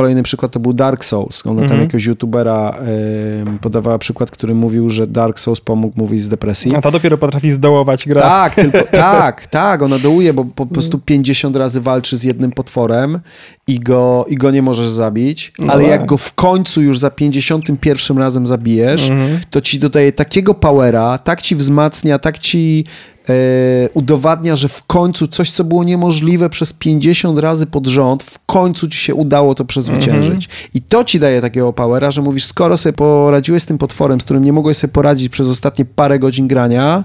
kolejny przykład to był Dark Souls. Ona tam Mhm. jakiegoś youtubera y, podawała przykład, który mówił, że Dark Souls pomógł wyjść z depresji. A ta dopiero potrafi zdołować gra. Tak, tylko, tak, tak, ona dołuje, bo po prostu 50 razy walczy z jednym potworem i go, i go nie możesz zabić, No ale tak. jak go w końcu już za 51 razem zabijesz, Mhm. to ci dodaje takiego powera, tak ci wzmacnia, tak ci udowadnia, że w końcu coś, co było niemożliwe przez 50 razy pod rząd, w końcu ci się udało to przezwyciężyć. I to ci daje takiego powera, że mówisz, skoro sobie poradziłeś z tym potworem, z którym nie mogłeś sobie poradzić przez ostatnie parę godzin grania,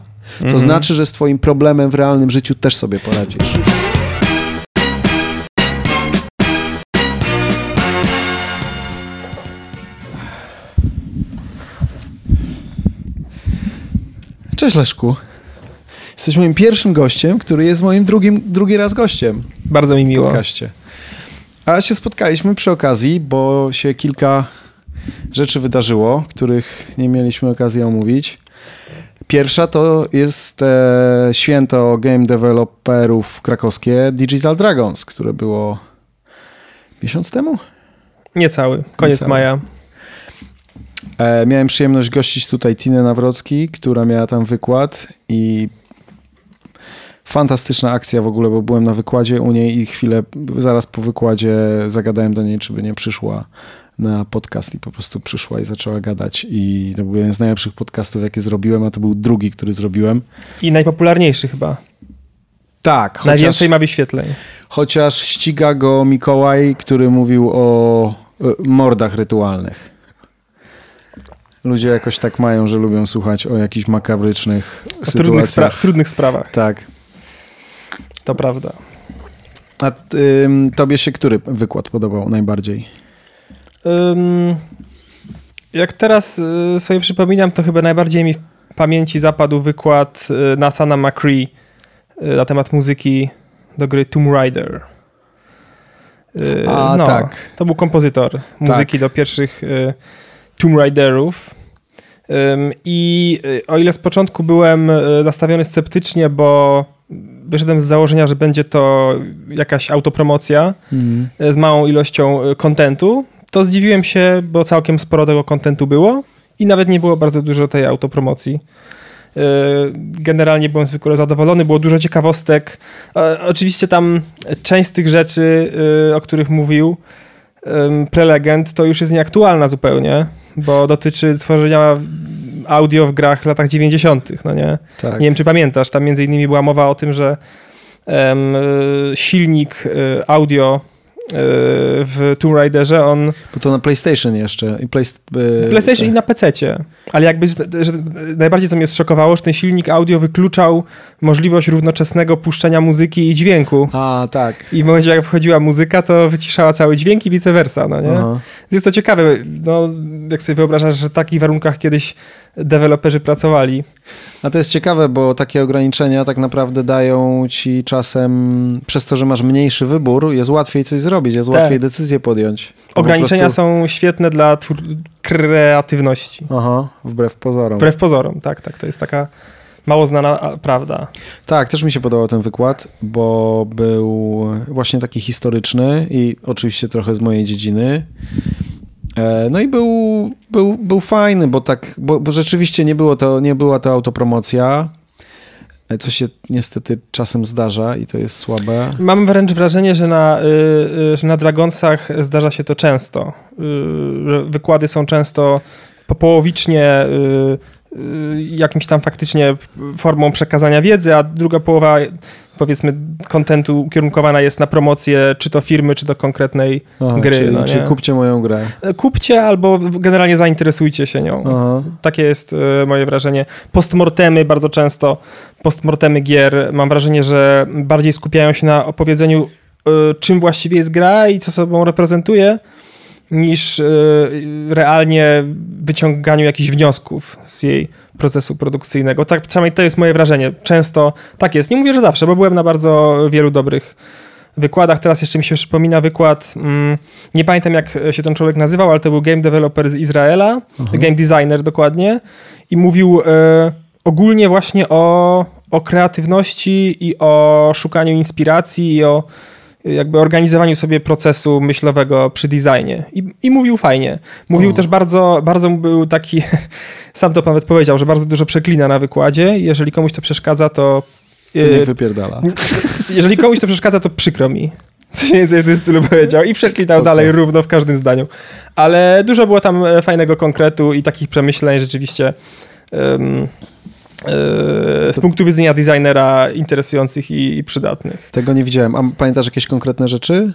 to znaczy, że z twoim problemem w realnym życiu też sobie poradzisz. Cześć Leszku. Jesteś moim pierwszym gościem, który jest moim drugim, drugi raz gościem Bardzo mi w miło. podcaście. A się spotkaliśmy przy okazji, bo się kilka rzeczy wydarzyło, których nie mieliśmy okazji omówić. Pierwsza to jest e, święto game developerów krakowskie Digital Dragons, które było miesiąc temu. Niecały. Koniec Niecały. maja. E, miałem przyjemność gościć tutaj Tinę Nawrocki, która miała tam wykład i fantastyczna akcja w ogóle, bo byłem na wykładzie u niej i chwilę zaraz po wykładzie zagadałem do niej, czy by nie przyszła na podcast i po prostu przyszła i zaczęła gadać i to był jeden z najlepszych podcastów, jakie zrobiłem, a to był drugi, który zrobiłem. I najpopularniejszy chyba. Tak, chociaż, Najwięcej ma wyświetleń. chociaż ściga go Mikołaj, który mówił o e, mordach rytualnych. Ludzie jakoś tak mają, że lubią słuchać o jakichś makabrycznych O trudnych, spra- sytuacjach. trudnych sprawach. Tak. To prawda. A ym, tobie się który wykład podobał najbardziej? Ym, jak teraz y, sobie przypominam, to chyba najbardziej mi w pamięci zapadł wykład y, Nathana McCree y, na temat muzyki do gry Tomb Raider. Y, A, tak. To był kompozytor muzyki do pierwszych y, Tomb Raiderów. I y, o ile z początku byłem y, nastawiony sceptycznie, bo wyszedłem z założenia, że będzie to jakaś autopromocja, Mhm. z małą ilością y, kontentu, to zdziwiłem się, bo całkiem sporo tego kontentu było i nawet nie było bardzo dużo tej autopromocji. Y, Generalnie byłem zwykle zadowolony, było dużo ciekawostek. E, Oczywiście tam część z tych rzeczy, o których mówił prelegent, to już jest nieaktualna zupełnie, bo dotyczy tworzenia audio w grach w latach 90., no nie? Tak. Nie wiem, czy pamiętasz, tam między innymi była mowa o tym, że y, silnik y, audio y, w Tomb Raiderze, on Bo to na PlayStation jeszcze. I play, PlayStation i na PC-cie, ale jakby, że najbardziej co mnie zszokowało, że ten silnik audio wykluczał możliwość równoczesnego puszczenia muzyki i dźwięku. A, tak. I w momencie, jak wchodziła muzyka, to wyciszała cały dźwięk i vice versa, no nie? Aha. Jest to ciekawe, no, jak sobie wyobrażasz, że w takich warunkach kiedyś deweloperzy pracowali. A to jest ciekawe, bo takie ograniczenia tak naprawdę dają ci czasem, przez to, że masz mniejszy wybór, jest łatwiej coś zrobić, jest Tak. łatwiej decyzję podjąć. Ograniczenia prostu- są świetne dla twór- kreatywności. Aha, wbrew pozorom. Wbrew pozorom, tak, tak. To jest taka mało znana prawda. Tak, też mi się podobał ten wykład, bo był właśnie taki historyczny i oczywiście trochę z mojej dziedziny. E, No i był, był, był fajny, bo tak, bo, bo rzeczywiście nie, było to, nie była to autopromocja, co się niestety czasem zdarza i to jest słabe. Mam wręcz wrażenie, że na, y, y, że na Dragonsach zdarza się to często. Y, wykłady są często popołowicznie y, jakimś tam faktycznie formą przekazania wiedzy, a druga połowa powiedzmy kontentu ukierunkowana jest na promocję czy to firmy, czy to konkretnej Aha, gry. czyli, no, czyli kupcie moją grę. Kupcie albo generalnie zainteresujcie się nią. Aha. Takie jest e, moje wrażenie. Postmortemy bardzo często, postmortemy gier, mam wrażenie, że bardziej skupiają się na opowiedzeniu, e, czym właściwie jest gra i co sobą reprezentuje, niż e, realnie wyciąganiu jakichś wniosków z jej procesu produkcyjnego. Tak, przynajmniej to jest moje wrażenie. Często tak jest. Nie mówię, że zawsze, bo byłem na bardzo wielu dobrych wykładach. Teraz jeszcze mi się przypomina wykład, mm, nie pamiętam jak się ten człowiek nazywał, ale to był game developer z Izraela, game designer dokładnie i mówił e, ogólnie właśnie o, o kreatywności i o szukaniu inspiracji i o jakby organizowaniu sobie procesu myślowego przy designie. I, i mówił fajnie. Mówił o. też bardzo, bardzo był taki, sam to nawet powiedział, że bardzo dużo przeklina na wykładzie. Jeżeli komuś to przeszkadza, to... To nie y, wypierdala. Jeżeli komuś to przeszkadza, to przykro mi. Coś więcej w tym stylu powiedział i przeklinał dalej równo w każdym zdaniu. Ale dużo było tam e, fajnego konkretu i takich przemyśleń rzeczywiście um, z punktu widzenia designera interesujących i, przydatnych. Tego nie widziałem. A pamiętasz jakieś konkretne rzeczy?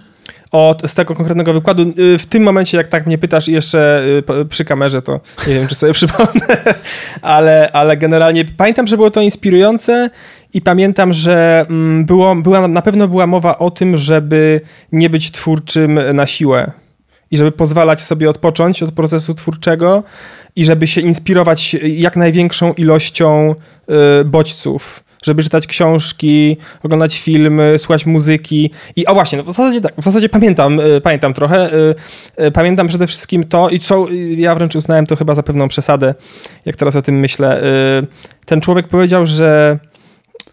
O, z tego konkretnego wykładu. Y, w tym momencie, jak tak mnie pytasz i jeszcze y, przy kamerze, to nie wiem, czy sobie przypomnę, ale, ale generalnie pamiętam, że było to inspirujące i pamiętam, że mm, było, była, na pewno była mowa o tym, żeby nie być twórczym na siłę i żeby pozwalać sobie odpocząć od procesu twórczego i żeby się inspirować jak największą ilością y, bodźców żeby czytać książki, oglądać filmy, słuchać muzyki. I o właśnie, no w zasadzie tak, w zasadzie pamiętam, y, pamiętam trochę. Y, pamiętam przede wszystkim to i co ja wręcz uznałem to chyba za pewną przesadę, jak teraz o tym myślę. Ten człowiek powiedział, że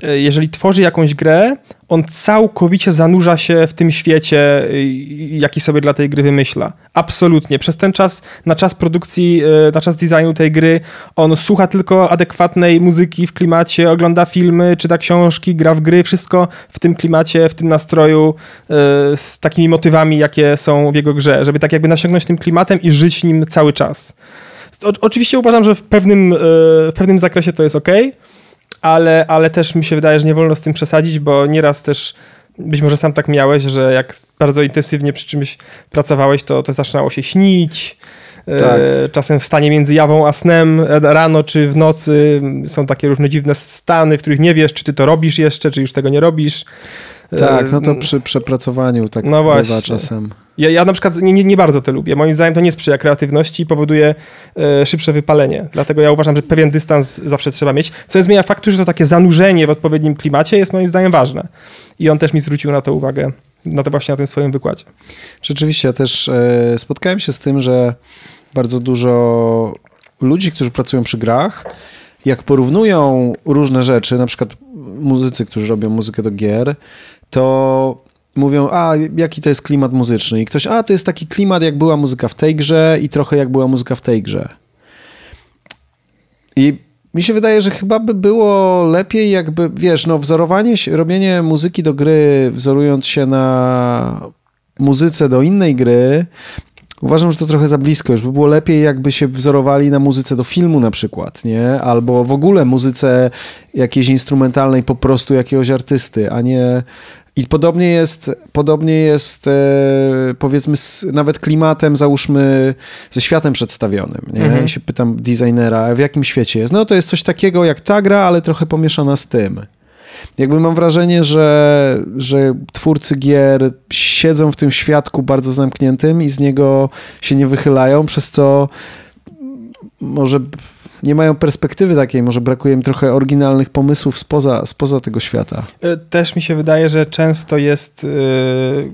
jeżeli tworzy jakąś grę, on całkowicie zanurza się w tym świecie, e, jaki sobie dla tej gry wymyśla. Absolutnie. Przez ten czas, na czas produkcji, e, na czas designu tej gry, on słucha tylko adekwatnej muzyki w klimacie, ogląda filmy, czyta książki, gra w gry, wszystko w tym klimacie, w tym nastroju, z takimi motywami, jakie są w jego grze, żeby tak jakby nasiągnąć tym klimatem i żyć nim cały czas. O, oczywiście uważam, że w pewnym, w pewnym zakresie to jest ok ale, ale też mi się wydaje, że nie wolno z tym przesadzić, bo nieraz też być może sam tak miałeś, że jak bardzo intensywnie przy czymś pracowałeś, to, to zaczynało się śnić. E, tak. Czasem w stanie między jawą a snem, e, rano czy w nocy są takie różne dziwne stany, w których nie wiesz, czy ty to robisz jeszcze, czy już tego nie robisz. Tak, no to przy przepracowaniu tak no właśnie. bywa czasem. Ja, ja na przykład nie, nie, nie, bardzo to lubię. Moim zdaniem to nie sprzyja kreatywności i powoduje e, szybsze wypalenie. Dlatego ja uważam, że pewien dystans zawsze trzeba mieć. Co nie zmienia faktu, że to takie zanurzenie w odpowiednim klimacie jest moim zdaniem ważne. I on też mi zwrócił na to uwagę, na to właśnie na tym swoim wykładzie. Rzeczywiście, ja też e, spotkałem się z tym, że bardzo dużo ludzi, którzy pracują przy grach, jak porównują różne rzeczy, na przykład muzycy, którzy robią muzykę do gier, to mówią, a jaki to jest klimat muzyczny? I ktoś, a to jest taki klimat, jak była muzyka w tej grze i trochę jak była muzyka w tej grze. I mi się wydaje, że chyba by było lepiej, jakby, wiesz, no, wzorowanie się, robienie muzyki do gry, wzorując się na muzyce do innej gry, Uważam, że to trochę za blisko. Już by było lepiej, jakby się wzorowali na muzyce do filmu na przykład, nie? Albo w ogóle muzyce jakiejś instrumentalnej po prostu jakiegoś artysty, a nie... I podobnie jest, podobnie jest e, powiedzmy z, nawet klimatem, załóżmy, ze światem przedstawionym. Nie? Mhm. I się pytam designera, w jakim świecie jest? No to jest coś takiego jak ta gra, ale trochę pomieszana z tym jakby mam wrażenie, że, że twórcy gier siedzą w tym świadku bardzo zamkniętym i z niego się nie wychylają, przez co może nie mają perspektywy takiej, może brakuje im trochę oryginalnych pomysłów spoza, spoza tego świata. E, też mi się wydaje, że często jest yy,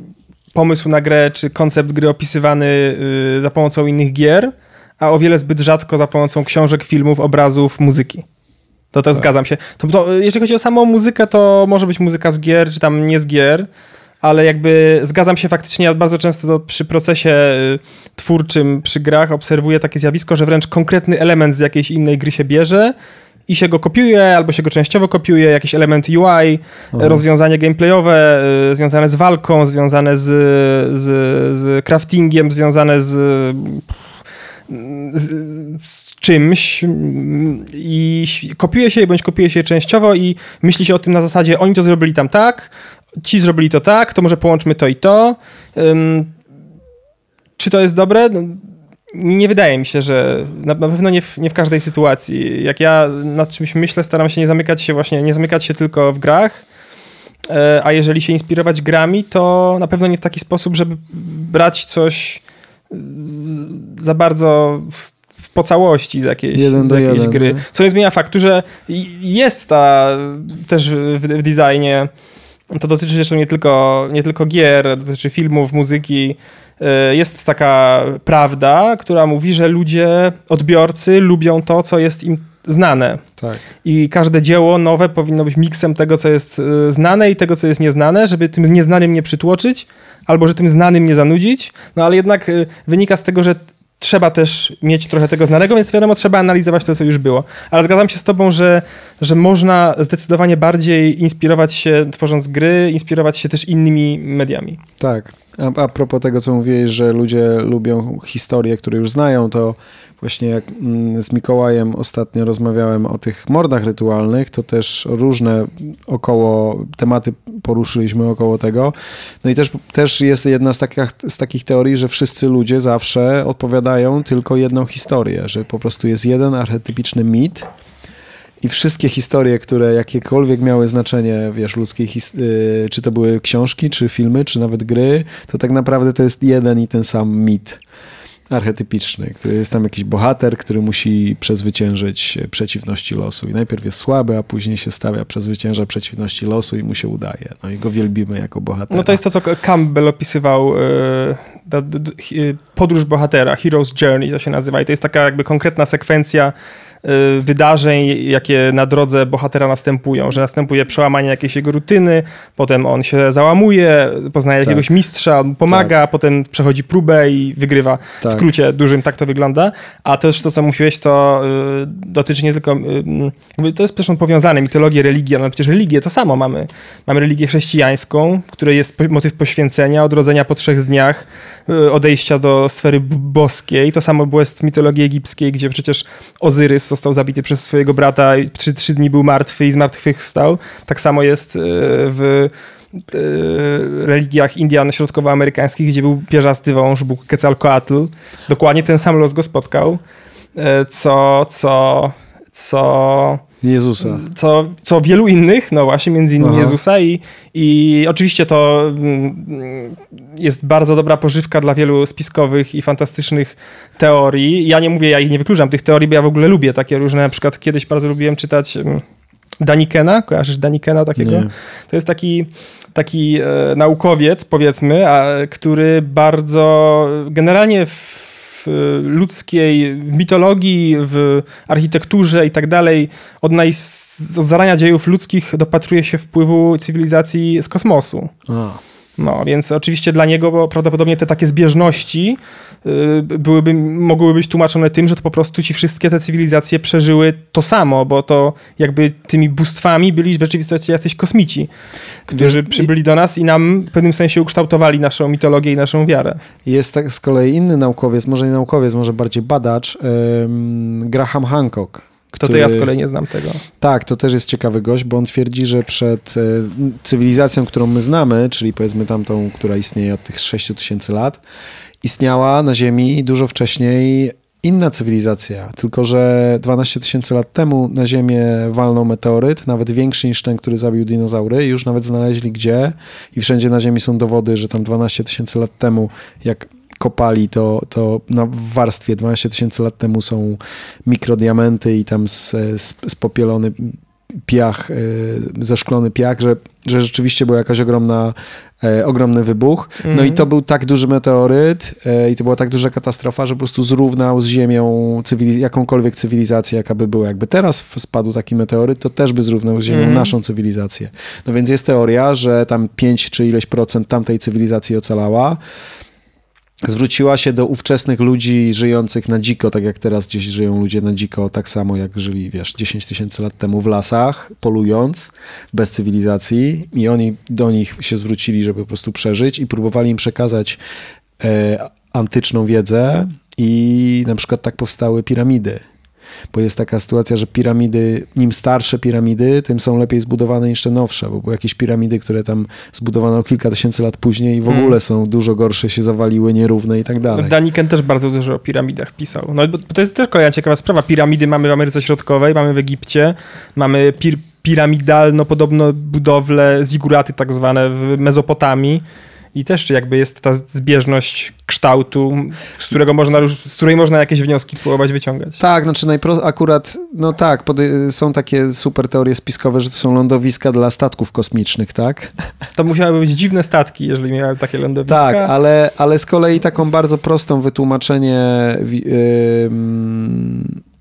pomysł na grę czy koncept gry opisywany yy, za pomocą innych gier, a o wiele zbyt rzadko za pomocą książek, filmów, obrazów, muzyki. To też tak. zgadzam się. To, to, jeżeli chodzi o samą muzykę, to może być muzyka z gier, czy tam nie z gier, ale jakby zgadzam się faktycznie, ja bardzo często przy procesie y, twórczym, przy grach obserwuję takie zjawisko, że wręcz konkretny element z jakiejś innej gry się bierze i się go kopiuje, albo się go częściowo kopiuje, jakiś element UI, mhm. rozwiązanie gameplayowe y, związane z walką, związane z, z, z craftingiem, związane z z, z, czymś i kopiuje się je bądź kopiuje się częściowo i myśli się o tym na zasadzie oni to zrobili tam tak, ci zrobili to tak, to może połączmy to i to. Um, czy to jest dobre? No, nie wydaje mi się, że na, na pewno nie w, nie w, każdej sytuacji. Jak ja nad czymś myślę, staram się nie zamykać się właśnie, nie zamykać się tylko w grach, e, a jeżeli się inspirować grami, to na pewno nie w taki sposób, żeby brać coś za bardzo po całości z jakiejś, z jakiejś jeden, gry. Co nie zmienia faktu, że jest ta też w, w designie, to dotyczy zresztą nie tylko, nie tylko gier, dotyczy filmów, muzyki, e, jest taka prawda, która mówi, że ludzie, odbiorcy lubią to, co jest im znane. Tak. I każde dzieło nowe powinno być miksem tego, co jest y, znane i tego, co jest nieznane, żeby tym nieznanym nie przytłoczyć, albo że tym znanym nie zanudzić. No ale jednak y, wynika z tego, że trzeba też mieć trochę tego znanego, więc wiadomo, trzeba analizować to, co już było. Ale zgadzam się z tobą, że, że można zdecydowanie bardziej inspirować się tworząc gry, inspirować się też innymi mediami. Tak. A, a propos tego, co mówiłeś, że ludzie lubią historie, które już znają, to właśnie jak mm, z Mikołajem ostatnio rozmawiałem o tych mordach rytualnych, to też różne około tematy poruszyliśmy około tego. No i też, też jest jedna z takich, z takich teorii, że wszyscy ludzie zawsze odpowiadają tylko jedną historię, że po prostu jest jeden archetypiczny mit, i wszystkie historie, które jakiekolwiek miały znaczenie, wiesz, ludzkiej, y, czy to były książki, czy filmy, czy nawet gry, to tak naprawdę to jest jeden i ten sam mit archetypiczny, który jest tam jakiś bohater, który musi przezwyciężyć przeciwności losu. I najpierw jest słaby, a później się stawia, przezwycięża przeciwności losu i mu się udaje. No i go wielbimy jako bohatera. No to jest to, co Campbell opisywał, e, podróż bohatera, Hero's Journey to się nazywa. I to jest taka jakby konkretna sekwencja Y, wydarzeń, jakie na drodze bohatera następują, że następuje przełamanie jakiejś jego rutyny, potem on się załamuje, poznaje tak. jakiegoś mistrza, pomaga, tak. potem przechodzi próbę i wygrywa. Tak. W skrócie dużym tak to wygląda. A też to, co mówiłeś, to y, dotyczy nie tylko, y, to jest zresztą powiązane, mitologię, religia, no przecież religię to samo mamy. Mamy religię chrześcijańską, w której jest motyw poświęcenia, odrodzenia po trzech dniach, y, odejścia do sfery boskiej. To samo było z mitologii egipskiej, gdzie przecież Ozyrys został zabity przez swojego brata i trzy, trzy dni był martwy i z martwych wstał. Tak samo jest e, w e, religiach Indian środkowoamerykańskich, gdzie był pierzasty wąż, Bóg Quetzalcoatl. Dokładnie ten sam los go spotkał, e, co, co, co Jezusa. Co, co wielu innych, no właśnie, między innymi Aha. Jezusa i, i oczywiście to mm, jest bardzo dobra pożywka dla wielu spiskowych i fantastycznych teorii. Ja nie mówię, ja ich nie wykluczam tych teorii, bo ja w ogóle lubię takie różne, na przykład kiedyś bardzo lubiłem czytać mm, Danikena, kojarzysz Danikena takiego? Nie. To jest taki, taki e, naukowiec, powiedzmy, a, który bardzo generalnie w ludzkiej, w mitologii, w architekturze i tak dalej, od zarania dziejów ludzkich dopatruje się wpływu cywilizacji z kosmosu. A. No, więc oczywiście dla niego prawdopodobnie te takie zbieżności y, byłyby, mogłyby być tłumaczone tym, że to po prostu ci wszystkie te cywilizacje przeżyły to samo, bo to jakby tymi bóstwami byli w rzeczywistości jacyś kosmici, którzy przybyli do nas i nam w pewnym sensie ukształtowali naszą mitologię i naszą wiarę. Jest tak z kolei inny naukowiec, może nie naukowiec, może bardziej badacz, Graham Hancock kto to ja z kolei nie znam tego. Tak, to też jest ciekawy gość, bo on twierdzi, że przed e, cywilizacją, którą my znamy, czyli powiedzmy tamtą, która istnieje od tych 6 tysięcy lat, istniała na Ziemi dużo wcześniej inna cywilizacja, tylko że 12 tysięcy lat temu na Ziemię walnął meteoryt, nawet większy niż ten, który zabił dinozaury, już nawet znaleźli gdzie. I wszędzie na Ziemi są dowody, że tam 12 tysięcy lat temu, jak kopali, to, to na warstwie 12 tysięcy lat temu są mikrodiamenty i tam spopielony piach, e, zeszklony piach, że, że rzeczywiście był jakaś ogromna, e, ogromny wybuch. No i mhm. to był tak duży meteoryt e, i to była tak duża katastrofa, że po prostu zrównał z Ziemią cywiliz jakąkolwiek cywilizację, jaka by była. Jakby teraz spadł taki meteoryt, to też by zrównał z Ziemią mm. naszą cywilizację. No więc jest teoria, że tam 5 czy ileś procent tamtej cywilizacji ocalała zwróciła się do ówczesnych ludzi żyjących na dziko, tak jak teraz gdzieś żyją ludzie na dziko, tak samo jak żyli, wiesz, 10 tysięcy lat temu w lasach, polując, bez cywilizacji. I oni do nich się zwrócili, żeby po prostu przeżyć i próbowali im przekazać e, antyczną wiedzę. I na przykład tak powstały piramidy bo jest taka sytuacja, że piramidy, im starsze piramidy, tym są lepiej zbudowane niż te nowsze, bo były jakieś piramidy, które tam zbudowano kilka tysięcy lat później i w hmm. ogóle są dużo gorsze, się zawaliły, nierówne i tak dalej. Daniken też bardzo dużo o piramidach pisał. No bo to jest też kolejna ciekawa sprawa. Piramidy mamy w Ameryce Środkowej, mamy w Egipcie, mamy pir piramidalno podobno budowle, ziguraty tak zwane w Mezopotamii i też jakby jest ta zbieżność kształtu, z, którego można, z której można jakieś wnioski próbować wyciągać. Tak, znaczy najpro... akurat, no tak, są takie super teorie spiskowe, że to są lądowiska dla statków kosmicznych, tak? To musiały być dziwne statki, jeżeli miały takie lądowiska. Tak, ale, ale z kolei taką bardzo prostą wytłumaczenie yy,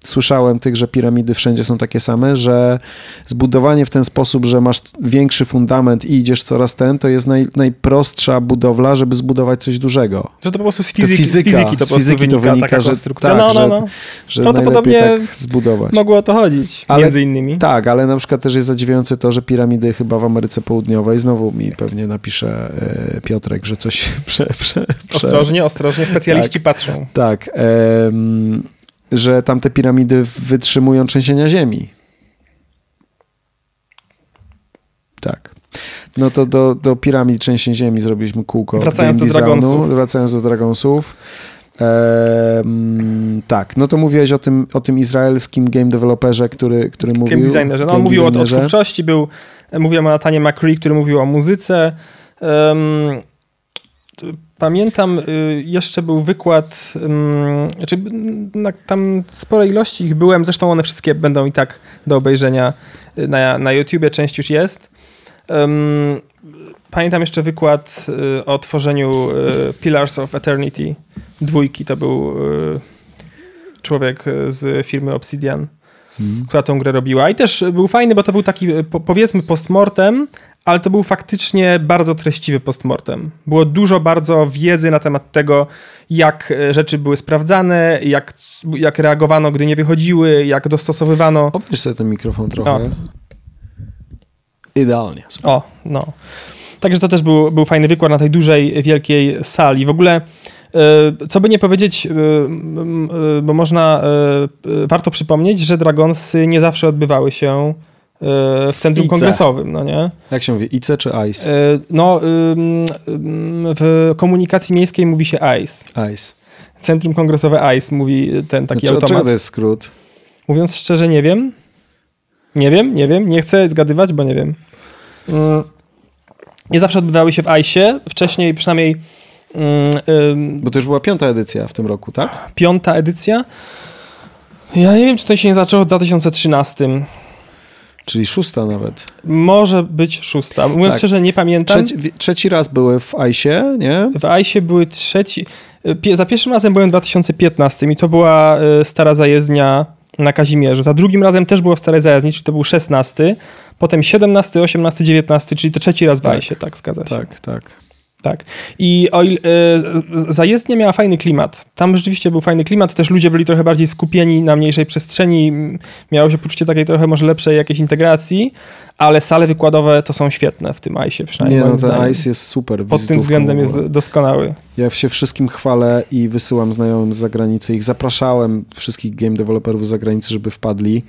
słyszałem tych, że piramidy wszędzie są takie same, że zbudowanie w ten sposób, że masz większy fundament i idziesz coraz ten, to jest naj, najprostsza budowla, żeby zbudować coś dużego. Że to po prostu z fizyki to, fizyka, z fizyki to, z fizyki wynika, to wynika, taka że, konstrukcja. Tak, no, no, no. Że, że najlepiej tak zbudować. Mogło o to chodzić, ale, między innymi. Tak, ale na przykład też jest zadziwiające to, że piramidy chyba w Ameryce Południowej, znowu mi pewnie napisze e, Piotrek, że coś prze, prze, prze... Ostrożnie, ostrożnie, specjaliści tak, patrzą. Tak, że tamte piramidy wytrzymują trzęsienia ziemi. Tak. No to do, do piramid trzęsień ziemi zrobiliśmy kółko. Wracając do Dragonsów. Wracając do Dragonsów. Ehm, tak, no to mówiłeś o tym, o tym izraelskim game developerze, który, który mówił... Game designerze. No, on mówił o, o twórczości, był, mówiłem o Natanie McCree, który mówił o muzyce. Um, Pamiętam, y, jeszcze był wykład, znaczy na tam sporej ilości ich byłem, zresztą one wszystkie będą i tak do obejrzenia y, na, na YouTubie, część już jest. Pamiętam jeszcze wykład y, o tworzeniu Pillars of Eternity dwójki, to był człowiek z firmy Obsidian, hmm. która tą grę robiła i też był fajny, bo to był taki powiedzmy postmortem, ale to był faktycznie bardzo treściwy postmortem. Było dużo bardzo wiedzy na temat tego, jak e, rzeczy były sprawdzane, jak, jak reagowano, gdy nie wychodziły, jak dostosowywano. Obniż sobie ten mikrofon trochę. O. Idealnie. Super. O, no. Także to też był, był fajny wykład na tej dużej, wielkiej sali. W ogóle, e, co by nie powiedzieć, e, bo można, warto przypomnieć, że Dragonsy nie zawsze odbywały się w centrum ICE. kongresowym, no nie? Jak się mówi, ICE czy ICE? No, w komunikacji miejskiej mówi się ICE. ICE. Centrum kongresowe ICE mówi ten taki znaczy, automat. Czego to jest skrót? Mówiąc szczerze, nie wiem. Nie wiem, nie wiem. Nie chcę zgadywać, bo nie wiem. Nie zawsze odbywały się w ICE. Wcześniej przynajmniej... Bo to już była piąta edycja w tym roku, tak? Piąta edycja. Ja nie wiem, czy to się nie zaczęło w 2013. Czyli szósta nawet. Może być szósta. Mówiąc tak. szczerze, nie pamiętam. Trzeci, trzeci raz były w ICE, nie? W ICE były trzeci. Za pierwszym razem byłem w 2015 i to była e, stara zajezdnia na Kazimierzu. Za drugim razem też było w starej zajezdni, czyli to był 16. Potem 17, 18, 19, czyli to trzeci raz w tak. ICE, tak, zgadza się. Tak, tak. Tak. I o ile, zajezdnia miała fajny klimat. Tam rzeczywiście był fajny klimat, też ludzie byli trochę bardziej skupieni na mniejszej przestrzeni, miało się poczucie takiej trochę może lepszej jakiejś integracji, ale sale wykładowe to są świetne w tym ICE przynajmniej. Nie, no ten ICE jest super. Pod tym względem jest doskonały. Ja się wszystkim chwalę i wysyłam znajomym z zagranicy. Ich zapraszałem, wszystkich game developerów z zagranicy, żeby wpadli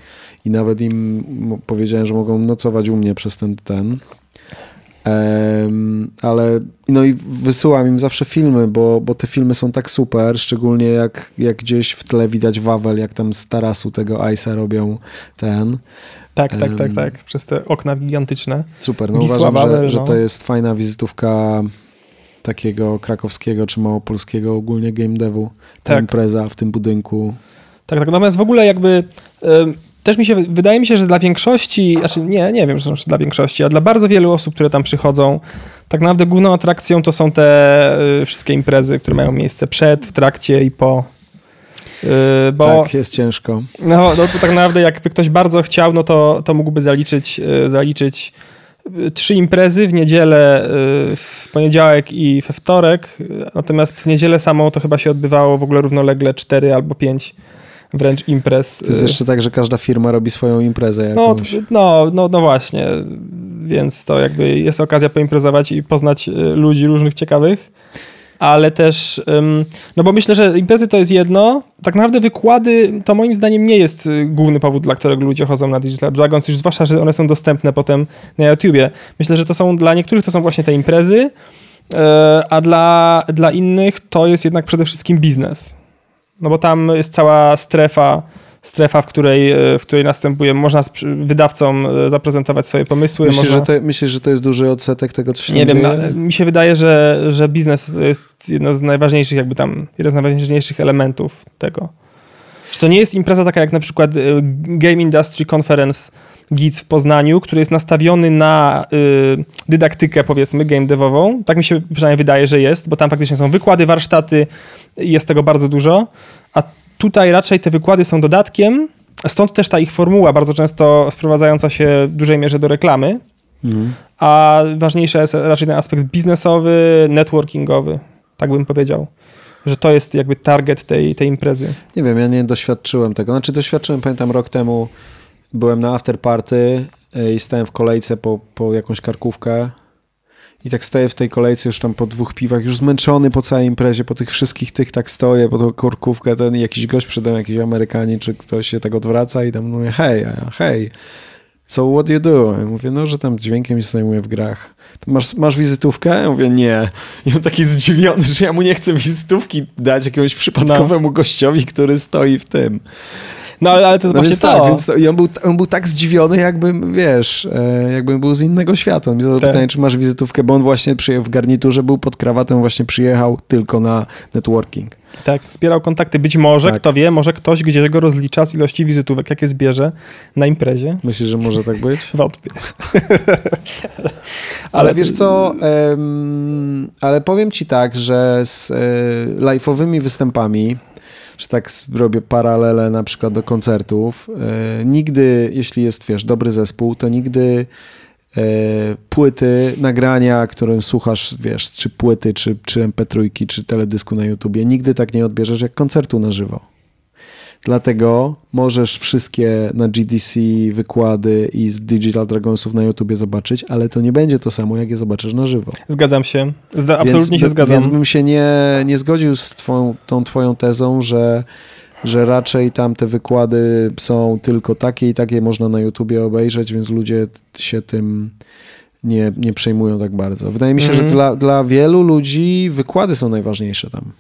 i nawet im powiedziałem, że mogą nocować u mnie przez ten ten ale no i wysyłam im zawsze filmy, bo, bo te filmy są tak super, szczególnie jak, jak gdzieś w tle widać Wawel, jak tam z tarasu tego Ice'a robią ten. Tak, tak, tak, tak, przez te okna gigantyczne. Super, no Wisła, uważam, Wawel, że, że no. to jest fajna wizytówka takiego krakowskiego czy małopolskiego ogólnie game devu, ta tak. impreza w tym budynku. Tak, tak, natomiast w ogóle jakby też mi się, wydaje mi się, że dla większości, znaczy nie, nie wiem, że dla większości, a dla bardzo wielu osób, które tam przychodzą, tak naprawdę główną atrakcją to są te y, wszystkie imprezy, które mają miejsce przed, w trakcie i po. Y, bo, tak, jest ciężko. No, no to tak naprawdę jakby ktoś bardzo chciał, no to, to mógłby zaliczyć, y, zaliczyć trzy imprezy w niedzielę, w poniedziałek i we wtorek, natomiast w niedzielę samą to chyba się odbywało w ogóle równolegle cztery albo pięć wręcz imprez. To jest y, jeszcze tak, że każda firma robi swoją imprezę no, jakąś. No, no, no, no właśnie, więc to jakby jest okazja poimprezować i poznać y, ludzi różnych ciekawych, ale też, no bo myślę, że imprezy to jest jedno, tak naprawdę wykłady to moim zdaniem nie jest y, główny powód, dla którego ludzie chodzą na Digital Dragons, już zwłaszcza, że one są dostępne potem na YouTubie. Myślę, że to są, dla niektórych to są właśnie te imprezy, a dla, dla innych to jest jednak przede wszystkim biznes no bo tam jest cała strefa, strefa, w której, e, w której następuje, można wydawcom e, zaprezentować swoje pomysły. Myślisz, można... że, to, myślisz że to jest duży odsetek tego, co się Nie wiem, dzieje? mi się wydaje, że, że biznes jest jedno z najważniejszych, jakby tam, jeden z najważniejszych elementów tego. Że to nie jest impreza taka jak na przykład e, Game Industry Conference GIC w Poznaniu, który jest nastawiony na y, dydaktykę, powiedzmy, game devową. Tak mi się przynajmniej wydaje, że jest, bo tam faktycznie są wykłady, warsztaty, jest tego bardzo dużo. A tutaj raczej te wykłady są dodatkiem, stąd też ta ich formuła bardzo często sprowadzająca się w dużej mierze do reklamy, Mhm. a ważniejszy jest raczej ten aspekt biznesowy, networkingowy, tak bym powiedział. Że to jest jakby target tej, tej imprezy. Nie wiem, ja nie doświadczyłem tego. Znaczy doświadczyłem, pamiętam rok temu byłem na afterparty y, i stałem w kolejce po, po jakąś karkówkę i tak stoję w tej kolejce już tam po dwóch piwach, już zmęczony po całej imprezie, po tych wszystkich tych tak stoję, po tą karkówkę, ten jakiś gość przede mną, jakiś Amerykanin, czy ktoś się tak odwraca i tam mówię, hej, hej, so what do you do? Ja mówię, no, że tam dźwiękiem się zajmuję w grach. Masz, masz wizytówkę? Ja mówię, nie. I on taki zdziwiony, że ja mu nie chcę wizytówki dać jakiemuś przypadkowemu gościowi, który stoi w tym. No ale, ale to jest No właśnie więc to. tak, więc to, i on, był, on był tak zdziwiony, jakbym, wiesz, e, jakbym był z innego świata. On mi zadał Tak. pytanie, czy masz wizytówkę, bo on właśnie przyjechał w garniturze, był pod krawatem, właśnie przyjechał tylko na networking. Tak, zbierał kontakty. Być może, Tak. kto wie, może ktoś gdzieś go rozlicza z ilości wizytówek, jakie zbierze na imprezie. Myślisz, że może tak być? Wątpię. Ale, Ale- wiesz co, em, ale powiem ci tak, że z e, live'owymi występami, że tak robię paralele na przykład do koncertów, e, nigdy, jeśli jest, wiesz, dobry zespół, to nigdy e, płyty, nagrania, którym słuchasz, wiesz, czy płyty, czy, czy MP3, czy teledysku na YouTubie, nigdy tak nie odbierzesz jak koncertu na żywo. Dlatego możesz wszystkie na GDC wykłady i z Digital Dragonsów na YouTubie zobaczyć, ale to nie będzie to samo, jak je zobaczysz na żywo. Zgadzam się. Zda, absolutnie więc, się zgadzam. Więc bym się nie, nie zgodził z twoją, tą twoją tezą, że, że raczej tam te wykłady są tylko takie i takie można na YouTubie obejrzeć, więc ludzie się tym nie, nie przejmują tak bardzo. Wydaje mi się, Mhm. że dla, dla wielu ludzi wykłady są najważniejsze tam.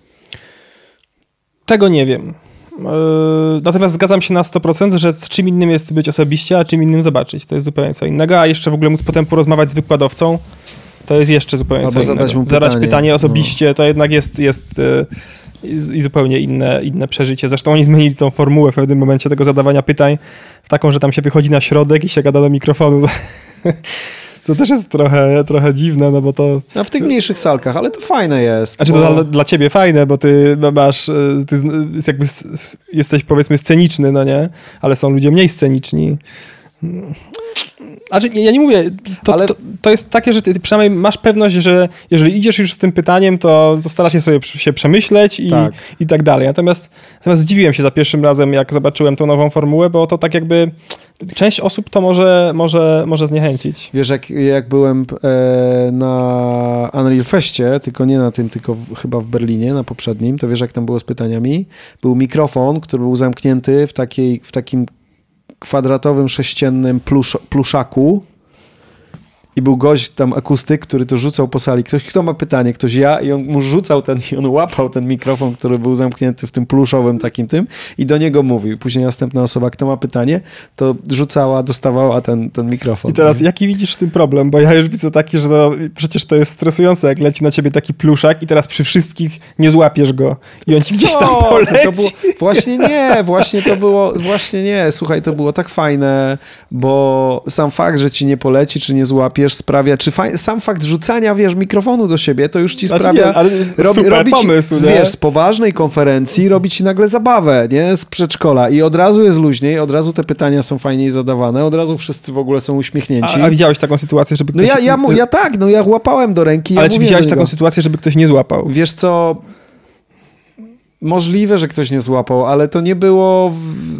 Tego nie wiem. Yy, Natomiast zgadzam się na 100%, że z czym innym jest być osobiście, a czym innym zobaczyć. To jest zupełnie co innego, a jeszcze w ogóle móc potem porozmawiać z wykładowcą, to jest jeszcze zupełnie Albo co zadać innego. mu Zadać pytanie, pytanie no. osobiście, to jednak jest, jest yy, i i zupełnie inne, inne przeżycie. Zresztą oni zmienili tą formułę w pewnym momencie tego zadawania pytań w taką, że tam się wychodzi na środek i się gada do mikrofonu. Co też jest trochę, trochę dziwne, no bo to... A w tych mniejszych salkach, ale to fajne jest. Znaczy bo... to dla, dla ciebie fajne, bo ty masz, e, ty jakby jesteś powiedzmy sceniczny, no nie? Ale są ludzie mniej sceniczni. Znaczy, ja nie mówię, to, Ale- to, to jest takie, że ty przynajmniej masz pewność, że jeżeli idziesz już z tym pytaniem, to, to starasz się sobie się przemyśleć i Tak. tak. i tak dalej. Natomiast, natomiast zdziwiłem się za pierwszym razem, jak zobaczyłem tą nową formułę, bo to tak jakby część osób to może, może, może zniechęcić. Wiesz, jak, jak byłem e, na Unreal Festie, tylko nie na tym, tylko w, chyba w Berlinie, na poprzednim, to wiesz, jak tam było z pytaniami? Był mikrofon, który był zamknięty w, takiej, w takim kwadratowym, sześciennym plusz, pluszaku i był gość tam, akustyk, który to rzucał po sali. Ktoś, kto ma pytanie? Ktoś ja i on mu rzucał ten, i on łapał ten mikrofon, który był zamknięty w tym pluszowym takim tym i do niego mówił. Później następna osoba, kto ma pytanie, to rzucała, dostawała ten, ten mikrofon. I teraz jaki widzisz w tym problem? Bo ja już widzę taki, że no, przecież to jest stresujące, jak leci na ciebie taki pluszak i teraz przy wszystkich nie złapiesz go i on ci gdzieś tam Co? poleci. To było, właśnie nie, właśnie to było, właśnie nie, słuchaj, to było tak fajne, bo sam fakt, że ci nie poleci, czy nie złapiesz, sprawia, czy sam fakt rzucania, wiesz, mikrofonu do siebie, to już ci Znaczy sprawia, nie, ale super robi ci, pomysł, nie? wiesz, z poważnej konferencji robi ci nagle zabawę, nie, z przedszkola i od razu jest luźniej, od razu te pytania są fajniej zadawane, od razu wszyscy w ogóle są uśmiechnięci. A, a widziałeś taką sytuację, żeby no ktoś... ja, ja, mu- ja tak, no ja łapałem do ręki, ale ja czy widziałeś taką sytuację, żeby ktoś nie złapał? Wiesz co, możliwe, że ktoś nie złapał, ale to nie było,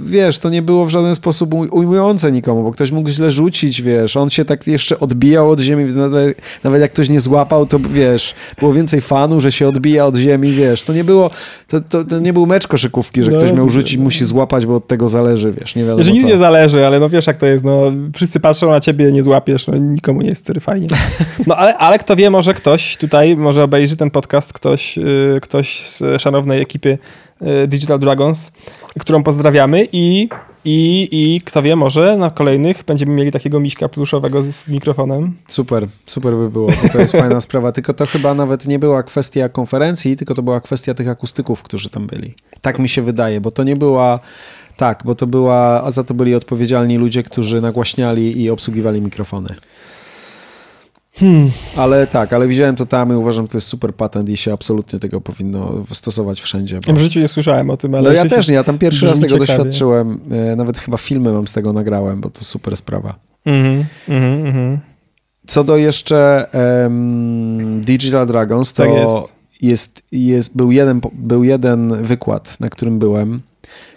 wiesz, to nie było w żaden sposób uj- ujmujące nikomu, bo ktoś mógł źle rzucić, wiesz, on się tak jeszcze odbijał od ziemi, więc nawet, nawet jak ktoś nie złapał, to wiesz, było więcej fanu, że się odbija od ziemi, wiesz, to nie było, to, to, to nie był mecz koszykówki, że No, ktoś miał rzucić, musi złapać, bo od tego zależy, wiesz, nie wiadomo Że nic co. nie zależy, ale no wiesz jak to jest, no wszyscy patrzą na ciebie, nie złapiesz, no nikomu nie jest fajnie. No ale, ale kto wie, może ktoś tutaj, może obejrzy ten podcast, ktoś, yy, ktoś z szanownej ekipy Digital Dragons, którą pozdrawiamy i, i, i kto wie, może na kolejnych będziemy mieli takiego miśka pluszowego z, z mikrofonem. Super, super by było, to jest fajna sprawa. Tylko to chyba nawet nie była kwestia konferencji, tylko to była kwestia tych akustyków, którzy tam byli. Tak mi się wydaje, bo to nie była. Tak, bo to była, a za to byli odpowiedzialni ludzie, którzy nagłaśniali i obsługiwali mikrofony. Hmm. Ale tak, ale widziałem to tam i uważam, że to jest super patent i się absolutnie tego powinno stosować wszędzie. Bo... W życiu nie słyszałem o tym, ale... No ja też nie, ja tam pierwszy raz tego ciekawie. doświadczyłem. E, nawet chyba filmy mam z tego nagrałem, bo to super sprawa. Mhm, mhm, mhm. Co do jeszcze um, Digital Dragons, to tak jest. Jest, jest, był, jeden, był jeden wykład, na którym byłem,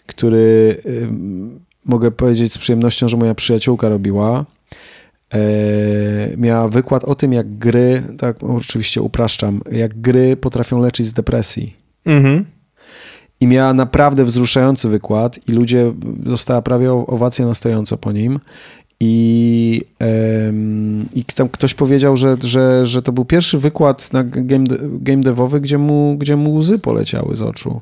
który um, mogę powiedzieć z przyjemnością, że moja przyjaciółka robiła. E, miała wykład o tym, jak gry, tak oczywiście upraszczam, jak gry potrafią leczyć z depresji. Mhm. I miała naprawdę wzruszający wykład i ludzie, została prawie owacja na stojąco po nim. I, um, i tam ktoś powiedział, że, że, że to był pierwszy wykład na game, game devowy, gdzie mu, gdzie mu łzy poleciały z oczu.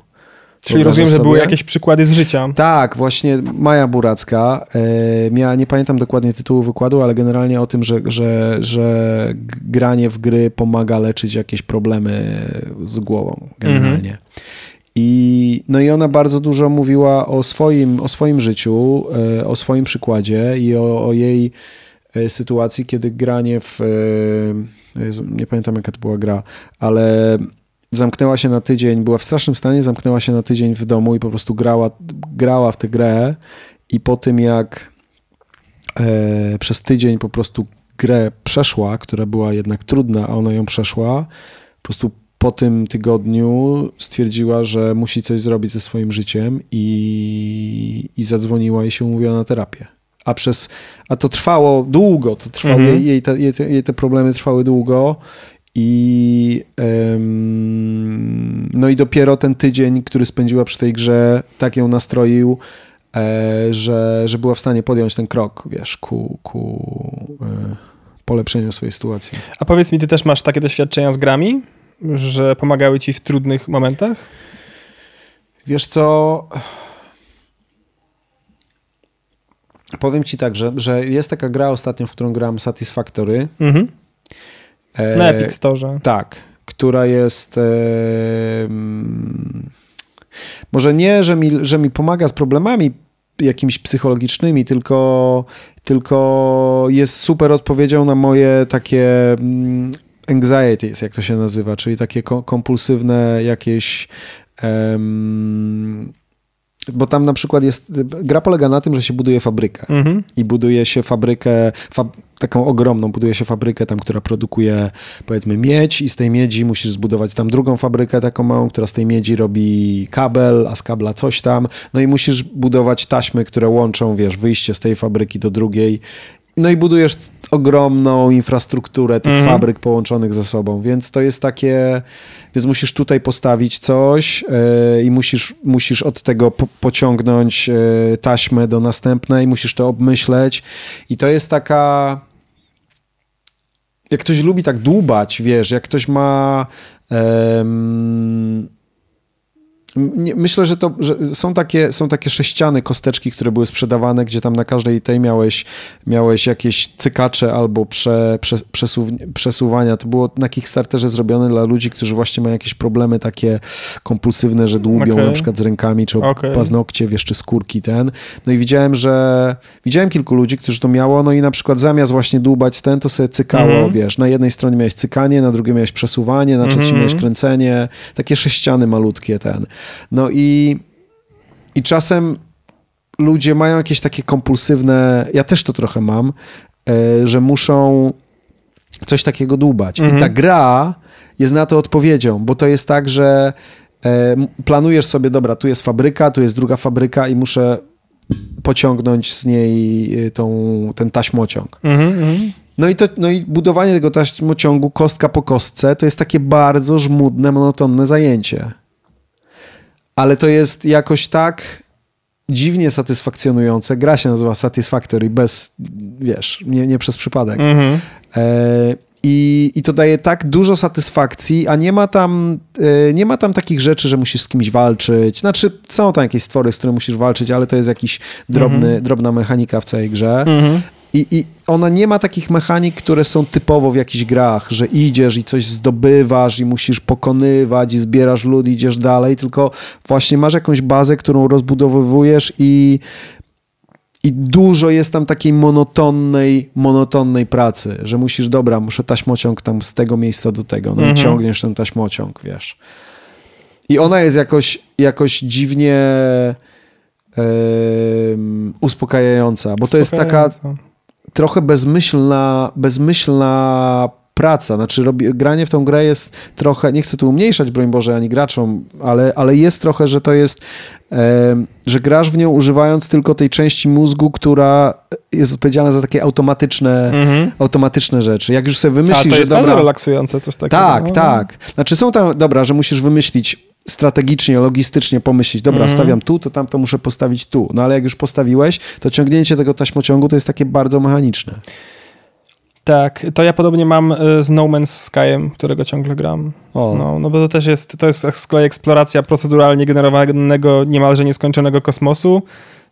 Czyli rozumiem, sobie? że były jakieś przykłady z życia. Tak, właśnie Maja Buracka e, miała, nie pamiętam dokładnie tytułu wykładu, ale generalnie o tym, że, że, że granie w gry pomaga leczyć jakieś problemy z głową generalnie. Mhm. I, no i ona bardzo dużo mówiła o swoim, o swoim życiu, e, o swoim przykładzie i o, o jej e, sytuacji, kiedy granie w. Nie pamiętam, jaka to była gra, ale zamknęła się na tydzień, była w strasznym stanie, zamknęła się na tydzień w domu i po prostu grała, grała w tę grę i po tym jak e, przez tydzień po prostu grę przeszła, która była jednak trudna, a ona ją przeszła, po prostu po tym tygodniu stwierdziła, że musi coś zrobić ze swoim życiem i, i zadzwoniła i się umówiła na terapię. A przez, a to trwało długo, to trwało, mhm. jej, jej, te, jej, te, jej te problemy trwały długo i um, no i dopiero ten tydzień, który spędziła przy tej grze, tak ją nastroił, e, że, że była w stanie podjąć ten krok, wiesz, ku, ku e, polepszeniu swojej sytuacji. A powiedz mi, ty też masz takie doświadczenia z grami, że pomagały ci w trudnych momentach? Wiesz co... Powiem ci tak, że, że jest taka gra ostatnio, w którą gram Satisfactory. Mhm na e, Epic Store. Tak, która jest. E, może nie, że mi, że mi pomaga z problemami jakimiś psychologicznymi, tylko, tylko jest super odpowiedzią na moje takie mm, anxieties, jak to się nazywa, czyli takie kompulsywne jakieś. Um, bo tam na przykład jest, gra polega na tym, że się buduje fabrykę. Mhm. i buduje się fabrykę, fab, taką ogromną, buduje się fabrykę tam, która produkuje powiedzmy miedź i z tej miedzi musisz zbudować tam drugą fabrykę taką małą, która z tej miedzi robi kabel, a z kabla coś tam, no i musisz budować taśmy, które łączą, wiesz, wyjście z tej fabryki do drugiej. No i budujesz ogromną infrastrukturę tych mhm. fabryk połączonych ze sobą, więc to jest takie, więc musisz tutaj postawić coś yy, i musisz, musisz od tego po, pociągnąć yy, taśmę do następnej, musisz to obmyśleć i to jest taka jak ktoś lubi tak dłubać, wiesz, jak ktoś ma Myślę, że to że są, takie, są takie sześciany kosteczki, które były sprzedawane, gdzie tam na każdej tej miałeś, miałeś jakieś cykacze albo prze, prze, przesuw, przesuwania. To było na Kickstarterze zrobione dla ludzi, którzy właśnie mają jakieś problemy takie kompulsywne, że dłubią okay. na przykład z rękami, czy okay. paznokcie, wiesz, czy skórki ten. No i widziałem, że widziałem kilku ludzi, którzy to miało, no i na przykład zamiast właśnie dłubać ten, to sobie cykało, mm -hmm. wiesz, na jednej stronie miałeś cykanie, na drugiej miałeś przesuwanie, na trzeciej mm -hmm. miałeś kręcenie, takie sześciany malutkie ten. No i, i czasem ludzie mają jakieś takie kompulsywne, ja też to trochę mam, e, że muszą coś takiego dłubać. Mhm. I ta gra jest na to odpowiedzią, bo to jest tak, że e, planujesz sobie, dobra, tu jest fabryka, tu jest druga fabryka i muszę pociągnąć z niej e, tą, ten taśmociąg. Mhm, mhm. No i, to, no i budowanie tego taśmociągu kostka po kostce to jest takie bardzo żmudne, monotonne zajęcie ale to jest jakoś tak dziwnie satysfakcjonujące. Gra się nazywa Satisfactory bez, wiesz, nie, nie przez przypadek. Mhm. E, i, I to daje tak dużo satysfakcji, a nie ma tam e, nie ma tam takich rzeczy, że musisz z kimś walczyć. Znaczy, są tam jakieś stwory, z którymi musisz walczyć, ale to jest jakiś drobny, mhm. drobna mechanika w całej grze. Mhm. I, I ona nie ma takich mechanik, które są typowo w jakichś grach, że idziesz i coś zdobywasz i musisz pokonywać i zbierasz lud i idziesz dalej, tylko właśnie masz jakąś bazę, którą rozbudowywujesz i I dużo jest tam takiej monotonnej, monotonnej pracy, że musisz, dobra, muszę taśmociąg tam z tego miejsca do tego, no Mhm. i ciągniesz ten taśmociąg, wiesz. I ona jest jakoś, jakoś dziwnie em, uspokajająca, bo to jest taka. Trochę bezmyślna, bezmyślna praca. Znaczy robi, granie w tą grę jest trochę, nie chcę tu umniejszać, broń Boże, ani graczom, ale, ale jest trochę, że to jest, em, że grasz w nią używając tylko tej części mózgu, która jest odpowiedzialna za takie automatyczne, Mhm. automatyczne rzeczy. Jak już sobie A wymyślisz, to że jest dobra... bardzo relaksujące coś takiego. Tak, no. tak. Znaczy są tam, dobra, że musisz wymyślić strategicznie, logistycznie pomyśleć, dobra, Mhm. stawiam tu, to tam to muszę postawić tu. No ale jak już postawiłeś, to ciągnięcie tego taśmociągu to jest takie bardzo mechaniczne. Tak, to ja podobnie mam y, z No Man's Skyem, którego ciągle gram. O. No, no bo to też jest, to jest z kolei eksploracja proceduralnie generowanego, niemalże nieskończonego kosmosu.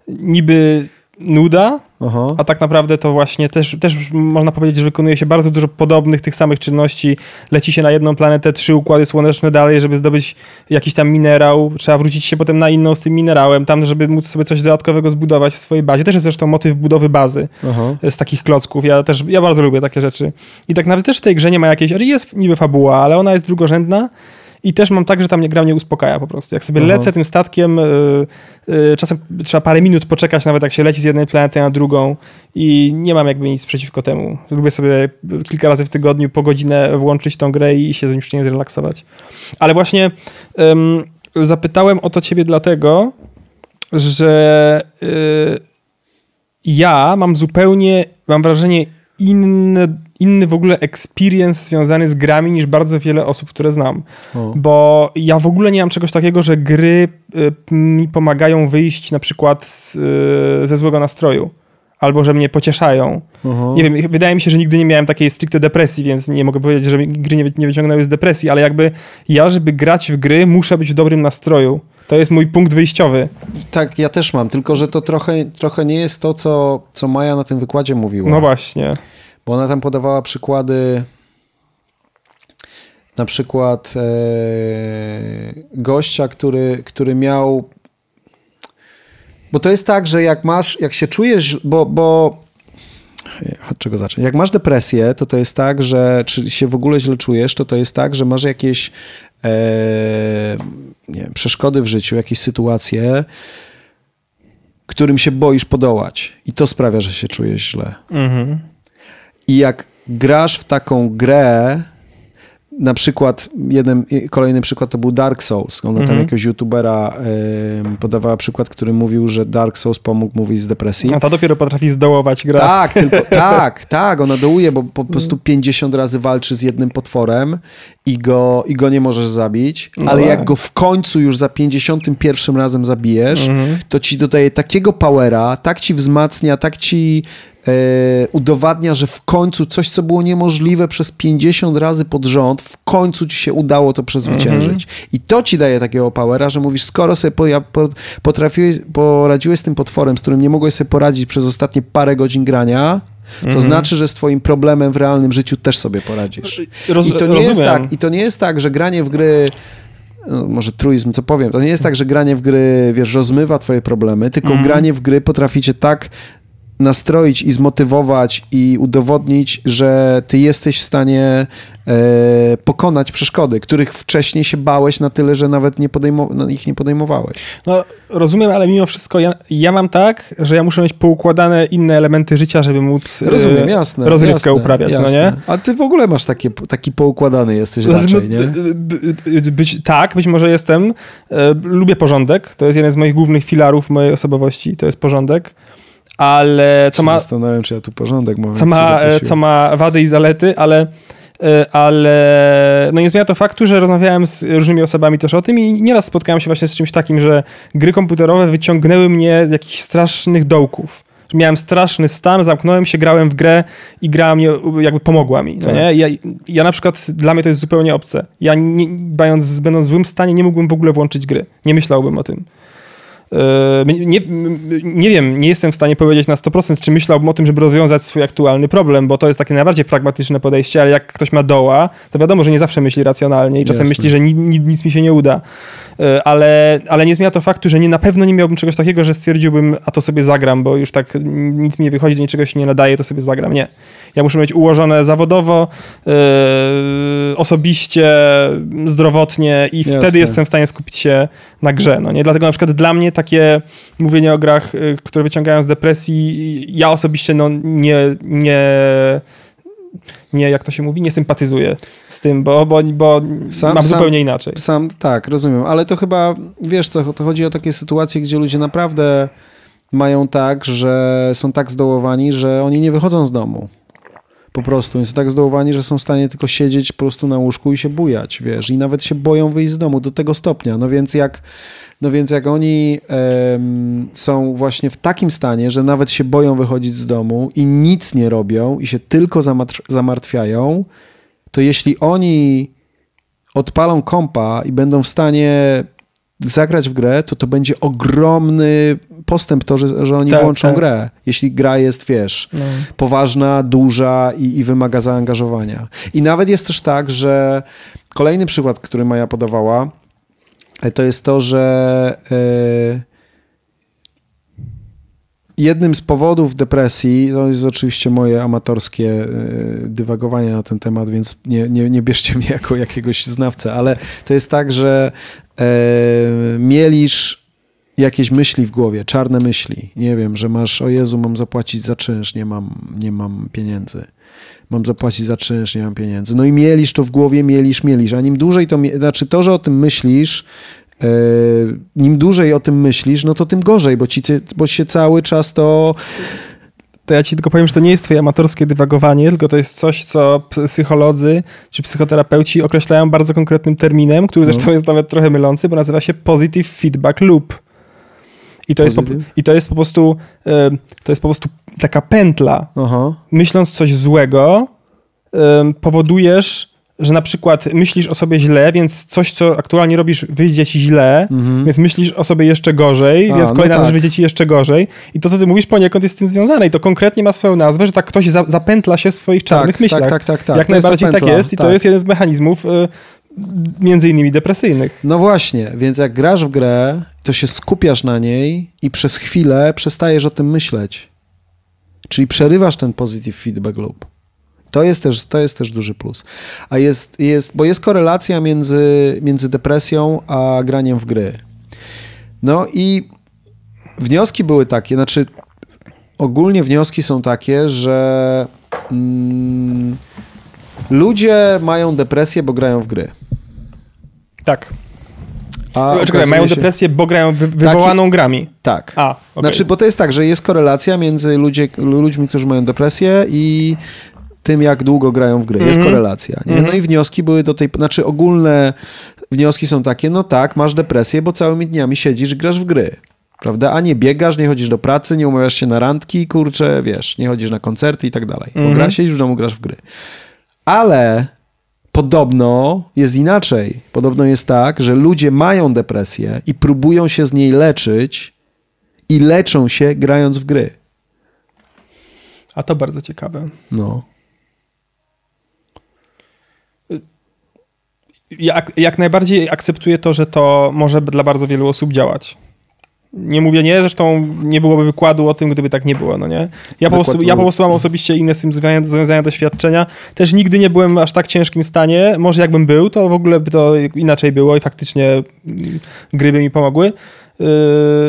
Niby nuda, Aha. a tak naprawdę to właśnie też, też można powiedzieć, że wykonuje się bardzo dużo podobnych, tych samych czynności. Leci się na jedną planetę, trzy układy słoneczne dalej, żeby zdobyć jakiś tam minerał. Trzeba wrócić się potem na inną z tym minerałem, tam, żeby móc sobie coś dodatkowego zbudować w swojej bazie. Też jest zresztą motyw budowy bazy Aha. z takich klocków. Ja też, ja bardzo lubię takie rzeczy. I tak naprawdę też w tej grze nie ma jakiejś, jest niby fabuła, ale ona jest drugorzędna i też mam tak, że tam nie gra mnie uspokaja po prostu. Jak sobie Aha. lecę tym statkiem, y, y, czasem trzeba parę minut poczekać, nawet jak się leci z jednej planety na drugą i nie mam jakby nic przeciwko temu. Lubię sobie kilka razy w tygodniu po godzinę włączyć tą grę i się z nim zrelaksować. Ale właśnie ym, zapytałem o to ciebie dlatego, że y, ja mam zupełnie, mam wrażenie, inny, inny w ogóle experience związany z grami niż bardzo wiele osób, które znam. O. Bo ja w ogóle nie mam czegoś takiego, że gry y, mi pomagają wyjść na przykład z, y, ze złego nastroju. Albo że mnie pocieszają. Nie wiem, wydaje mi się, że nigdy nie miałem takiej stricte depresji, więc nie mogę powiedzieć, że gry nie, nie wyciągnęły z depresji, ale jakby ja, żeby grać w gry, muszę być w dobrym nastroju. To jest mój punkt wyjściowy. Tak, ja też mam, tylko że to trochę, trochę nie jest to, co, co Maja na tym wykładzie mówiła. No właśnie. Bo ona tam podawała przykłady. Na przykład e, gościa, który, który miał. Bo to jest tak, że jak masz, jak się czujesz, bo, bo od czego zacząć? Jak masz depresję, to to jest tak, że czy się w ogóle źle czujesz, to to jest tak, że masz jakieś wiem, przeszkody w życiu, jakieś sytuacje, którym się boisz podołać. I to sprawia, że się czujesz źle. Mhm. I jak grasz w taką grę, na przykład, jeden, kolejny przykład to był Dark Souls. Ona tam Mhm. jakiegoś youtubera em, podawała przykład, który mówił, że Dark Souls pomógł wyjść z depresji. A ta dopiero potrafi zdołować grę. Tak, tylko, tak, tak, ona dołuje, bo po prostu 50 razy walczy z jednym potworem i go, i go nie możesz zabić, No ale tak. jak go w końcu już za 51 razem zabijesz, Mhm. to ci dodaje takiego powera, tak ci wzmacnia, tak ci udowadnia, że w końcu coś, co było niemożliwe przez 50 razy pod rząd, w końcu ci się udało to przezwyciężyć. I to ci daje takiego powera, że mówisz, skoro sobie po, ja, po, potrafiłeś, poradziłeś z tym potworem, z którym nie mogłeś sobie poradzić przez ostatnie parę godzin grania, to znaczy, że z twoim problemem w realnym życiu też sobie poradzisz. Roz, I to nie jest tak, i to nie jest tak, że granie w gry no, może truizm, co powiem, to nie jest tak, że granie w gry, wiesz, rozmywa twoje problemy, tylko Mhm. granie w gry potrafi cię tak nastroić i zmotywować i udowodnić, że ty jesteś w stanie e, pokonać przeszkody, których wcześniej się bałeś na tyle, że nawet nie podejmo- no, ich nie podejmowałeś. No, rozumiem, ale mimo wszystko ja, ja mam tak, że ja muszę mieć poukładane inne elementy życia, żeby móc e, Rozumiem, jasne. rozrywkę jasne, uprawiać, jasne. no nie? A ty w ogóle masz takie, taki poukładany jesteś Znaczy, raczej, no, nie? Być, tak, być może jestem. E, Lubię porządek. To jest jeden z moich głównych filarów mojej osobowości. To jest porządek. Ale co Się ma, Zastanawiam, czy ja tu porządek co ma, e, co ma wady i zalety, ale, e, ale no nie zmienia to faktu, że rozmawiałem z różnymi osobami też o tym i nieraz spotkałem się właśnie z czymś takim, że gry komputerowe wyciągnęły mnie z jakichś strasznych dołków. Miałem straszny stan, zamknąłem się, grałem w grę i gra mnie jakby pomogła mi. No Tak. nie? Ja, ja na przykład, dla mnie to jest zupełnie obce. Ja nie, będąc, będąc w złym stanie nie mógłbym w ogóle włączyć gry. Nie myślałbym o tym. Nie, nie wiem, nie jestem w stanie powiedzieć na 100%, czy myślałbym o tym, żeby rozwiązać swój aktualny problem, bo to jest takie najbardziej pragmatyczne podejście, ale jak ktoś ma doła, to wiadomo, że nie zawsze myśli racjonalnie i czasem Jasne. myśli, że ni, ni, nic mi się nie uda. E, ale, ale nie zmienia to faktu, że nie, na pewno nie miałbym czegoś takiego, że stwierdziłbym, a to sobie zagram, bo już tak nic mi nie wychodzi, do niczego się nie nadaje, to sobie zagram. Nie. Ja muszę mieć ułożone zawodowo, yy, osobiście, zdrowotnie i Jasne. wtedy jestem w stanie skupić się na grze. No nie? Dlatego na przykład dla mnie takie mówienie o grach, yy, które wyciągają z depresji, ja osobiście no, nie, nie nie, jak to się mówi, nie sympatyzuję z tym, bo, bo, bo sam, mam zupełnie inaczej. Sam, tak, rozumiem, ale to chyba, wiesz, to, to chodzi o takie sytuacje, gdzie ludzie naprawdę mają tak, że są tak zdołowani, że oni nie wychodzą z domu. Po prostu. Są tak zdołowani, że są w stanie tylko siedzieć po prostu na łóżku i się bujać, wiesz. I nawet się boją wyjść z domu do tego stopnia. No więc jak, no więc jak oni um, są właśnie w takim stanie, że nawet się boją wychodzić z domu i nic nie robią i się tylko zamartwiają, to jeśli oni odpalą kompa i będą w stanie zagrać w grę, to to będzie ogromny postęp to, że, że oni tak, włączą tak. grę. Jeśli gra jest, wiesz, no. poważna, duża i, i, wymaga zaangażowania. I nawet jest też tak, że kolejny przykład, który Maja podawała, e, to jest to, że yy, jednym z powodów depresji, to jest oczywiście moje amatorskie yy, dywagowanie na ten temat, więc nie, nie, nie bierzcie mnie jako jakiegoś znawcę, ale to jest tak, że mielisz jakieś myśli w głowie, czarne myśli. Nie wiem, że masz, o Jezu, mam zapłacić za czynsz, nie mam, nie mam pieniędzy. Mam zapłacić za czynsz, nie mam pieniędzy. No i mielisz to w głowie, mielisz, mielisz. A nim dłużej to, znaczy to, że o tym myślisz, yy, nim dłużej o tym myślisz, no to tym gorzej, bo, ci, bo się cały czas to to ja ci tylko powiem, że to nie jest twoje amatorskie dywagowanie, tylko to jest coś, co psycholodzy czy psychoterapeuci określają bardzo konkretnym terminem, który no. zresztą jest nawet trochę mylący, bo nazywa się positive feedback loop. I to, jest po, I to jest po prostu to jest po prostu taka pętla. Aha. Myśląc coś złego, powodujesz, że na przykład myślisz o sobie źle, więc coś, co aktualnie robisz, wyjdzie ci źle, mhm. więc myślisz o sobie jeszcze gorzej, A, więc kolejna no tak. rzecz wyjdzie ci jeszcze gorzej. I to, co ty mówisz, poniekąd jest z tym związane. I to konkretnie ma swoją nazwę, że tak ktoś za, zapętla się w swoich czarnych tak, myślach. Tak, tak, tak, tak. Jak to najbardziej tak jest i to tak. jest jeden z mechanizmów y, między innymi depresyjnych. No właśnie, więc jak grasz w grę, to się skupiasz na niej i przez chwilę przestajesz o tym myśleć. Czyli przerywasz ten positive feedback loop. To jest też, to jest też duży plus. A jest, jest, bo jest korelacja między, między depresją a graniem w gry. No i wnioski były takie, znaczy ogólnie wnioski są takie, że mm, ludzie mają depresję, bo grają w gry. Tak. A Czekaj, mają się... depresję, bo grają wy wywołaną Taki... grami. Tak. A, okay. Znaczy, bo to jest tak, że jest korelacja między ludzie, ludźmi, którzy mają depresję i tym, jak długo grają w gry. Jest mm -hmm. korelacja. Nie? Mm -hmm. No i wnioski były do tej... Znaczy ogólne wnioski są takie, no tak, masz depresję, bo całymi dniami siedzisz grasz w gry. Prawda? A nie biegasz, nie chodzisz do pracy, nie umawiasz się na randki, kurczę, wiesz, nie chodzisz na koncerty i tak dalej. Bo mm -hmm. gra, siedzisz w domu, grasz w gry. Ale Podobno jest inaczej. Podobno jest tak, że ludzie mają depresję i próbują się z niej leczyć i leczą się grając w gry. A to bardzo ciekawe. No. Jak, jak najbardziej akceptuję to, że to może dla bardzo wielu osób działać. Nie mówię nie, zresztą nie byłoby wykładu o tym, gdyby tak nie było, no nie? Ja, po prostu, ja po prostu mam osobiście inne z tym związane doświadczenia. Też nigdy nie byłem w aż tak ciężkim stanie. Może jakbym był, to w ogóle by to inaczej było i faktycznie mm, gry by mi pomogły. Yy,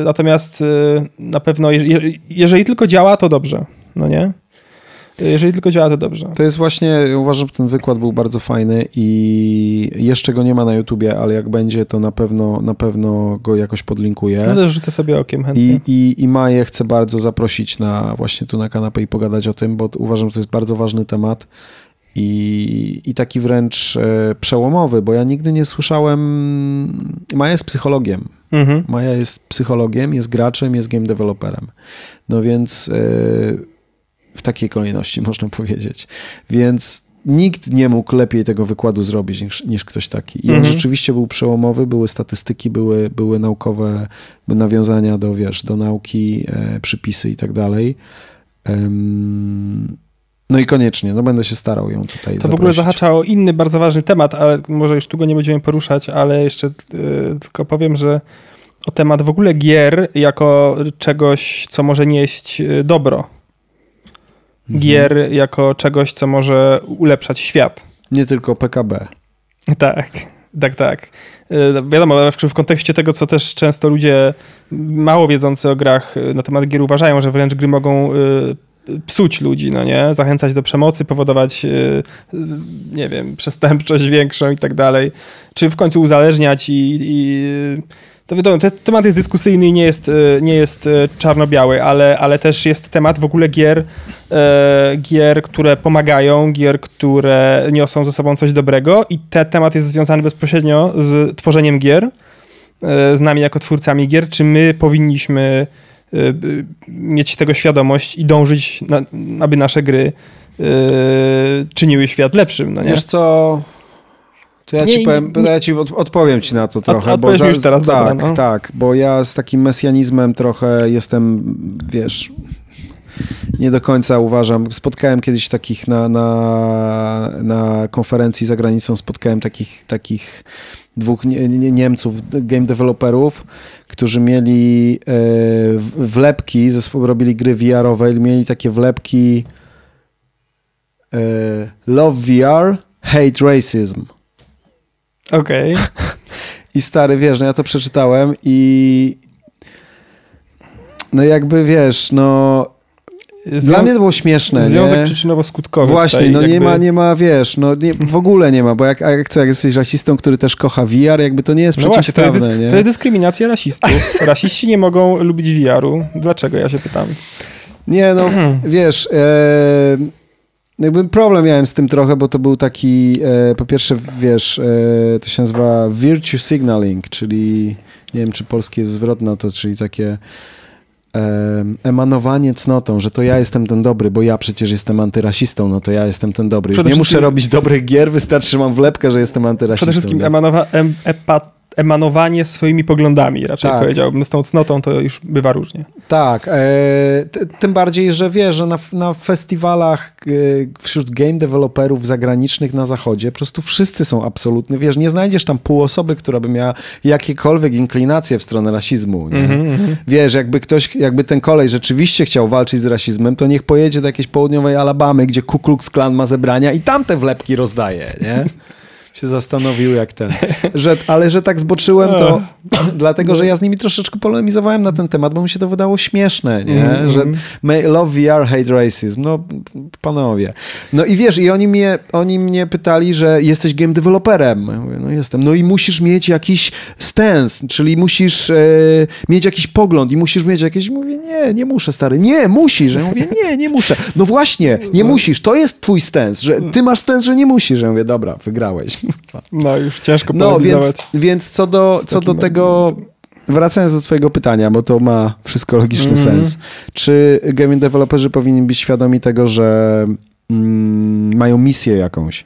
natomiast yy, na pewno, jeżeli tylko działa, to dobrze, no nie? Jeżeli tylko działa, to dobrze. To jest właśnie, uważam, że ten wykład był bardzo fajny i jeszcze go nie ma na YouTubie, ale jak będzie, to na pewno, na pewno go jakoś podlinkuję. Ja też rzucę sobie okiem chętnie. I, i, I Maję chcę bardzo zaprosić na właśnie tu na kanapę i pogadać o tym, bo uważam, że to jest bardzo ważny temat. I, i taki wręcz e, przełomowy, bo ja nigdy nie słyszałem. Maja jest psychologiem. Mhm. Maja jest psychologiem, jest graczem, jest game developerem. No więc. E, w takiej kolejności można powiedzieć. Więc nikt nie mógł lepiej tego wykładu zrobić niż, niż ktoś taki. I on Mhm. rzeczywiście był przełomowy, były statystyki, były, były naukowe nawiązania do, wiesz, do nauki, e, przypisy i tak dalej. Em, no i koniecznie, no będę się starał ją tutaj To w ogóle zaprosić. zahacza o inny bardzo ważny temat, ale może już tu go nie będziemy poruszać, ale jeszcze y, tylko powiem, że o temat w ogóle gier jako czegoś, co może nieść y, Mhm. Gier jako czegoś, co może ulepszać świat. Nie tylko PKB. Tak, tak, tak. Y, Wiadomo, w kontekście tego, co też często ludzie mało wiedzący o grach y, na temat gier uważają, że wręcz gry mogą y, psuć ludzi, no nie? Zachęcać do przemocy, powodować, nie wiem, przestępczość większą i tak dalej. Czy w końcu uzależniać i... i to wiadomo, te- temat jest dyskusyjny i nie jest, y, nie jest y, czarno-biały, ale, ale też jest temat w ogóle gier, e, gier, które pomagają, gier, które niosą ze sobą coś dobrego i ten temat jest związany bezpośrednio z tworzeniem gier, e, z nami jako twórcami gier, czy my powinniśmy e, mieć tego świadomość i dążyć, aby nasze gry e, czyniły świat lepszym, no nie? Wiesz co? To ja Nie, ci nie, powiem, nie- ja ci od, odpowiem ci na to trochę. odpowiedz mi już teraz, tak, dobra, no. tak, bo ja z takim mesjanizmem trochę jestem, wiesz, nie do końca uważam. Spotkałem kiedyś takich na, na, na konferencji za granicą, spotkałem takich, takich dwóch nie, nie, Niemców, game developerów, którzy mieli e, w- wlepki, ze robili gry VR-owe i mieli takie wlepki e, Love VR, Hate Racism. Okej. I stary, wiesz, no ja to przeczytałem i no jakby, wiesz, no dla mnie to było śmieszne, Związek nie? przyczynowo-skutkowy. Właśnie, tutaj no nie jakby- ma, nie ma, wiesz, no nie, w ogóle nie ma, bo jak, jak co, jak jesteś rasistą, który też kocha VR, jakby to nie jest No właśnie, to jest, nie? to jest dyskryminacja rasistów. Rasiści nie mogą lubić VR-u. Dlaczego, ja się pytam. Nie, no wiesz, e, jakby problem miałem z tym trochę, bo to był taki, e, po pierwsze, wiesz, e, to się nazywa virtue signaling, czyli nie wiem, czy polski jest zwrot na to, czyli takie e, emanowanie cnotą, że to ja jestem ten dobry, bo ja przecież jestem antyrasistą, no to ja jestem ten dobry. Już nie muszę robić dobrych gier, wystarczy, że mam wlepkę, że jestem antyrasistą. Przede wszystkim nie? emanowa- em, epa- emanowanie swoimi poglądami, raczej Tak. powiedziałbym. Z tą cnotą to już bywa różnie. Tak, e, tym bardziej, że wiesz, że na, na festiwalach e, wśród game deweloperów zagranicznych na zachodzie po prostu wszyscy są absolutnie, wiesz, nie znajdziesz tam pół osoby, która by miała jakiekolwiek inklinacje w stronę rasizmu, nie? Mhm, mhm. Wiesz, jakby ktoś, jakby ten kolej rzeczywiście chciał walczyć z rasizmem, to niech pojedzie do jakiejś południowej Alabamy, gdzie Ku Klux Klan ma zebrania i tam te wlepki rozdaje, nie? Się zastanowił jak ten. Że, ale że tak zboczyłem, to dlatego, że ja z nimi troszeczkę polemizowałem na ten temat, bo mi się to wydało śmieszne, nie? Mhm. Że may- love VR, hate racism. No, panowie. No i wiesz, i oni mnie, oni mnie pytali, że jesteś game developerem. Ja mówię, no jestem. No i musisz mieć jakiś stance, czyli musisz e, mieć jakiś pogląd i musisz mieć jakieś... Mówię, nie, nie muszę, stary. Nie, musisz. Ja mówię, nie, nie muszę. No właśnie, nie musisz. To jest twój stance, że ty masz stance, że nie musisz. Ja mówię, dobra, wygrałeś. No już ciężko No, więc, więc co do, co do tego, wracając do twojego pytania, bo to ma wszystko logiczny Mhm. sens. Czy game deweloperzy powinni być świadomi tego, że mm, mają misję jakąś?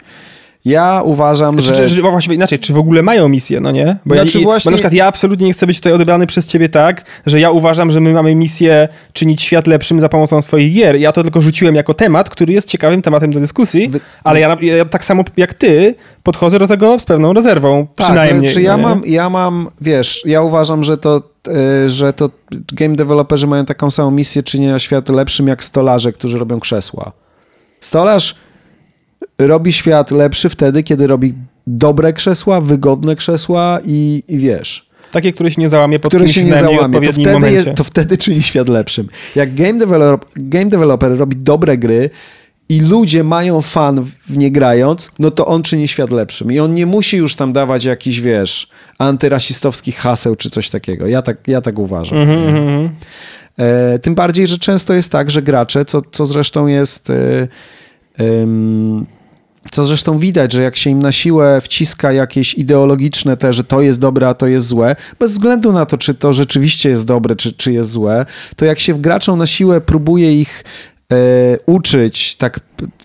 Ja uważam, Czy, że... czy, czy, właściwie inaczej, czy w ogóle mają misję, no nie? Bo, Znaczy ja, właśnie- bo na przykład ja absolutnie nie chcę być tutaj odebrany przez ciebie tak, że ja uważam, że my mamy misję czynić świat lepszym za pomocą swoich gier. Ja to tylko rzuciłem jako temat, który jest ciekawym tematem do dyskusji, Wy- ale ja, ja tak samo jak ty podchodzę do tego z pewną rezerwą, Tak, przynajmniej. Czy ja no mam, ja mam, wiesz, ja uważam, że to, e, że to game deweloperzy mają taką samą misję czynienia świata lepszym jak stolarze, którzy robią krzesła. Stolarz robi świat lepszy wtedy, kiedy robi dobre krzesła, wygodne krzesła i, i wiesz, Takie, które się nie załamie pod które się nie załamie. To wtedy, jest, to wtedy czyni świat lepszym. Jak game, develop, game developer robi dobre gry i ludzie mają fan w nie grając, no to on czyni świat lepszym. I on nie musi już tam dawać jakichś, wiesz, antyrasistowskich haseł czy coś takiego. Ja tak, ja tak uważam. Mhm, mhm, mhm. E, tym bardziej, że często jest tak, że gracze, co, co zresztą jest. E, co zresztą widać, że jak się im na siłę wciska jakieś ideologiczne te, że to jest dobre, a to jest złe, bez względu na to, czy to rzeczywiście jest dobre, czy, czy jest złe, to jak się graczom na siłę próbuje ich e, uczyć tak,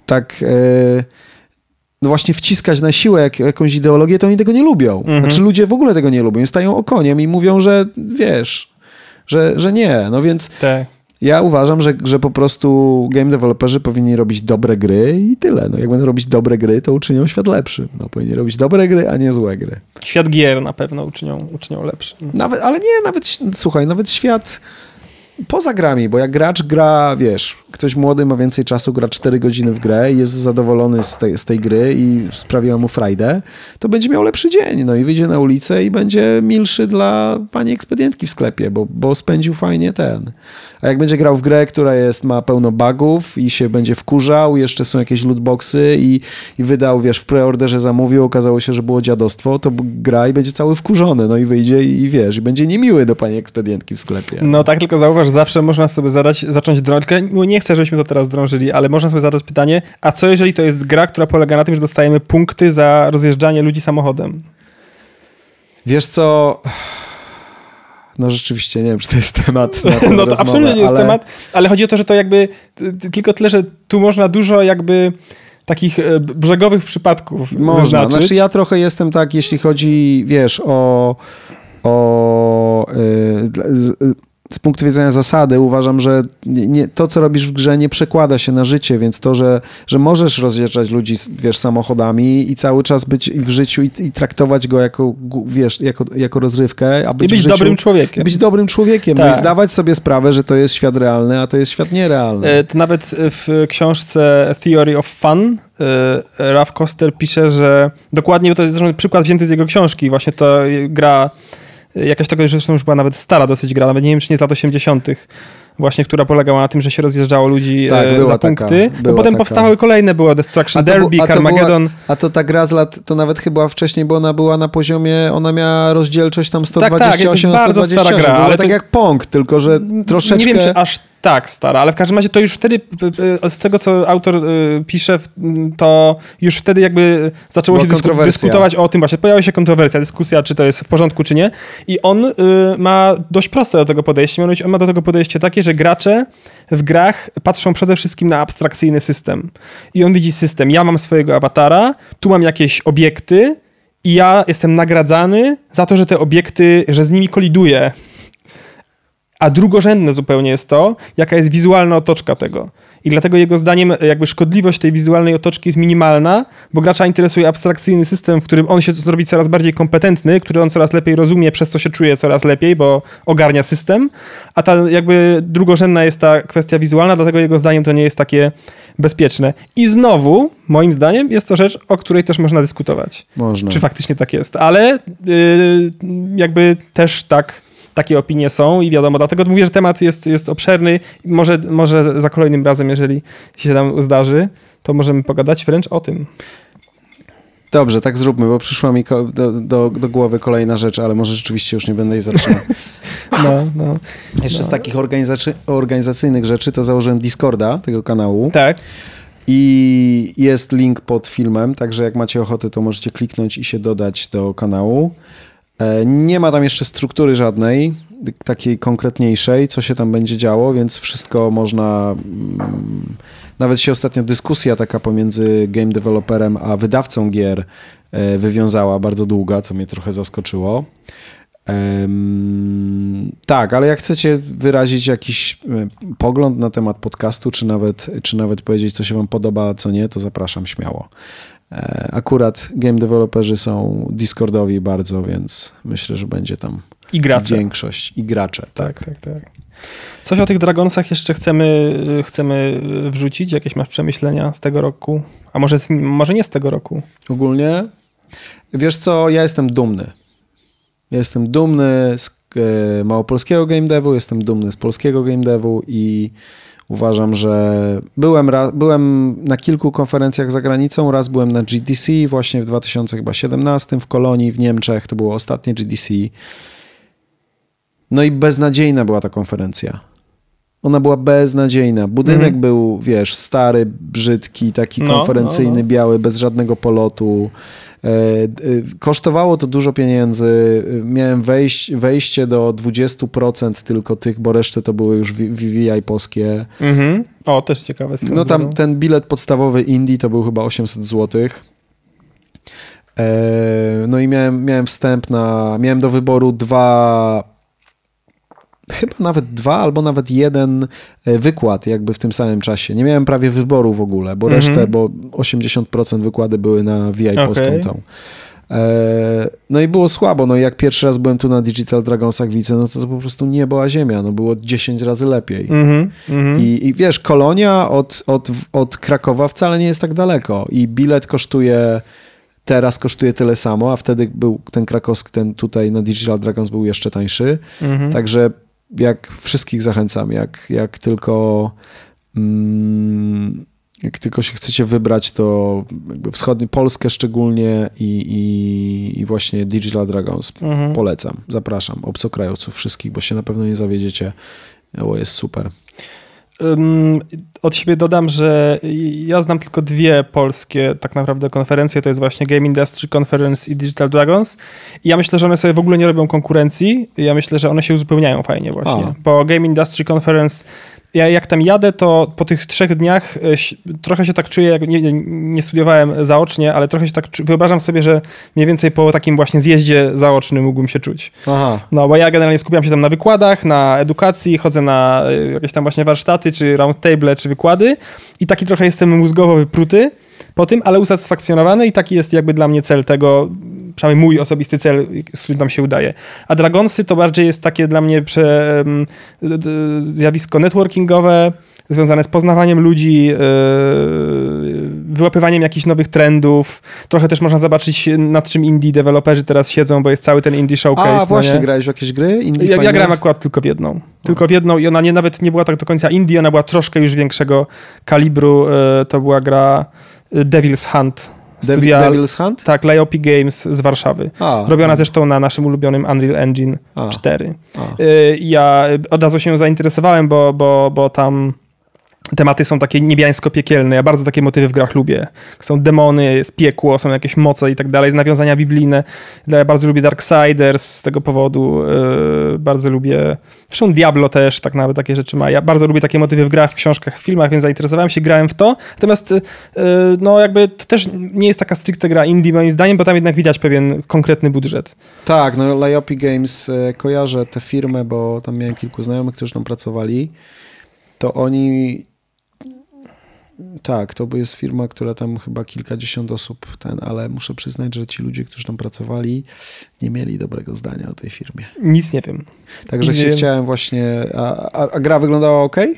tak e, no właśnie wciskać na siłę jak, jakąś ideologię, to oni tego nie lubią. Mhm. Znaczy ludzie w ogóle tego nie lubią. Stają okoniem i mówią, że wiesz, że, że nie. No więc Tak. Ja uważam, że, że po prostu game developerzy powinni robić dobre gry i tyle. No jak będą robić dobre gry, to uczynią świat lepszym. No powinni robić dobre gry, a nie złe gry. Świat gier na pewno uczynią, uczynią lepszy. Nawet, ale nie, nawet, słuchaj, nawet świat poza grami, bo jak gracz gra, wiesz, ktoś młody ma więcej czasu, gra 4 godziny w grę i jest zadowolony z tej, z tej gry i sprawiła mu frajdę, to będzie miał lepszy dzień, no i wyjdzie na ulicę i będzie milszy dla pani ekspedientki w sklepie, bo, bo spędził fajnie ten. A jak będzie grał w grę, która jest, ma pełno bugów i się będzie wkurzał, jeszcze są jakieś lootboxy i, i wydał, wiesz, w preorderze zamówił, okazało się, że było dziadostwo, to gra i będzie cały wkurzony, no i wyjdzie i, i wiesz, i będzie niemiły do pani ekspedientki w sklepie. No tak, tylko zauważ, zawsze można sobie zadać, zacząć drążyć, bo nie chcę, żebyśmy to teraz drążyli, ale można sobie zadać pytanie, a co jeżeli to jest gra, która polega na tym, że dostajemy punkty za rozjeżdżanie ludzi samochodem? Wiesz co... No rzeczywiście, nie wiem, czy to jest temat na No to rozmowę, absolutnie nie jest ale... temat, ale chodzi o to, że to jakby tylko tyle, że tu można dużo jakby takich e, brzegowych przypadków Można. wyznaczyć. Znaczy ja trochę jestem tak, jeśli chodzi, wiesz, o... o yy, z, y, z punktu widzenia zasady uważam, że nie, to, co robisz w grze, nie przekłada się na życie, więc to, że, że możesz rozjeżdżać ludzi, wiesz, samochodami i cały czas być w życiu i, i traktować go jako, wiesz, jako, jako rozrywkę, a być, I być życiu, dobrym człowiekiem. być dobrym człowiekiem, no i Tak. zdawać sobie sprawę, że to jest świat realny, a to jest świat nierealny. E, To nawet w książce Theory of Fun e, Ralph Koster pisze, że dokładnie, to jest przykład wzięty z jego książki, właśnie to e, gra, e, jakaś tego zresztą już była nawet stara dosyć gra, nawet nie wiem, czy nie z lat 80., właśnie, która polegała na tym, że się rozjeżdżało ludzi Tak, e, była za taka, punkty, bo była potem taka. powstawały kolejne, było Destruction A to bu- Derby, a Carmageddon. A to ta gra z lat, to nawet chyba wcześniej, bo ona była na poziomie, ona miała rozdzielczość tam 128 na Tak, bardzo stara 128. gra, Była ale tak to- jak Pong, tylko że troszeczkę... Nie wiem, czy aż tak stara, ale w każdym razie to już wtedy, z tego co autor y, pisze, to już wtedy jakby zaczęło Była się dysku- dyskutować o tym właśnie. Pojawiła się kontrowersja, dyskusja, czy to jest w porządku, czy nie. I on y, ma dość proste do tego podejście. Mianowicie on ma do tego podejście takie, że gracze w grach patrzą przede wszystkim na abstrakcyjny system. I on widzi system. Ja mam swojego awatara, tu mam jakieś obiekty i ja jestem nagradzany za to, że te obiekty, że z nimi koliduję. A drugorzędne zupełnie jest to, jaka jest wizualna otoczka tego. I dlatego jego zdaniem jakby szkodliwość tej wizualnej otoczki jest minimalna, bo gracza interesuje abstrakcyjny system, w którym on się zrobi coraz bardziej kompetentny, który on coraz lepiej rozumie, przez co się czuje coraz lepiej, bo ogarnia system, a ta jakby drugorzędna jest ta kwestia wizualna, dlatego jego zdaniem to nie jest takie bezpieczne. I znowu, moim zdaniem, jest to rzecz, o której też można dyskutować. Można. Czy faktycznie tak jest, ale yy, jakby też tak takie opinie są i wiadomo, dlatego mówię, że temat jest, jest obszerny. Może, może za kolejnym razem, jeżeli się nam zdarzy, to możemy pogadać wręcz o tym. Dobrze, tak zróbmy, bo przyszła mi do, do, do głowy kolejna rzecz, ale może rzeczywiście już nie będę jej zaczynał. No, no. Jeszcze No. z takich organizacy- organizacyjnych rzeczy to założyłem Discorda tego kanału Tak. i jest link pod filmem, także jak macie ochotę, to możecie kliknąć i się dodać do kanału. E, Nie ma tam jeszcze struktury żadnej, takiej konkretniejszej, co się tam będzie działo, więc wszystko można. mm, Nawet się ostatnio dyskusja taka pomiędzy game developerem a wydawcą gier e, wywiązała bardzo długa, co mnie trochę zaskoczyło. Tak, ale jak chcecie wyrazić jakiś e, pogląd na temat podcastu, czy nawet, czy nawet powiedzieć, co się Wam podoba, a co nie, to zapraszam śmiało. E, Akurat game developerzy są Discordowi bardzo, więc myślę, że będzie tam I gracze. większość i gracze. Tak. Tak, tak, tak. Coś o tych Dragonsach jeszcze chcemy, chcemy wrzucić? Jakieś masz przemyślenia z tego roku? A może, z, może nie z tego roku? Ogólnie, wiesz co, ja jestem dumny. Ja jestem dumny z e, małopolskiego game devu, jestem dumny z polskiego game devu i uważam, że byłem, byłem na kilku konferencjach za granicą. Raz byłem na GDC właśnie w 2017 w Kolonii w Niemczech. To było ostatnie GDC. No i beznadziejna była ta konferencja. Ona była beznadziejna. Budynek Mhm. był, wiesz, stary, brzydki, taki No, konferencyjny, no, no. biały, bez żadnego polotu. E, y, Kosztowało to dużo pieniędzy. Y, Miałem wejść, wejście do 20% tylko tych, bo resztę to były już VVI polskie. Mhm. O, też ciekawe. No tam ten bilet podstawowy Indie to był chyba 800 zł. E, no i miałem, miałem wstęp na, miałem do wyboru dwa, chyba nawet dwa albo nawet jeden e, wykład jakby w tym samym czasie. Nie miałem prawie wyboru w ogóle, bo Mhm. resztę, bo 80% wykłady były na VI Okej. polską tą. E, No i było słabo, no i jak pierwszy raz byłem tu na Digital Dragonsach widzę, no to, to po prostu niebo a ziemia, no było 10 razy lepiej. Mhm, mhm. I, I wiesz, Kolonia od, od, od Krakowa wcale nie jest tak daleko i bilet kosztuje, teraz kosztuje tyle samo, a wtedy był ten krakowski, ten tutaj na Digital Dragons był jeszcze tańszy. Mhm. Także jak wszystkich zachęcam, jak, jak tylko mm, jak tylko się chcecie wybrać, to jakby wschodni Polskę szczególnie i, i, i właśnie Digital Dragons Mhm. polecam, zapraszam obcokrajowców wszystkich, bo się na pewno nie zawiedziecie, bo jest super. Od siebie dodam, że ja znam tylko dwie polskie tak naprawdę konferencje, to jest właśnie Game Industry Conference i Digital Dragons. I ja myślę, że one sobie w ogóle nie robią konkurencji, ja myślę, że one się uzupełniają fajnie właśnie, A. bo Game Industry Conference ja jak tam jadę, to po tych trzech dniach e, trochę się tak czuję, jak nie, nie, studiowałem zaocznie, ale trochę się tak wyobrażam sobie, że mniej więcej po takim właśnie zjeździe zaocznym mógłbym się czuć. Aha. No, bo ja generalnie skupiam się tam na wykładach, na edukacji, chodzę na y, jakieś tam właśnie warsztaty, czy roundtable, czy wykłady i taki trochę jestem mózgowo wypruty po tym, ale usatysfakcjonowany i taki jest jakby dla mnie cel tego, przynajmniej mój osobisty cel, z którym tam się udaje. A Dragonsy to bardziej jest takie dla mnie prze, zjawisko networkingowe, związane z poznawaniem ludzi, yy, wyłapywaniem jakichś nowych trendów. Trochę też można zobaczyć, nad czym indie deweloperzy teraz siedzą, bo jest cały ten indie showcase. A, no właśnie, nie? grałeś w jakieś gry? Indie Ja, ja grałem akurat tylko w jedną. Tylko w jedną i ona nie, nawet nie była tak do końca indie, ona była troszkę już większego kalibru. e, To była gra e, Devil's Hunt. Studia, Devil's Hunt? tak, Liopi Games z Warszawy. A, Robiona zresztą na naszym ulubionym Unreal Engine A. 4. a. E, Ja od razu się zainteresowałem, bo, bo, bo tam tematy są takie niebiańsko-piekielne. Ja bardzo takie motywy w grach lubię. Są demony, jest piekło, są jakieś moce i tak dalej, nawiązania biblijne. Ja bardzo lubię Darksiders z tego powodu. Yy, bardzo lubię... Zresztą Diablo też tak nawet takie rzeczy ma. Ja bardzo lubię takie motywy w grach, w książkach, w filmach, więc zainteresowałem się, grałem w to. Natomiast yy, no jakby to też nie jest taka stricte gra indie moim zdaniem, bo tam jednak widać pewien konkretny budżet. Tak, no Liopi Games, e, kojarzę tę firmę, bo tam miałem kilku znajomych, którzy tam pracowali. To oni... Tak, to jest firma, która tam chyba kilkadziesiąt osób ten, ale muszę przyznać, że ci ludzie, którzy tam pracowali, nie mieli dobrego zdania o tej firmie. Nic nie wiem. Także Nie się wiem. chciałem właśnie... A, a, a gra wyglądała ok? Y,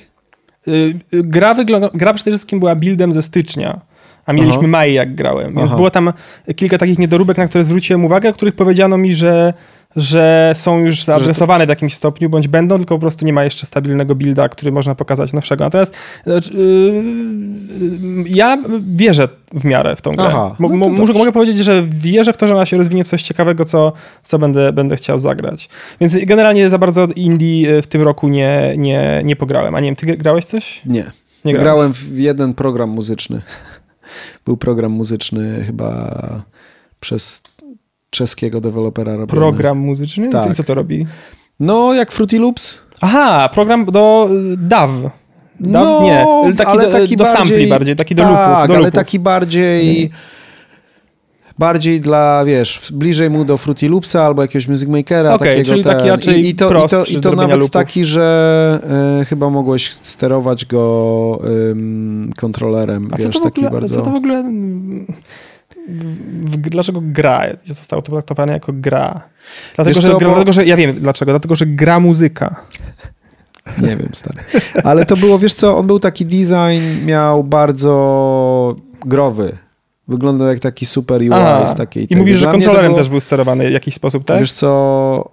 y, Gra, wygląda, gra przede wszystkim była buildem ze stycznia, a mieliśmy Aha. maj jak grałem, więc Aha. było tam kilka takich niedoróbek, na które zwróciłem uwagę, o których powiedziano mi, że, że są już zaadresowane w jakimś stopniu, bądź będą, tylko po prostu nie ma jeszcze stabilnego builda, który można pokazać nowszego. Natomiast znaczy, yy, ja wierzę w miarę w tą grę. Aha, no to mo- dobrze. mogę powiedzieć, że wierzę w to, że ona się rozwinie w coś ciekawego, co, co będę, będę chciał zagrać. Więc generalnie za bardzo indie w tym roku nie, nie, nie pograłem. A nie wiem, ty grałeś coś? Nie. Nie grałeś? Grałem w jeden program muzyczny. Był program muzyczny chyba przez czeskiego dewelopera robiony. Program muzyczny? Tak. I co to robi? No, jak Fruity Loops. Aha, program do y, DAW. DAW? no, nie, taki ale do, taki do bardziej, sampli bardziej, taki do tak, loopów. Do ale loopów. taki bardziej... Bardziej dla, wiesz, bliżej mu do Fruity Loopsa albo jakiegoś Music Makera. Okej, takiego czyli taki ten. raczej I, i to, i to, i to nawet loopów. taki, że e, chyba mogłeś sterować go ym, kontrolerem. A co wiesz, to, w taki ogóle, bardzo... co to w ogóle... W, dlaczego gra zostało to traktowane jako gra? Dlatego, że, co, gra, bo- dlatego, że ja wiem dlaczego. Dlatego, że gra muzyka. Nie wiem, stary. Ale to było, wiesz co, on był taki design, miał bardzo growy. Wyglądał jak taki super UI A, z takiej... I tego. mówisz, że kontrolerem było- też był sterowany w jakiś sposób, tak? Wiesz co,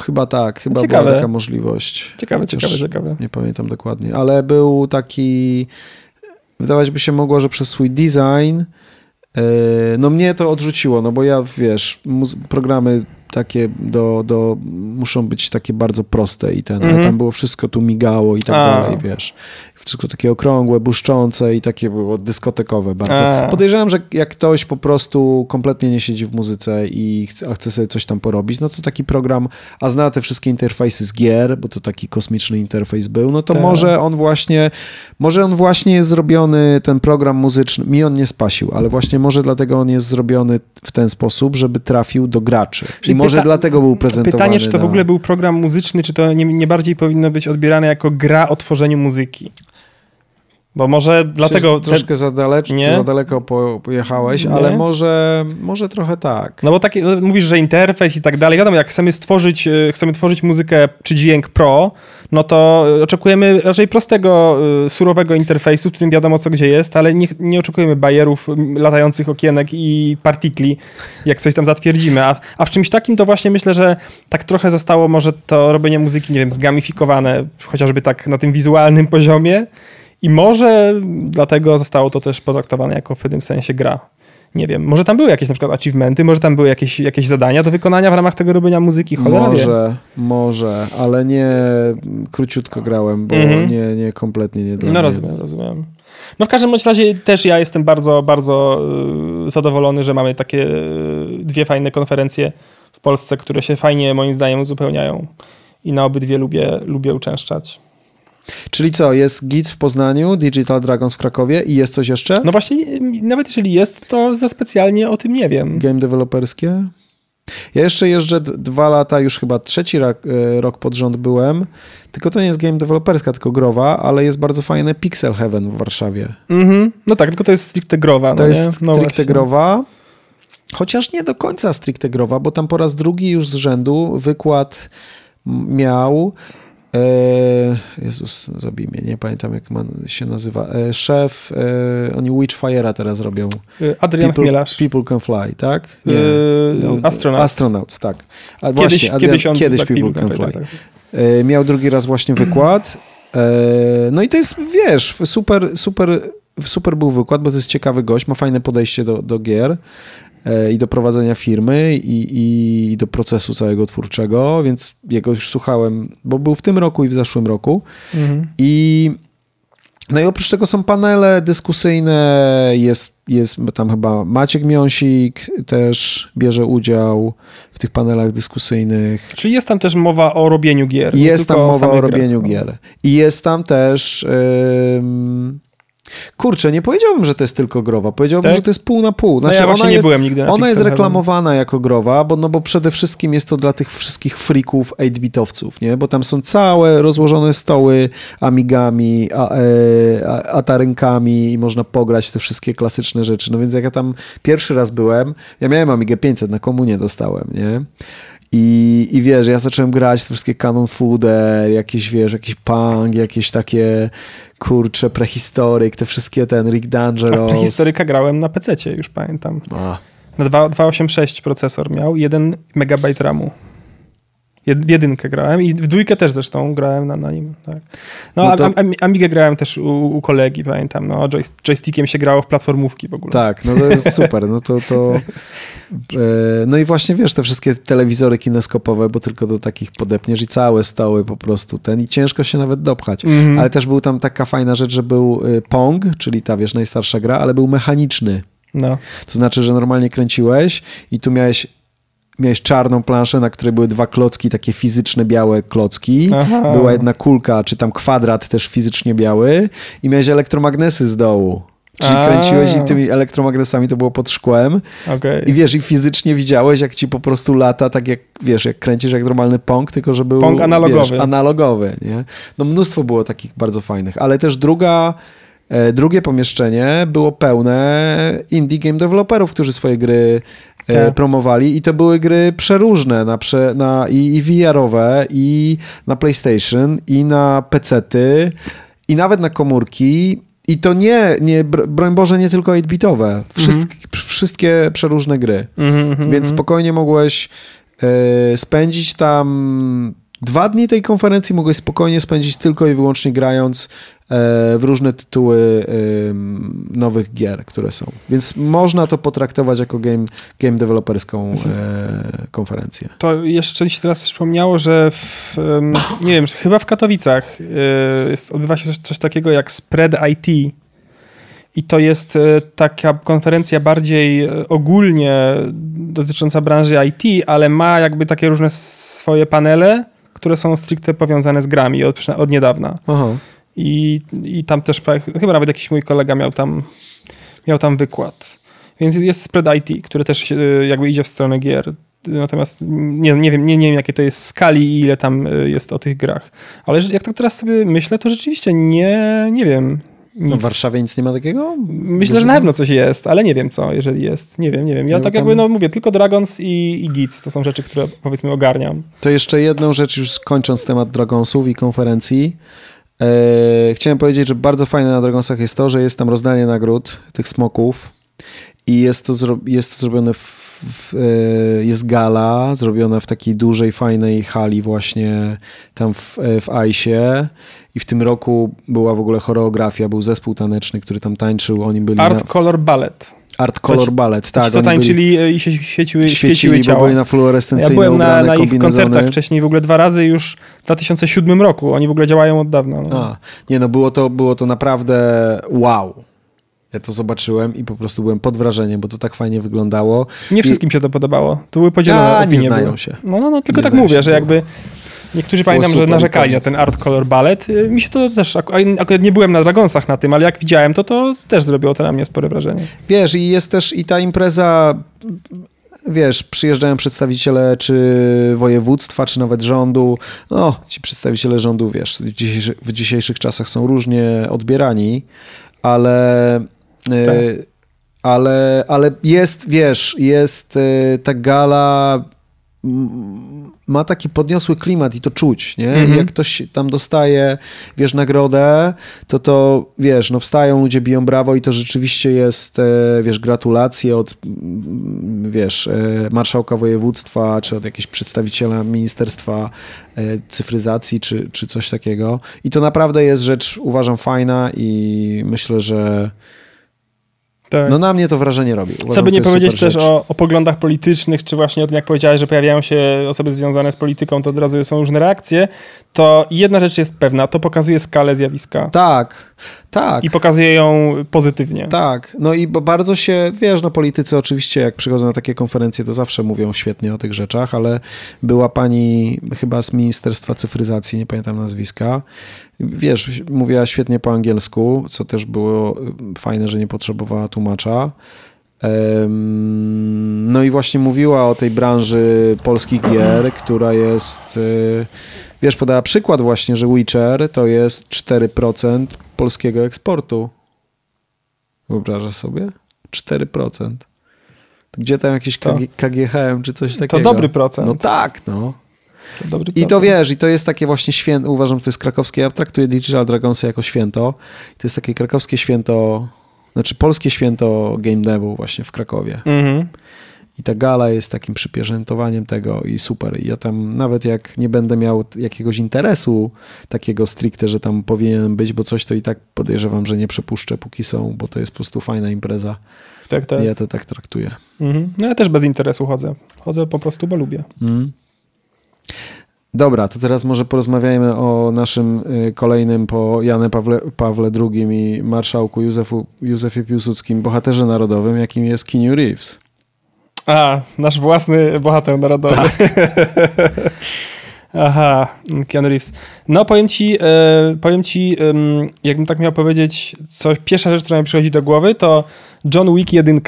chyba tak, chyba Ciekawe. była taka możliwość. ciekawe, Chociaż ciekawe, ciekawe. Nie pamiętam dokładnie, ale był taki... Wydawać by się mogło, że przez swój design no mnie to odrzuciło, no bo ja, wiesz, programy takie do, do, muszą być takie bardzo proste i ten, Mhm. ale tam było wszystko tu migało i tak A. dalej, wiesz. Wszystko takie okrągłe, błyszczące i takie było dyskotekowe bardzo. A. Podejrzewam, że jak ktoś po prostu kompletnie nie siedzi w muzyce i chce, chce sobie coś tam porobić, no to taki program, a zna te wszystkie interfejsy z gier, bo to taki kosmiczny interfejs był, no to Tak. może on właśnie, może on właśnie jest zrobiony, ten program muzyczny, mi on nie spasił, ale właśnie może dlatego on jest zrobiony w ten sposób, żeby trafił do graczy. Czyli I może dlatego był prezentowany. Pytanie, czy to w na- ogóle był program muzyczny, czy to nie, nie bardziej powinno być odbierane jako gra o tworzeniu muzyki? Bo może dlatego... Się Troszkę za, daleko, Nie? za daleko po, pojechałeś, Nie? ale może, może trochę tak. No bo no, mówisz, że interfejs i tak dalej. Wiadomo, jak chcemy stworzyć, e, chcemy tworzyć muzykę czy dźwięk pro, no to e, oczekujemy raczej prostego, e, surowego interfejsu, w którym wiadomo co gdzie jest, ale nie, nie oczekujemy bajerów, latających okienek i partikli, jak coś tam zatwierdzimy. A, a w czymś takim to właśnie myślę, że tak trochę zostało może to robienie muzyki, nie wiem, zgamifikowane, chociażby tak na tym wizualnym poziomie i może dlatego zostało to też potraktowane jako w pewnym sensie gra. Nie wiem, może tam były jakieś na przykład achievementy, może tam były jakieś, jakieś zadania do wykonania w ramach tego robienia muzyki, cholera wie. Może, może, ale nie króciutko grałem, bo Mhm. nie, nie kompletnie nie dla No mnie. rozumiem, rozumiem. No w każdym bądź razie też ja jestem bardzo, bardzo y, zadowolony, że mamy takie y, dwie fajne konferencje w Polsce, które się fajnie moim zdaniem uzupełniają i na obydwie lubię, lubię uczęszczać. Czyli co, jest GIT w Poznaniu, Digital Dragons w Krakowie i jest coś jeszcze? No właśnie, nie- nawet jeżeli jest, to za specjalnie o tym nie wiem. Game deweloperskie? Ja jeszcze jeżdżę dwa lata, już chyba trzeci rok, e, rok pod rząd byłem, tylko to nie jest game deweloperska, tylko growa, ale jest bardzo fajne Pixel Heaven w Warszawie. Mhm. No tak, tylko to jest stricte growa. To no jest no stricte właśnie. growa, chociaż nie do końca stricte growa, bo tam po raz drugi już z rzędu wykład miał Jezus, zabij mnie, nie pamiętam jak man się nazywa. E, szef, e, oni Witchfire'a teraz robią. Adrian People, Chmielarz. People Can Fly, tak? No, Astronauts. Astronauts, tak. A Kiedyś, właśnie, Adrian, kiedyś on kiedyś tak, People Can Fly. tak, tak. E, Miał drugi raz właśnie wykład. E, No i to jest, wiesz, super, super, super był wykład, bo to jest ciekawy gość, ma fajne podejście do, do gier e, i do prowadzenia firmy i, i do procesu całego twórczego, więc jego już słuchałem, bo był w tym roku i w zeszłym roku. Mhm. I no i oprócz tego są panele dyskusyjne, jest, jest tam chyba Maciek Miąsik też bierze udział w tych panelach dyskusyjnych. Czyli jest tam też mowa o robieniu gier. Jest tam mowa o grze. robieniu gier. I jest tam też. ym, Kurczę, nie powiedziałbym, że to jest tylko growa. Powiedziałbym, Tak? że to jest pół na pół. No Znaczy, ja właśnie ona nie jest, byłem nigdy na ona jest Heaven. reklamowana jako growa, bo, no bo przede wszystkim jest to dla tych wszystkich freaków 8-bitowców, nie? Bo tam są całe rozłożone stoły amigami, a, e, a, atarynkami i można pograć te wszystkie klasyczne rzeczy. No więc jak ja tam pierwszy raz byłem, ja miałem Amigę 500, na komunie dostałem, nie? I, I wiesz, ja zacząłem grać te wszystkie Canon Fooder, jakieś, wiesz, jakiś punk, jakieś takie, kurcze, prehistoryk, te wszystkie, ten Rick A w Dangerous. prehistoryka grałem na PC, już pamiętam. A, Na dwa- 286 procesor miał, 1 MB RAMu. Jedynkę grałem i w dwójkę też zresztą grałem na, na nim. Tak. No, No a, to- Amigę grałem też u, u kolegi, pamiętam. No, joyst- joystickiem się grało w platformówki w ogóle. tak, no to jest super, no to, to e, no i właśnie wiesz, te wszystkie telewizory kineskopowe, bo tylko do takich podepniesz i całe stoły po prostu ten i ciężko się nawet dopchać. Mhm. Ale też był tam taka fajna rzecz, że był y, Pong, czyli ta, wiesz, najstarsza gra, ale był mechaniczny. No. To znaczy, że normalnie kręciłeś i tu miałeś, miałeś czarną planszę, na której były dwa klocki, takie fizyczne białe klocki. Aha. Była jedna kulka, czy tam kwadrat też fizycznie biały i miałeś elektromagnesy z dołu. Czyli A. kręciłeś i tymi elektromagnesami to było pod szkłem. Okej. I wiesz, i fizycznie widziałeś, jak ci po prostu lata, tak jak, wiesz, jak kręcisz jak normalny pong, tylko że był... Pong analogowy. Wiesz, analogowy, nie? No mnóstwo było takich bardzo fajnych, ale też druga... e, Drugie pomieszczenie było pełne indie game developerów, którzy swoje gry Tak. promowali i to były gry przeróżne na, prze, na i, i VR-owe, i na PlayStation, i na PC-ty, i nawet na komórki. I to nie, nie br- broń Boże, nie tylko 8-bitowe. Wszystkie, wszystkie przeróżne gry. Mhm, mhm, Więc mhm. spokojnie mogłeś e, spędzić tam dwa dni tej konferencji, mogłeś spokojnie spędzić tylko i wyłącznie grając w różne tytuły nowych gier, które są. Więc można to potraktować jako game, game deweloperską konferencję. To jeszcze mi się teraz przypomniało, że w, nie wiem, chyba w Katowicach jest, odbywa się coś, coś takiego jak Spread IT i to jest e, taka konferencja bardziej e, ogólnie dotycząca branży IT, ale ma jakby takie różne swoje panele, które są stricte powiązane z grami od, od niedawna. Aha. I, I tam też chyba nawet jakiś mój kolega miał tam, miał tam wykład. Więc jest Spread IT, który też e, jakby idzie w stronę gier. Natomiast nie, nie, wiem, nie, nie wiem, jakie to jest skali i ile tam jest o tych grach. Ale jak tak teraz sobie myślę, to rzeczywiście nie, nie wiem. No w Warszawie nic nie ma takiego? Myślę, że na pewno coś jest, ale nie wiem co, jeżeli jest. Nie wiem, nie wiem. Ja no tak tam... jakby, no mówię, tylko Dragons i, i Gits to są rzeczy, które powiedzmy ogarniam. To jeszcze jedną rzecz, już kończąc temat Dragonsów i konferencji. E, chciałem powiedzieć, że bardzo fajne na Dragonsach jest to, że jest tam rozdanie nagród tych smoków i jest to, zro jest to zrobione w, w, e, jest gala zrobiona w takiej dużej, fajnej hali właśnie tam w, e, w Aisie i w tym roku była w ogóle choreografia, był zespół taneczny, który tam tańczył, oni byli Art na... Color Ballet. Art Color Ballet, tak. Co tańczyli byli... i się świeciły, świeciły ciało. byli na fluorescencyjne Ja byłem na, na ich koncertach wcześniej w ogóle dwa razy już w 2007 roku. Oni w ogóle działają od dawna. No. A, nie no, było to, było to naprawdę wow. Ja to zobaczyłem i po prostu byłem pod wrażeniem, bo to tak fajnie wyglądało. Nie wszystkim I... się to podobało. To były podzielone A, opinie. nie znają były. się. No, no, no tylko nie tak mówię, że jakby Niektórzy pamiętam, że narzekali na ten Art Color Ballet. Y, mi się to też, akurat nie byłem na Dragonsach na tym, ale jak widziałem to, to też zrobiło to na mnie spore wrażenie. Wiesz, i jest też i ta impreza wiesz, przyjeżdżają przedstawiciele czy województwa, czy nawet rządu. No, ci przedstawiciele rządu, wiesz, w, dzisiejszy, w dzisiejszych czasach są różnie odbierani, ale... Y, tak. ale, ale jest, wiesz, jest y, ta gala ma taki podniosły klimat i to czuć, nie? Mm -hmm. Jak ktoś tam dostaje, wiesz, nagrodę, to to, wiesz, no wstają ludzie, biją brawo i to rzeczywiście jest, e, wiesz, gratulacje od, wiesz, e, marszałka województwa, czy od jakiegoś przedstawiciela Ministerstwa e, Cyfryzacji, czy, czy coś takiego. I to naprawdę jest rzecz, uważam, fajna i myślę, że tak. No na mnie to wrażenie robi. Uważam, Co by nie powiedzieć też o, o, poglądach politycznych, czy właśnie o tym, jak powiedziałeś, że pojawiają się osoby związane z polityką, to od razu są różne reakcje, to jedna rzecz jest pewna, to pokazuje skalę zjawiska. Tak, tak. I pokazuje ją pozytywnie. Tak, no i bo bardzo się, wiesz, no politycy oczywiście jak przychodzą na takie konferencje, to zawsze mówią świetnie o tych rzeczach, ale była pani chyba z Ministerstwa Cyfryzacji, nie pamiętam nazwiska, wiesz, mówiła świetnie po angielsku, co też było fajne, że nie potrzebowała tłumacza. No i właśnie mówiła o tej branży polskich gier, która jest, y, wiesz, podała przykład właśnie, że Witcher to jest 4% polskiego eksportu. Wyobrażasz sobie? 4%. Gdzie tam jakieś to, KGHM czy coś takiego? To dobry procent. No tak, no. To I to wiesz, i to jest takie właśnie święto, uważam, to jest krakowskie, ja traktuję Digital Dragonsy jako święto. To jest takie krakowskie święto, znaczy polskie święto game devu właśnie w Krakowie. Mhm. I ta gala jest takim przypieczętowaniem tego i super. I ja tam nawet jak nie będę miał jakiegoś interesu takiego stricte, że tam powinienem być, bo coś to i tak podejrzewam, że nie przepuszczę póki są, bo to jest po prostu fajna impreza. Tak, tak. I ja to tak traktuję. Mhm. No ja też bez interesu chodzę. Chodzę po prostu, bo lubię. Mhm. Dobra, to teraz może porozmawiajmy o naszym y, kolejnym po Janie Pawle, Pawle II i marszałku Józefu, Józefie Piłsudskim bohaterze narodowym, jakim jest Keanu Reeves. A, nasz własny bohater narodowy. Tak. Aha, Keanu Reeves. No powiem ci, e, powiem ci, e, jakbym tak miał powiedzieć, coś, pierwsza rzecz, która mi przychodzi do głowy, to John Wick 1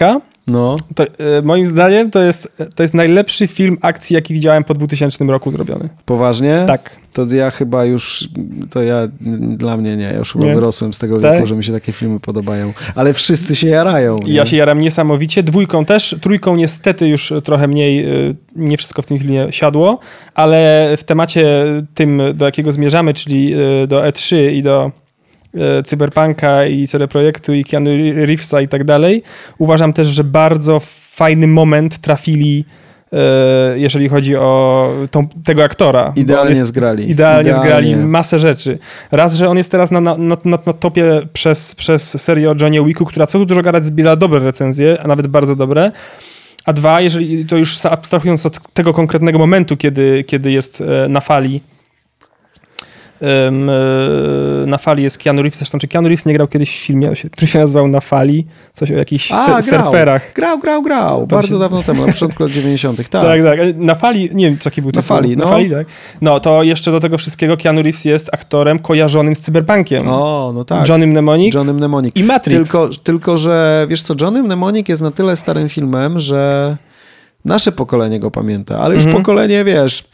no. To, e, moim zdaniem to jest, to jest najlepszy film akcji, jaki widziałem po 2000 roku zrobiony. Poważnie? Tak. To ja chyba już, to ja, dla mnie nie, ja już chyba nie. wyrosłem z tego tak? wieku, że mi się takie filmy podobają. Ale wszyscy się jarają. Nie? Ja się jaram niesamowicie, dwójką też, trójką niestety już trochę mniej, e, nie wszystko w tym filmie siadło, ale w temacie tym, do jakiego zmierzamy, czyli e, do E3 i do Cyberpunka i CD Projektu i Keanu Reevesa i tak dalej. Uważam też, że bardzo fajny moment trafili e, jeżeli chodzi o tą, tego aktora. Idealnie jest, zgrali. Idealnie, idealnie, zgrali masę rzeczy. Raz, że on jest teraz na, na, na, na topie przez, przez serię o Johnie Wicku, która co tu dużo gadać zbiera dobre recenzje, a nawet bardzo dobre. A dwa, jeżeli to już abstrahując od tego konkretnego momentu, kiedy, kiedy jest e, na fali E, na fali jest Keanu Reeves, zresztą czy Keanu Reeves nie grał kiedyś w filmie, który się nazywał Na fali, coś o jakichś A, grał. surferach. Grał, grał, grał, to bardzo się... dawno temu, na początku lat 90 tak. tak, tak, na fali, nie wiem, co jaki był Na fali, no. Na fali, tak. No, to jeszcze do tego wszystkiego Keanu Reeves jest aktorem kojarzonym z cyberpunkiem. O, no tak. Johnny Mnemonic. Johnny Mnemonic. I Matrix. Tylko, tylko, że wiesz co, Johnny Mnemonic jest na tyle starym filmem, że Nasze pokolenie go pamięta, ale już mhm. pokolenie, wiesz,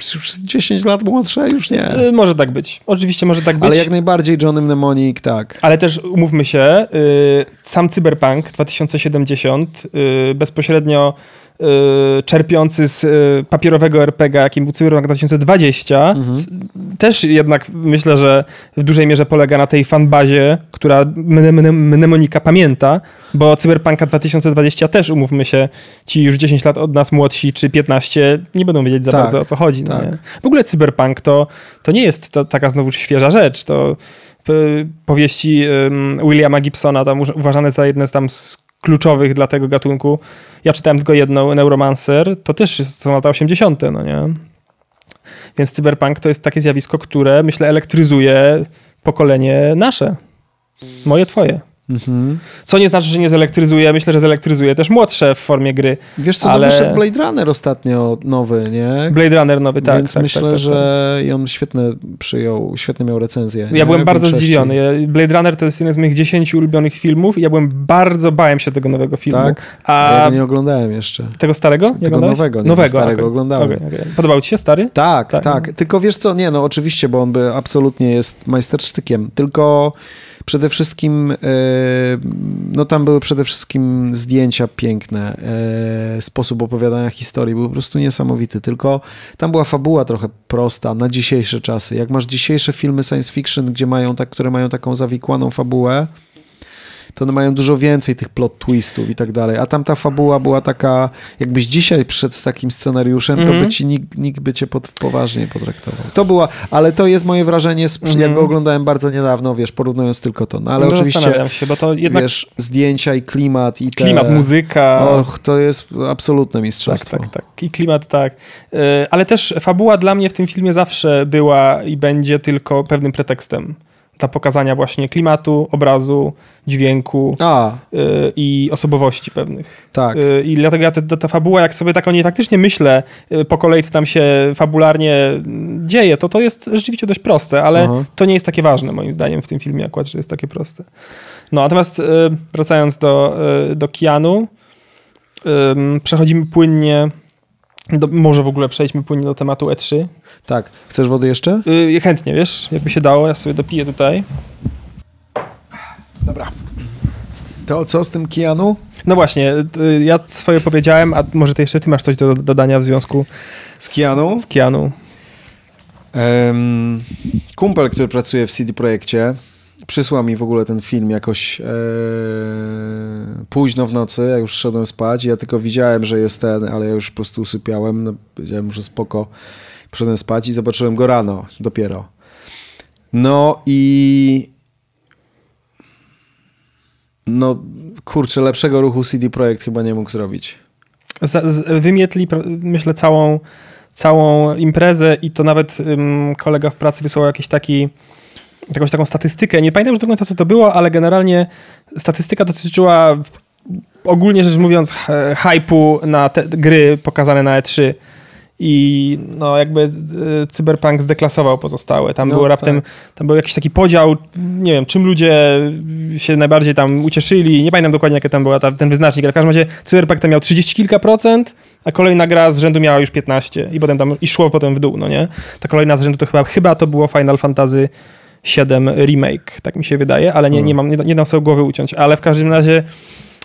10 lat młodsze już nie. Y, może tak być. Oczywiście może tak być. Ale jak najbardziej Johnny Mnemonic, tak. Ale też umówmy się, y, sam Cyberpunk 2070 y, bezpośrednio czerpiący z y, papierowego RPG, jakim był Cyberpunk 2020, mhm. też jednak myślę, że w dużej mierze polega na tej fanbazie, która mnemonika pamięta, bo Cyberpunka 2020 też, umówmy się, ci już 10 lat od nas młodsi, czy 15, nie będą wiedzieć za tak, bardzo o co chodzi. No tak. No w ogóle Cyberpunk to, to nie jest to, taka znowu świeża rzecz, to powieści um, Williama Gibsona, tam uważane za jedne z tam z kluczowych dla tego gatunku. Ja czytałem tylko jedną, Neuromancer, to też są lata 80., no nie? Więc cyberpunk to jest takie zjawisko, które myślę elektryzuje pokolenie nasze. Moje, twoje. Mhm. Co nie znaczy, że nie zelektryzuje. Myślę, że zelektryzuje też młodsze w formie gry. Wiesz co, ale... wyszedł Blade Runner ostatnio nowy, nie? Blade Runner nowy, tak. Więc tak, myślę, tak, tak, że tak. on świetne przyjął, świetnie miał recenzję. Ja nie? byłem bardzo zdziwiony. Blade Runner to jest jeden z moich dziesięciu ulubionych filmów i ja byłem bardzo, bałem się tego nowego filmu. Tak? A ja nie oglądałem jeszcze. Tego starego? Nie tego nowego, nie nowego, starego okay. oglądałem. Okay, okay. Podobał ci się stary? Tak, tak, tak. Tylko wiesz co, nie no, oczywiście, bo on by absolutnie jest majstersztykiem, tylko Przede wszystkim, e, no tam były przede wszystkim zdjęcia piękne, e, sposób opowiadania historii był po prostu niesamowity, tylko tam była fabuła trochę prosta na dzisiejsze czasy. Jak masz dzisiejsze filmy science fiction, gdzie mają tak, które mają taką zawikłaną fabułę, to one mają dużo więcej tych plot twistów i tak dalej. A tam ta fabuła była taka, jakbyś dzisiaj przyszedł z takim scenariuszem, mm -hmm. to by mhm. ci nikt, nikt by cię pod, poważnie potraktował. To była, ale to jest moje wrażenie, z, mm -hmm. jak go oglądałem bardzo niedawno, wiesz, porównując tylko to. No ale no, oczywiście, się, bo to jednak... wiesz, zdjęcia i klimat i te... Klimat, muzyka. Och, to jest absolutne mistrzostwo. Tak, tak, tak. I klimat, tak. E, ale też fabuła dla mnie w tym filmie zawsze była i będzie tylko pewnym pretekstem dla pokazania właśnie klimatu, obrazu, dźwięku y, i osobowości pewnych. Tak. Y, I dlatego ja ta, ta fabuła, jak sobie tak o niej faktycznie myślę, y, po kolei co tam się fabularnie dzieje, to to jest rzeczywiście dość proste, ale Aha. to nie jest takie ważne moim zdaniem w tym filmie akurat, że jest takie proste. No, natomiast wracając do, do Kianu, przechodzimy płynnie do, może w ogóle przejdźmy płynnie do tematu E3. Tak. Chcesz wody jeszcze? Yy, chętnie, wiesz, jakby się dało. Ja sobie dopiję tutaj. Dobra. To co z tym Kianu? No właśnie, y, ja swoje powiedziałem, a może ty jeszcze ty masz coś do dodania w związku z Kianu? Z, z Kianu. Um, kumpel, który pracuje w CD Projekcie, przysłał mi w ogóle ten film jakoś e, późno w nocy, ja już szedłem spać, ja tylko widziałem, że jest ten, ale ja już po prostu usypiałem, no, powiedziałem, że spoko, poszedłem spać i zobaczyłem go rano dopiero. No i no kurczę, lepszego ruchu CD Projekt chyba nie mógł zrobić. Z, z, wymietli, myślę, całą, całą imprezę i to nawet um, kolega w pracy wysłał jakiś taki jakąś taką statystykę. Nie pamiętam już do końca, co to było, ale generalnie statystyka dotyczyła ogólnie rzecz mówiąc hype'u na te gry pokazane na E3 i no jakby e, Cyberpunk zdeklasował pozostałe. Tam no, było raptem, tak. tam był jakiś taki podział, nie wiem, czym ludzie się najbardziej tam ucieszyli, nie pamiętam dokładnie jaki tam był ten wyznacznik, ale w każdym razie Cyberpunk tam miał 30 kilka procent, a kolejna gra z rzędu miała już 15 i potem tam i szło potem w dół, no nie? Ta kolejna z rzędu to chyba, chyba to było Final Fantasy 7 remake, tak mi się wydaje, ale nie, nie, mam, nie, nie dam sobie głowy uciąć, ale w każdym razie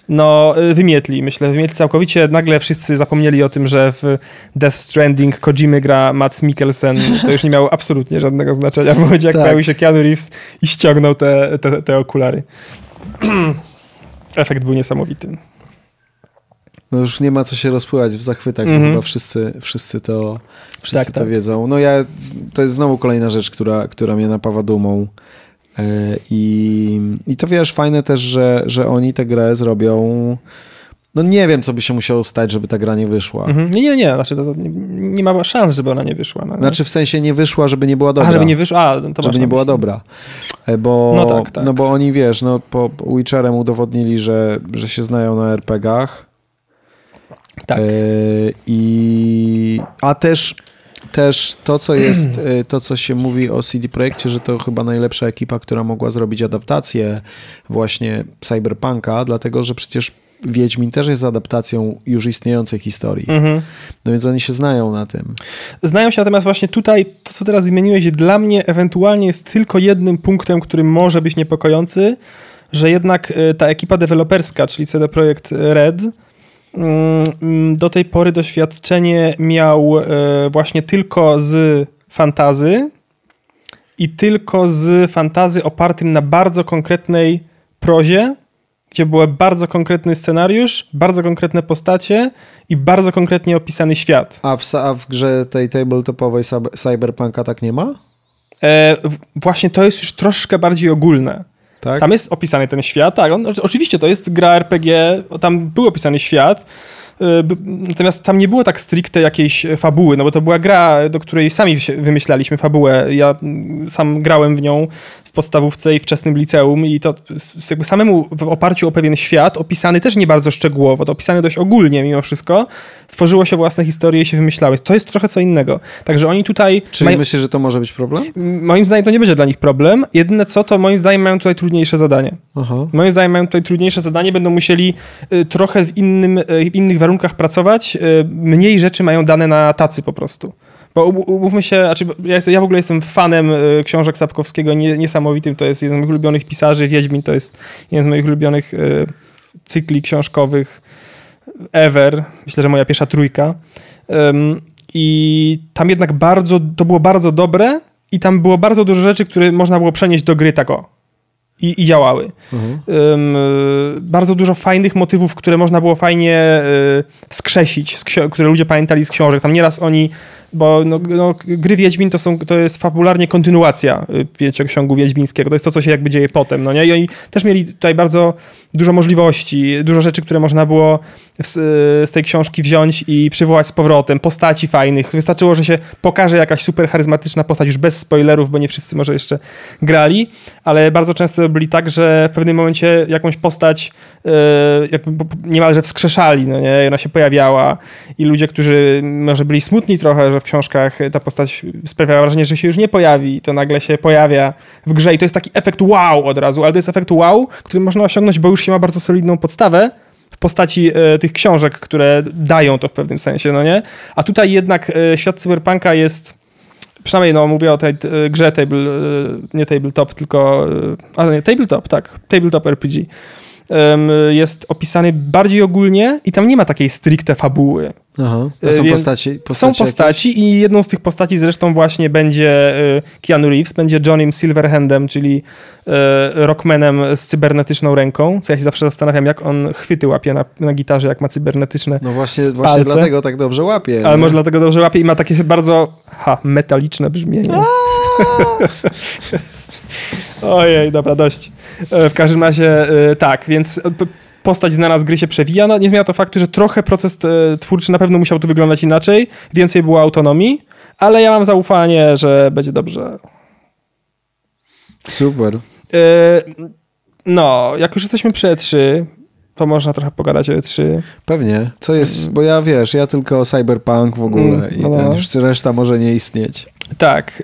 no, wymietli, myślę, wymietli całkowicie. Nagle wszyscy zapomnieli o tym, że w Death Stranding Kojimy gra Mats Mikkelsen. To już nie miało absolutnie żadnego znaczenia momencie, jak tak. pojawił się Keanu Reeves i ściągnął te, te, te okulary. Efekt był niesamowity. No już nie ma co się rozpływać w zachwytach, bo Mhm. chyba wszyscy, wszyscy, to, wszyscy Tak, to tak. wiedzą. No ja, to jest znowu kolejna rzecz, która, która mnie napawa dumą. E, I, I to wiesz, fajne też, że, że oni tę grę zrobią. No nie wiem, co by się musiało stać, żeby ta gra nie wyszła. Mhm. Nie, nie, nie, znaczy to, to nie, nie ma szans, żeby ona nie wyszła. No, nie? Znaczy w sensie nie wyszła, żeby nie była dobra. A, żeby nie wyszła, a, to żeby nie była dobra. E, Bo, No tak, tak. no bo oni, wiesz, no po po Witcherem udowodnili, że, że się znają na RPG-ach. Tak. E, I, a też, też to, co jest, e, to, co się mówi o CD Projekcie, że to chyba najlepsza ekipa, która mogła zrobić adaptację właśnie Cyberpunka, dlatego, że przecież Wiedźmin też jest adaptacją już istniejącej historii. Mhm. No więc oni się znają na tym. Znają się natomiast właśnie tutaj, to co teraz wymieniłeś, dla mnie ewentualnie jest tylko jednym punktem, który może być niepokojący, że jednak e, ta ekipa deweloperska, czyli CD Projekt Red, do tej pory doświadczenie miał e, właśnie tylko z fantazy i tylko z fantazy opartym na bardzo konkretnej prozie, gdzie był bardzo konkretny scenariusz, bardzo konkretne postacie i bardzo konkretnie opisany świat. A w, a w grze tej tabletopowej Cyberpunka tak nie ma? E, właśnie to jest już troszkę bardziej ogólne. Tak? Tam jest opisany ten świat, tak, on, oczywiście to jest gra RPG, tam był opisany świat, b- natomiast tam nie było tak stricte jakiejś fabuły, no bo to była gra, do której sami wymyślaliśmy fabułę. Ja sam grałem w nią w podstawówce i wczesnym liceum i to jakby samemu w oparciu o pewien świat, opisany też nie bardzo szczegółowo, to opisany dość ogólnie mimo wszystko, tworzyło się własne historie i się wymyślały. To jest trochę co innego. Także oni tutaj Czyli mają- myślisz, że to może być problem? Moim zdaniem to nie będzie dla nich problem. Jedyne co, to moim zdaniem mają tutaj trudniejsze zadanie. Aha. Moim zdaniem mają tutaj trudniejsze zadanie, będą musieli y, trochę w, innym, y, w innych warunkach pracować. y, Mniej rzeczy mają dane na tacy po prostu. Bo umówmy się, znaczy ja, ja w ogóle jestem fanem y, książek Sapkowskiego, nie, niesamowitym. To jest jeden z moich ulubionych pisarzy. Wiedźmin to jest jeden z moich ulubionych y, cykli książkowych ever. Myślę, że moja pierwsza trójka. I tam jednak bardzo, to było bardzo dobre i tam było bardzo dużo rzeczy, które można było przenieść do gry tak o. I, i działały. Mhm. Y, bardzo dużo fajnych motywów, które można było fajnie y, ksio- które ludzie pamiętali z książek. Tam nieraz oni, bo no, no, gry Wiedźmin to, są, to jest fabularnie kontynuacja y, pięcioksiągu wiedźmińskiego. To jest to, co się jakby dzieje potem. No nie? I oni też mieli tutaj bardzo dużo możliwości, dużo rzeczy, które można było z, z tej książki wziąć i przywołać z powrotem. Postaci fajnych. Wystarczyło, że się pokaże jakaś super charyzmatyczna postać, już bez spoilerów, bo nie wszyscy może jeszcze grali, ale bardzo często byli tak, że w pewnym momencie jakąś postać e, jakby niemalże wskrzeszali, no nie? I ona się pojawiała i ludzie, którzy może byli smutni trochę, że w książkach ta postać sprawiała wrażenie, że się już nie pojawi, to nagle się pojawia w grze i to jest taki efekt wow od razu, ale to jest efekt wow, który można osiągnąć, bo już się ma bardzo solidną podstawę, w postaci e, tych książek, które dają to w pewnym sensie, no nie? A tutaj jednak e, świat cyberpunka jest, przynajmniej no mówię o tej e, grze table, nie tabletop, tylko, ale nie, tabletop, tak, tabletop RPG. Jest opisany bardziej ogólnie i tam nie ma takiej stricte fabuły. Aha. A E, są postaci, postaci Są jakieś? postaci i jedną z tych postaci zresztą właśnie będzie e, Keanu Reeves, będzie Johnnym Silverhandem, czyli e, rockmanem z cybernetyczną ręką, co ja się zawsze zastanawiam, jak on chwyty łapie na, na gitarze, jak ma cybernetyczne, No właśnie, właśnie Palce. dlatego tak dobrze łapie. ale nie? może dlatego dobrze łapie i ma takie bardzo ha, metaliczne brzmienie. Ojej, dobra, dość. E, W każdym razie e, tak, więc e, postać znana z gry się przewija. No, nie zmienia to faktu, że trochę proces twórczy na pewno musiał tu wyglądać inaczej, więcej było autonomii, ale ja mam zaufanie, że będzie dobrze. Super. No, jak już jesteśmy przy E3, to można trochę pogadać o E E3. Pewnie. Co jest, bo ja wiesz, ja tylko Cyberpunk w ogóle Mm, i no, ten, no. już reszta może nie istnieć. Tak.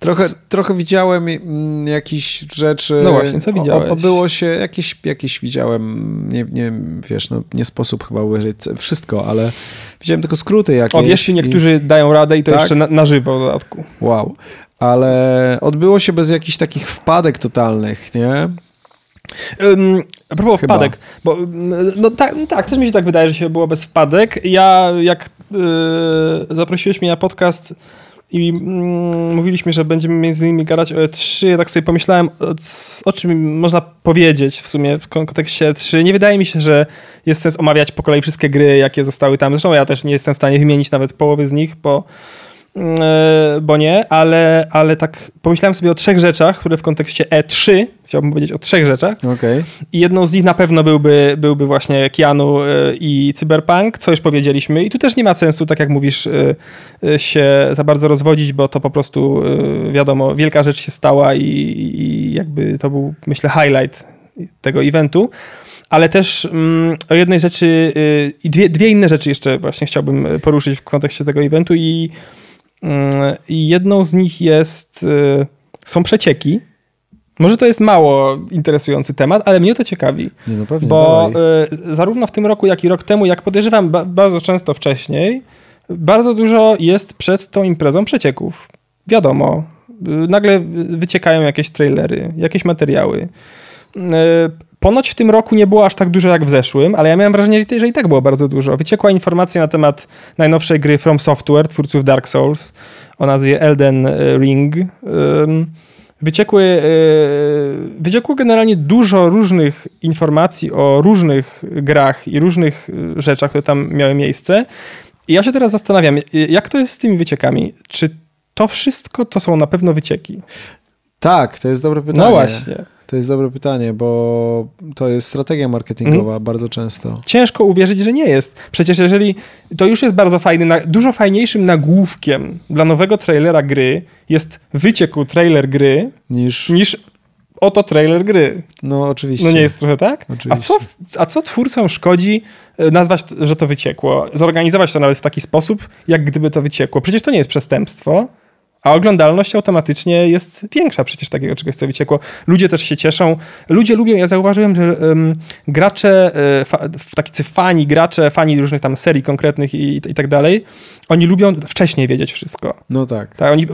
Trochę, trochę widziałem mm, jakieś rzeczy. No właśnie, co widziałeś? Obyło się, jakieś, jakieś widziałem, nie, nie wiesz, no nie sposób chyba uwierzyć wszystko, ale widziałem tylko skróty jakieś. o, wiesz, i- niektórzy dają radę i to Tak? jeszcze na, na żywo w dodatku. Wow. Ale odbyło się bez jakichś takich wpadek totalnych, nie? Ym, a propos Chyba. wpadek, bo no tak, no tak, też mi się tak wydaje, że się było bez wpadek. Ja jak yy, zaprosiłeś mnie na podcast i mm, mówiliśmy, że będziemy między innymi gadać o E3. Ja tak sobie pomyślałem, o, o, czym można powiedzieć w sumie w kontekście E3. Nie wydaje mi się, że jest sens omawiać po kolei wszystkie gry, jakie zostały tam. Zresztą ja też nie jestem w stanie wymienić nawet połowy z nich, bo bo nie, ale, ale tak pomyślałem sobie o trzech rzeczach, które w kontekście E3, chciałbym powiedzieć o trzech rzeczach. Okay. I jedną z nich na pewno byłby, byłby właśnie Keanu e, i Cyberpunk, co już powiedzieliśmy. I tu też nie ma sensu, tak jak mówisz, e, się za bardzo rozwodzić, bo to po prostu wiadomo, wielka rzecz się stała i, i jakby to był, myślę, highlight tego eventu ale też mm, o jednej rzeczy i dwie, dwie inne rzeczy jeszcze właśnie chciałbym poruszyć w kontekście tego eventu I jedną z nich jest, y, są przecieki. Może to jest mało interesujący temat, ale mnie to ciekawi. Nie, no pewnie, bo y, zarówno w tym roku, jak i rok temu, jak podejrzewam bardzo często wcześniej, bardzo dużo jest przed tą imprezą przecieków. Wiadomo, y, nagle wyciekają jakieś trailery, jakieś materiały. Ponoć w tym roku nie było aż tak dużo jak w zeszłym, ale ja miałem wrażenie, że i tak było bardzo dużo. Wyciekła informacja na temat najnowszej gry From Software, twórców Dark Souls, o nazwie Elden Ring. Wyciekły, e, wyciekło generalnie dużo różnych informacji o różnych grach i różnych rzeczach, które tam miały miejsce. I ja się teraz zastanawiam, jak to jest z tymi wyciekami? Czy to wszystko to są na pewno wycieki? Tak, to jest dobre pytanie. No właśnie. To jest dobre pytanie, bo to jest strategia marketingowa mm. bardzo często. Ciężko uwierzyć, że nie jest. Przecież jeżeli to już jest bardzo fajny, dużo fajniejszym nagłówkiem dla nowego trailera gry jest wyciekł trailer gry niż, niż oto trailer gry. No oczywiście. No nie jest trochę tak? Oczywiście. A co, a co twórcom szkodzi e, nazwać, że to wyciekło? Zorganizować to nawet w taki sposób, jak gdyby to wyciekło. Przecież to nie jest przestępstwo a oglądalność automatycznie jest większa przecież takiego czegoś, co wyciekło. Ludzie też się cieszą. Ludzie lubią, ja zauważyłem, że um, gracze, e, fa, tacy fani, gracze, fani różnych tam serii konkretnych i, i tak dalej, oni lubią wcześniej wiedzieć wszystko. No tak. tak oni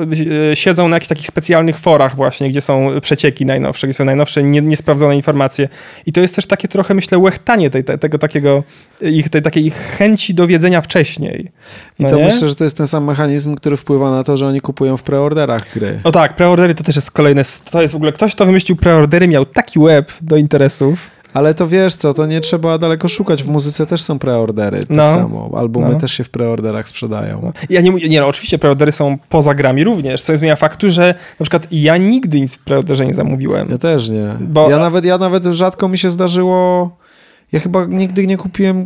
e, siedzą na jakichś takich specjalnych forach właśnie, gdzie są przecieki najnowsze, gdzie są najnowsze, nie, niesprawdzone informacje. I to jest też takie trochę, myślę, łechtanie tej, tego takiego, ich, tej takiej ich chęci do wiedzenia wcześniej. No I to nie? myślę, że to jest ten sam mechanizm, który wpływa na to, że oni kupują w preorderach gry. O tak, preordery to też jest kolejne, to jest w ogóle, ktoś, kto wymyślił preordery, miał taki web do interesów. Ale to wiesz co, to nie trzeba daleko szukać. W muzyce też są preordery, tak no. samo. Albumy no. też się w preorderach sprzedają. No. Ja nie, nie no, oczywiście preordery są poza grami również, co zmienia faktu, że na przykład ja nigdy nic w preorderze nie zamówiłem. Ja też nie. Bo... Ja, nawet, ja nawet rzadko mi się zdarzyło ja chyba nigdy nie kupiłem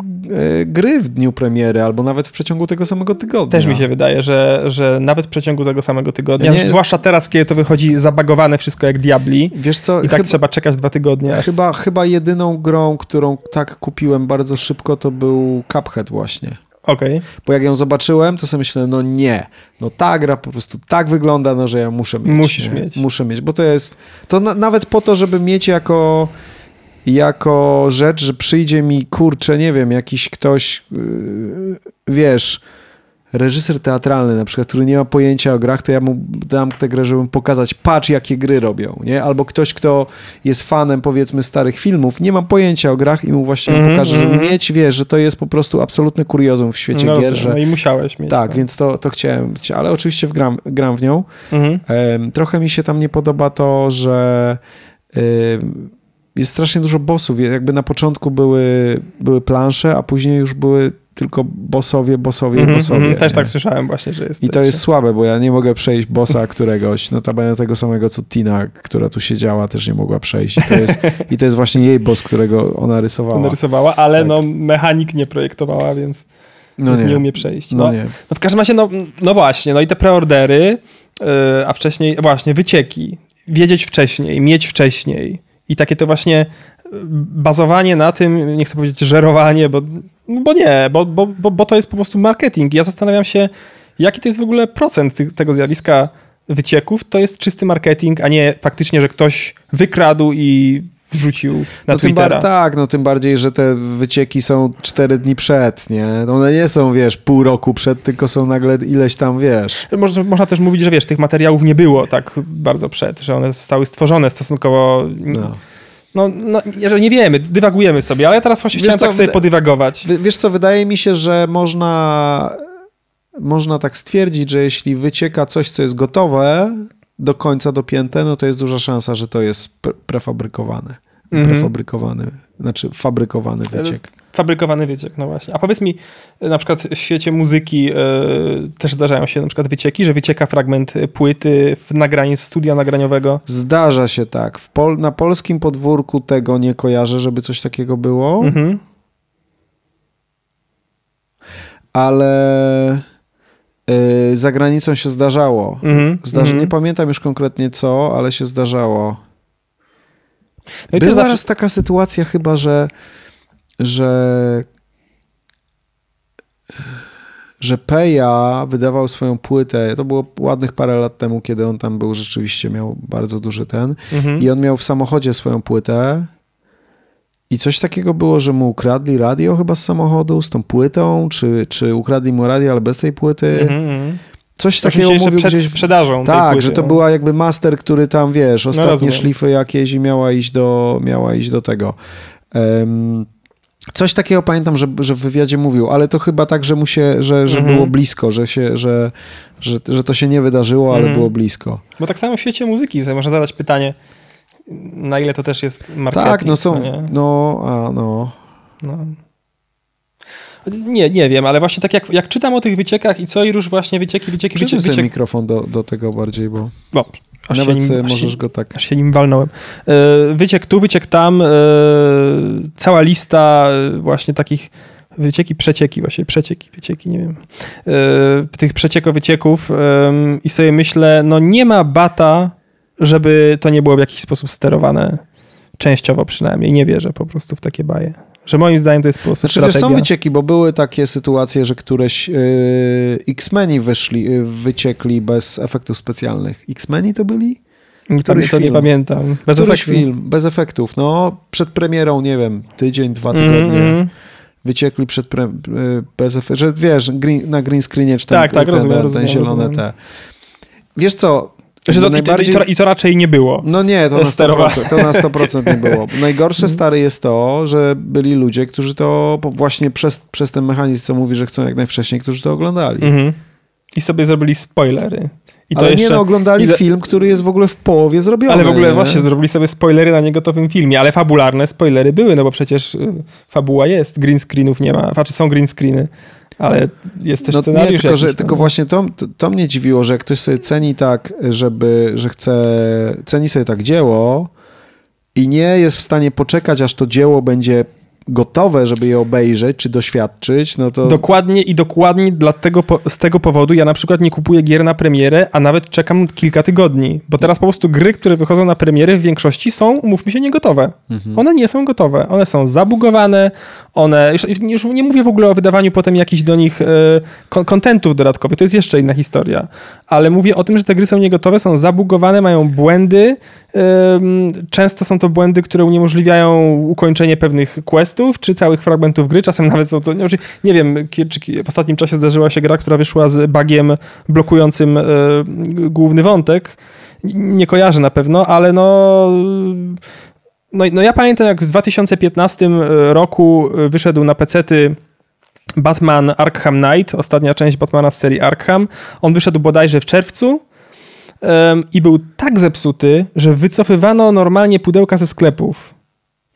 e, gry w dniu premiery, albo nawet w przeciągu tego samego tygodnia. Też mi się wydaje, że, że nawet w przeciągu tego samego tygodnia, nie... zwłaszcza teraz, kiedy to wychodzi zabagowane wszystko jak Diabli. Wiesz co? I tak chyba, trzeba czekać dwa tygodnie. Chyba, chyba jedyną grą, którą tak kupiłem bardzo szybko, to był Cuphead właśnie. Okej. Okay. Bo jak ją zobaczyłem, to sobie myślę, no nie, no ta gra po prostu tak wygląda, no że ja muszę mieć. Musisz nie? mieć. Muszę mieć, bo to jest, to na, nawet po to, żeby mieć jako jako rzecz, że przyjdzie mi, kurczę, nie wiem, jakiś ktoś, yy, wiesz, reżyser teatralny na przykład, który nie ma pojęcia o grach, to ja mu dam tę grę, żeby pokazać, patrz jakie gry robią, nie? Albo ktoś, kto jest fanem powiedzmy starych filmów, nie ma pojęcia o grach i mu właśnie mm -hmm, pokaże, żeby mm -hmm. mieć, wiesz, że to jest po prostu absolutne kuriozum w świecie no, gier, że... No i musiałeś mieć. Tak, tak. więc to, to chciałem, ale oczywiście gram, gram w nią. Mm -hmm. trochę mi się tam nie podoba to, że jest strasznie dużo bossów. Jakby na początku były, były plansze, a później już były tylko bossowie, bossowie, mm -hmm, bossowie. Mm, też tak słyszałem właśnie, że jest. I to jest słabe, bo ja nie mogę przejść bossa któregoś, notabene tego samego co Tina, która tu siedziała, też nie mogła przejść. I to jest, i to jest właśnie jej boss, którego ona rysowała. Ona rysowała, ale tak. no mechanik nie projektowała, więc, no więc nie. nie. umie przejść. No, no, nie. no w każdym razie, no, no właśnie, no i te preordery, yy, a wcześniej właśnie wycieki. Wiedzieć wcześniej, mieć wcześniej i takie to właśnie e, bazowanie na tym, nie chcę powiedzieć żerowanie, bo, no bo nie, bo, bo, bo, bo to jest po prostu marketing. Ja zastanawiam się, jaki to jest w ogóle procent tego zjawiska wycieków. To jest czysty marketing, a nie faktycznie, że ktoś wykradł i wrzucił na no Twittera. tak, no tym bardziej, że te wycieki są cztery dni przed, nie? One nie są, wiesz, pół roku przed, tylko są nagle ileś tam, wiesz. Można, można też mówić, że wiesz, tych materiałów nie było tak bardzo przed, że one zostały stworzone stosunkowo... No. No, no nie wiemy, dywagujemy sobie, ale teraz właśnie wiesz chciałem co, tak sobie podywagować. Wiesz co, wydaje mi się, że można można tak stwierdzić, że jeśli wycieka coś, co jest gotowe, do końca dopięte, no to jest duża szansa, że to jest pre prefabrykowany. Mhm. Prefabrykowany, znaczy fabrykowany wyciek. Fabrykowany wyciek, no właśnie. A powiedz mi, na przykład w świecie muzyki yy, też zdarzają się na przykład wycieki, że wycieka fragment płyty w nagraniu studia nagraniowego? Zdarza się tak. Pol na polskim podwórku tego nie kojarzę, żeby coś takiego było. Mhm. Ale yy, za granicą się zdarzało. Mhm. Zdarza mhm. Nie pamiętam już konkretnie co, ale się zdarzało. No Była zawsze... raz taka sytuacja chyba, że że że Peja wydawał swoją płytę, to było ładnych parę lat temu, kiedy on tam był, rzeczywiście miał bardzo duży ten mhm. i on miał w samochodzie swoją płytę i coś takiego było, że mu ukradli radio chyba z samochodu z tą płytą, czy, czy ukradli mu radio, ale bez tej płyty. Mhm. mhm. Coś takiego mówił przed gdzieś... sprzedażą Tak, płyty, że to no. była jakby master, który tam, wiesz, no, ostatnie no szlify jakieś i miała iść do, miała iść do tego. Um, Coś takiego pamiętam, że, że w wywiadzie mówił, ale to chyba tak, że mu się, że, że mhm. było blisko, że, się, że, że, że to się nie wydarzyło, ale mhm. było blisko. Bo tak samo w świecie muzyki można zadać pytanie, na ile to też jest marketing. Tak, no są, no, no a no. no. Nie, nie wiem, ale właśnie tak jak, jak czytam o tych wyciekach i co i już właśnie wycieki, wycieki, wycieki. wyciek... mikrofon do, do tego bardziej, bo... No, Aż Nawet się nim, możesz się, go tak. Aż się nim walnąłem. E, wyciek tu, wyciek tam. E, cała lista e, właśnie takich wycieki, przecieki, właśnie przecieki, wycieki, nie wiem. Tych przecieko-wycieków i sobie myślę, no nie ma bata, żeby to nie było w jakiś sposób sterowane. Częściowo przynajmniej. Nie wierzę po prostu w takie baje. Że moim zdaniem to jest po prostu znaczy, strategia. są wycieki, bo były takie sytuacje, że któreś yy, X-Meni wyszli, yy, wyciekli bez efektów specjalnych. X-Meni to byli? Któryś to film. nie pamiętam. Bez Któryś efektów. film, bez efektów. No, przed premierą, nie wiem, tydzień, dwa tygodnie. Mm -hmm. Wyciekli przed pre... Y, bez efektów, że wiesz, green, na green screenie czy ten, tak, tak, ten, rozumiem, ten, rozumiem, zielone rozumiem. te. Wiesz co, że to, najbardziej... i, to, i, to, raczej nie było. No nie, to na 100%, to na 100% nie było. Najgorsze stary jest to, że byli ludzie, którzy to właśnie przez, przez ten mechanizm, co mówi, że chcą jak najwcześniej, którzy to oglądali. Mhm. I sobie zrobili spoilery. I Ale jeszcze... nie no, oglądali film, który jest w ogóle w połowie zrobiony. Ale w ogóle nie? właśnie zrobili sobie spoilery na niegotowym filmie, ale fabularne spoilery były, no bo przecież y, fabuła jest, green screenów nie ma, znaczy są green screeny. Ale jest też no, scenariusz. Nie, tylko, że, tylko właśnie to, to, to, mnie dziwiło, że jak ktoś sobie ceni tak, żeby, że chce, ceni sobie tak dzieło i nie jest w stanie poczekać, aż to dzieło będzie gotowe, żeby je obejrzeć czy doświadczyć, no to... Dokładnie i dokładnie dlatego, z tego powodu ja na przykład nie kupuję gier na premierę, a nawet czekam kilka tygodni, bo teraz po prostu gry, które wychodzą na premiery w większości są, umówmy się, niegotowe. Mhm. One nie są gotowe. One są zabugowane, one... Już, już nie mówię w ogóle o wydawaniu potem jakichś do nich e, kontentów dodatkowych, to jest jeszcze inna historia, ale mówię o tym, że te gry są niegotowe, są zabugowane, mają błędy, Często są to błędy, które uniemożliwiają ukończenie pewnych questów czy całych fragmentów gry. Czasem nawet są to. Nie wiem, czy w ostatnim czasie zdarzyła się gra, która wyszła z bugiem blokującym e, główny wątek. Nie kojarzę na pewno, ale no. No, no ja pamiętam, jak w 2015 roku wyszedł na pecety Batman Arkham Knight, ostatnia część Batmana z serii Arkham. On wyszedł bodajże w czerwcu i był tak zepsuty, że wycofywano normalnie pudełka ze sklepów.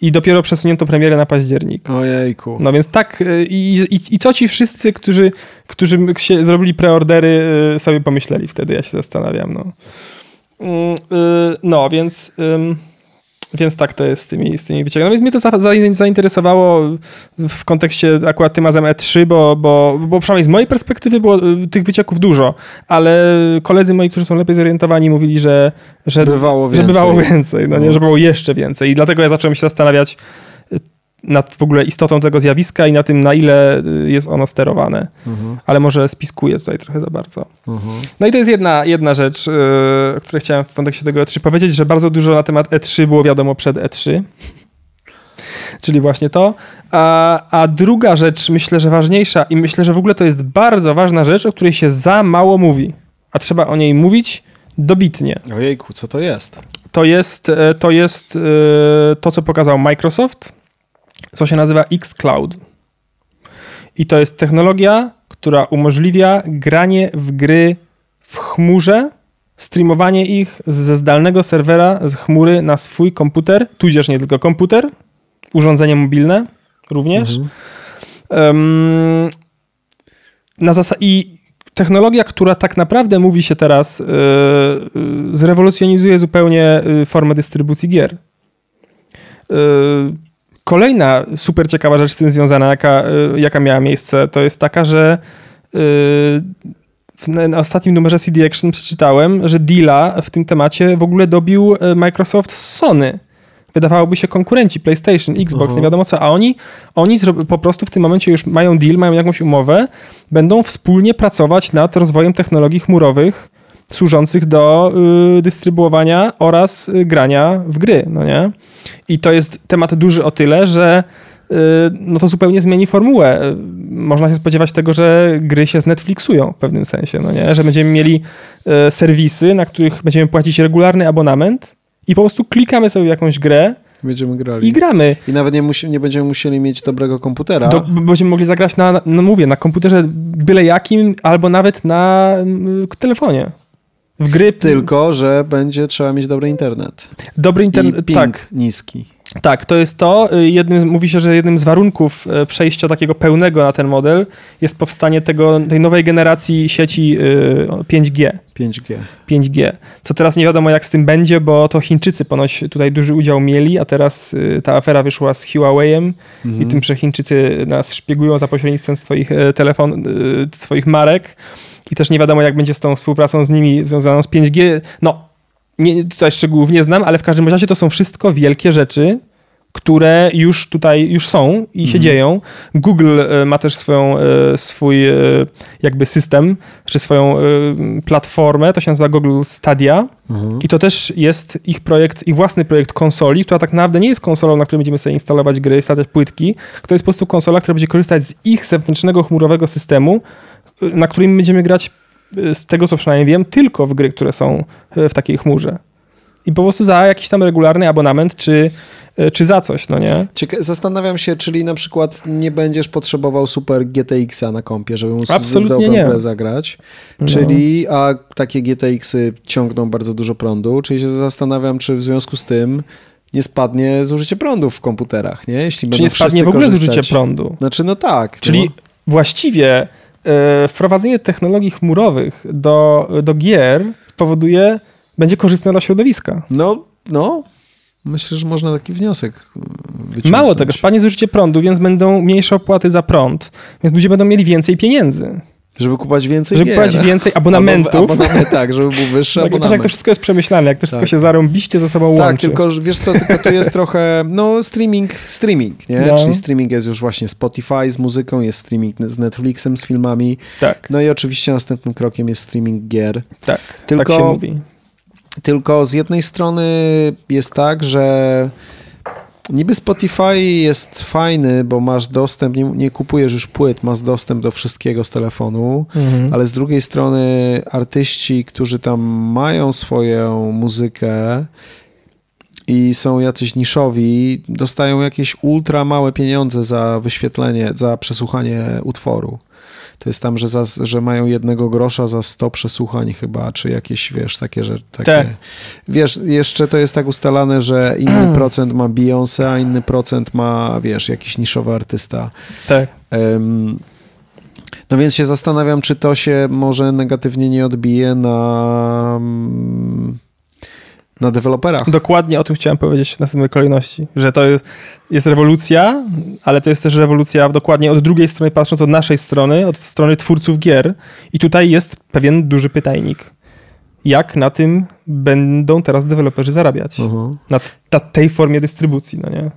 I dopiero przesunięto premierę na październik. Ojejku. No więc tak, y, i, i, i co ci wszyscy, którzy, którzy się zrobili preordery, y, sobie pomyśleli wtedy, ja się zastanawiam. No, mm, y, no więc. Więc tak to jest z tymi, z tymi wyciekami. No więc mnie to za, za, zainteresowało w kontekście akurat tym razem E3, bo, bo, bo przynajmniej z mojej perspektywy było y, tych wycieków dużo, ale koledzy moi, którzy są lepiej zorientowani, mówili, że, że, bywało, więcej. że bywało więcej, no nie, no. że było jeszcze więcej. I dlatego ja zacząłem się zastanawiać, nad w ogóle istotą tego zjawiska i na tym, na ile y, jest ono sterowane. Mhm. Ale może spiskuję tutaj trochę za bardzo. Mhm. No i to jest jedna, jedna rzecz, yy, o której chciałem w kontekście tego E3 powiedzieć, że bardzo dużo na temat E3 było wiadomo przed E3. Czyli właśnie to. A, a druga rzecz, myślę, że ważniejsza i myślę, że w ogóle to jest bardzo ważna rzecz, o której się za mało mówi. A trzeba o niej mówić dobitnie. Ojejku, co to jest? To jest, e, to jest to, co pokazał Microsoft co się nazywa xCloud. I to jest technologia, która umożliwia granie w gry w chmurze, streamowanie ich ze zdalnego serwera z chmury na swój komputer, tudzież nie tylko komputer, urządzenie mobilne również. Um, na zas- I technologia, która tak naprawdę mówi się teraz, yy, zrewolucjonizuje zupełnie formę dystrybucji gier. Yy, kolejna super ciekawa rzecz z tym związana, jaka, jaka miała miejsce, to jest taka, że yy, w, na ostatnim numerze CD Action przeczytałem, że deala w tym temacie w ogóle dobił Microsoft z Sony. Wydawałoby się konkurenci PlayStation, Xbox, nie wiadomo co, a oni, oni po prostu w tym momencie już mają deal, mają jakąś umowę, będą wspólnie pracować nad rozwojem technologii chmurowych służących do y, dystrybuowania oraz y, grania w gry, no nie? I to jest temat duży o tyle, że y, no to zupełnie zmieni formułę. Można się spodziewać tego, że gry się z Netflixują w pewnym sensie, no nie? Że będziemy mieli serwisy, na których będziemy płacić regularny abonament, i po prostu klikamy sobie w jakąś grę. Będziemy grali. I gramy. I nawet nie, musi, nie będziemy musieli mieć dobrego komputera. Do, będziemy mogli zagrać na, no mówię, na komputerze byle jakim, albo nawet na telefonie. W gry. Tylko, że będzie trzeba mieć dobry internet. Dobry internet, tak. niski. Tak, to jest to. Y, jednym, mówi się, że jednym z warunków y, przejścia takiego pełnego na ten model jest powstanie tego, tej nowej generacji sieci 5G. 5G. 5G. Co teraz nie wiadomo, jak z tym będzie, bo to Chińczycy ponoć tutaj duży udział mieli, a teraz y, ta afera wyszła z Huawei'em mhm. i tym, że Chińczycy nas szpiegują za pośrednictwem swoich telefon, swoich marek. I też nie wiadomo, jak będzie z tą współpracą z nimi związaną z 5G. No, nie, tutaj szczegółów nie znam, ale w każdym razie to są wszystko wielkie rzeczy, które już tutaj już są i się mhm. dzieją. Google e, ma też swoją, e, swój e, jakby system, czy swoją platformę, to się nazywa Google Stadia mhm. i to też jest ich projekt, ich własny projekt konsoli, która tak naprawdę nie jest konsolą, na której będziemy sobie instalować gry, stawiać płytki, to jest po prostu konsola, która będzie korzystać z ich zewnętrznego chmurowego systemu, na którym będziemy grać z tego co przynajmniej wiem, tylko w gry, które są w takiej chmurze. I po prostu za jakiś tam regularny abonament, czy, czy za coś, no nie? Cieka zastanawiam się, czyli na przykład nie będziesz potrzebował super GTX-a na kompie, żeby móc Absolutnie nie. zagrać. No. Czyli, a takie GTX-y ciągną bardzo dużo prądu, czyli się zastanawiam, czy w związku z tym nie spadnie zużycie prądu w komputerach, nie? Jeśli czy nie spadnie w ogóle korzystać. zużycie prądu? Znaczy, no tak. Czyli no. właściwie wprowadzenie technologii chmurowych do, do gier spowoduje, będzie korzystne dla środowiska. No, no. Myślę, że można taki wniosek wyciągnąć. Mało tego, spadnie zużycie prądu, więc będą mniejsze opłaty za prąd, więc ludzie będą mieli więcej pieniędzy. Żeby kupować więcej Żeby kupować więcej abonamentów. Albo, abonament, tak, żeby był wyższy tak, abonament. jak to wszystko jest przemyślane, jak to wszystko tak. się zarąbiście ze sobą tak, łączy. Tak, tylko wiesz co, tylko to jest trochę, no streaming, streaming, nie? No. Czyli streaming jest już właśnie Spotify z muzyką, jest streaming z Netflixem, z filmami. Tak. No i oczywiście następnym krokiem jest streaming gier. Tak, tylko, tak się mówi. Tylko z jednej strony jest tak, że Niby Spotify jest fajny, bo masz dostęp, nie, nie, kupujesz już płyt, masz dostęp do wszystkiego z telefonu, mhm. ale z drugiej strony artyści, którzy tam mają swoją muzykę i są jacyś niszowi, dostają jakieś ultra małe pieniądze za wyświetlenie, za przesłuchanie utworu. To jest tam, że, za, że mają jednego grosza za 100 przesłuchań chyba, czy jakieś, wiesz, takie, że takie... Tak. Wiesz, jeszcze to jest tak ustalane, że inny procent ma Beyoncé, a inny procent ma, wiesz, jakiś niszowy artysta. Tak. Um, no więc się zastanawiam, czy to się może negatywnie nie odbije na um, na deweloperach. Dokładnie o tym chciałem powiedzieć w następnej kolejności, że to jest, jest rewolucja, ale to jest też rewolucja dokładnie od drugiej strony, patrząc od naszej strony, od strony twórców gier. I tutaj jest pewien duży pytajnik. Jak na tym będą teraz deweloperzy zarabiać? -huh. na, na, tej formie dystrybucji, no nie?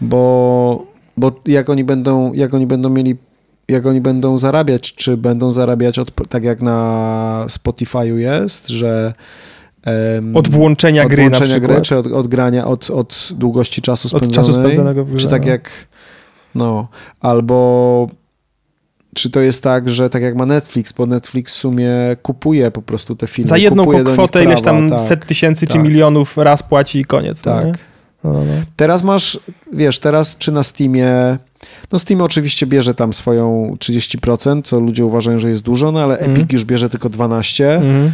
Bo, bo jak oni będą, jak oni będą mieli jak oni będą zarabiać, czy będą zarabiać od, tak jak na Spotify'u jest, że od włączenia od gry włączenia na gry, czy od, od grania, od, od długości czasu spędzonej. Od czasu spędzonego w grze. Czy tak no. jak, no, albo czy to jest tak, że tak jak ma Netflix, bo Netflix w sumie kupuje po prostu te filmy. Za jedną kwotę ileś tam tak, set tysięcy tak. czy milionów raz płaci i koniec. Tak. No, no, no. Teraz masz, wiesz, teraz czy na Steamie, No Steam oczywiście bierze tam swoją 30%, co ludzie uważają, że jest dużo, no ale Mhm. Epic już bierze tylko 12%. Mhm.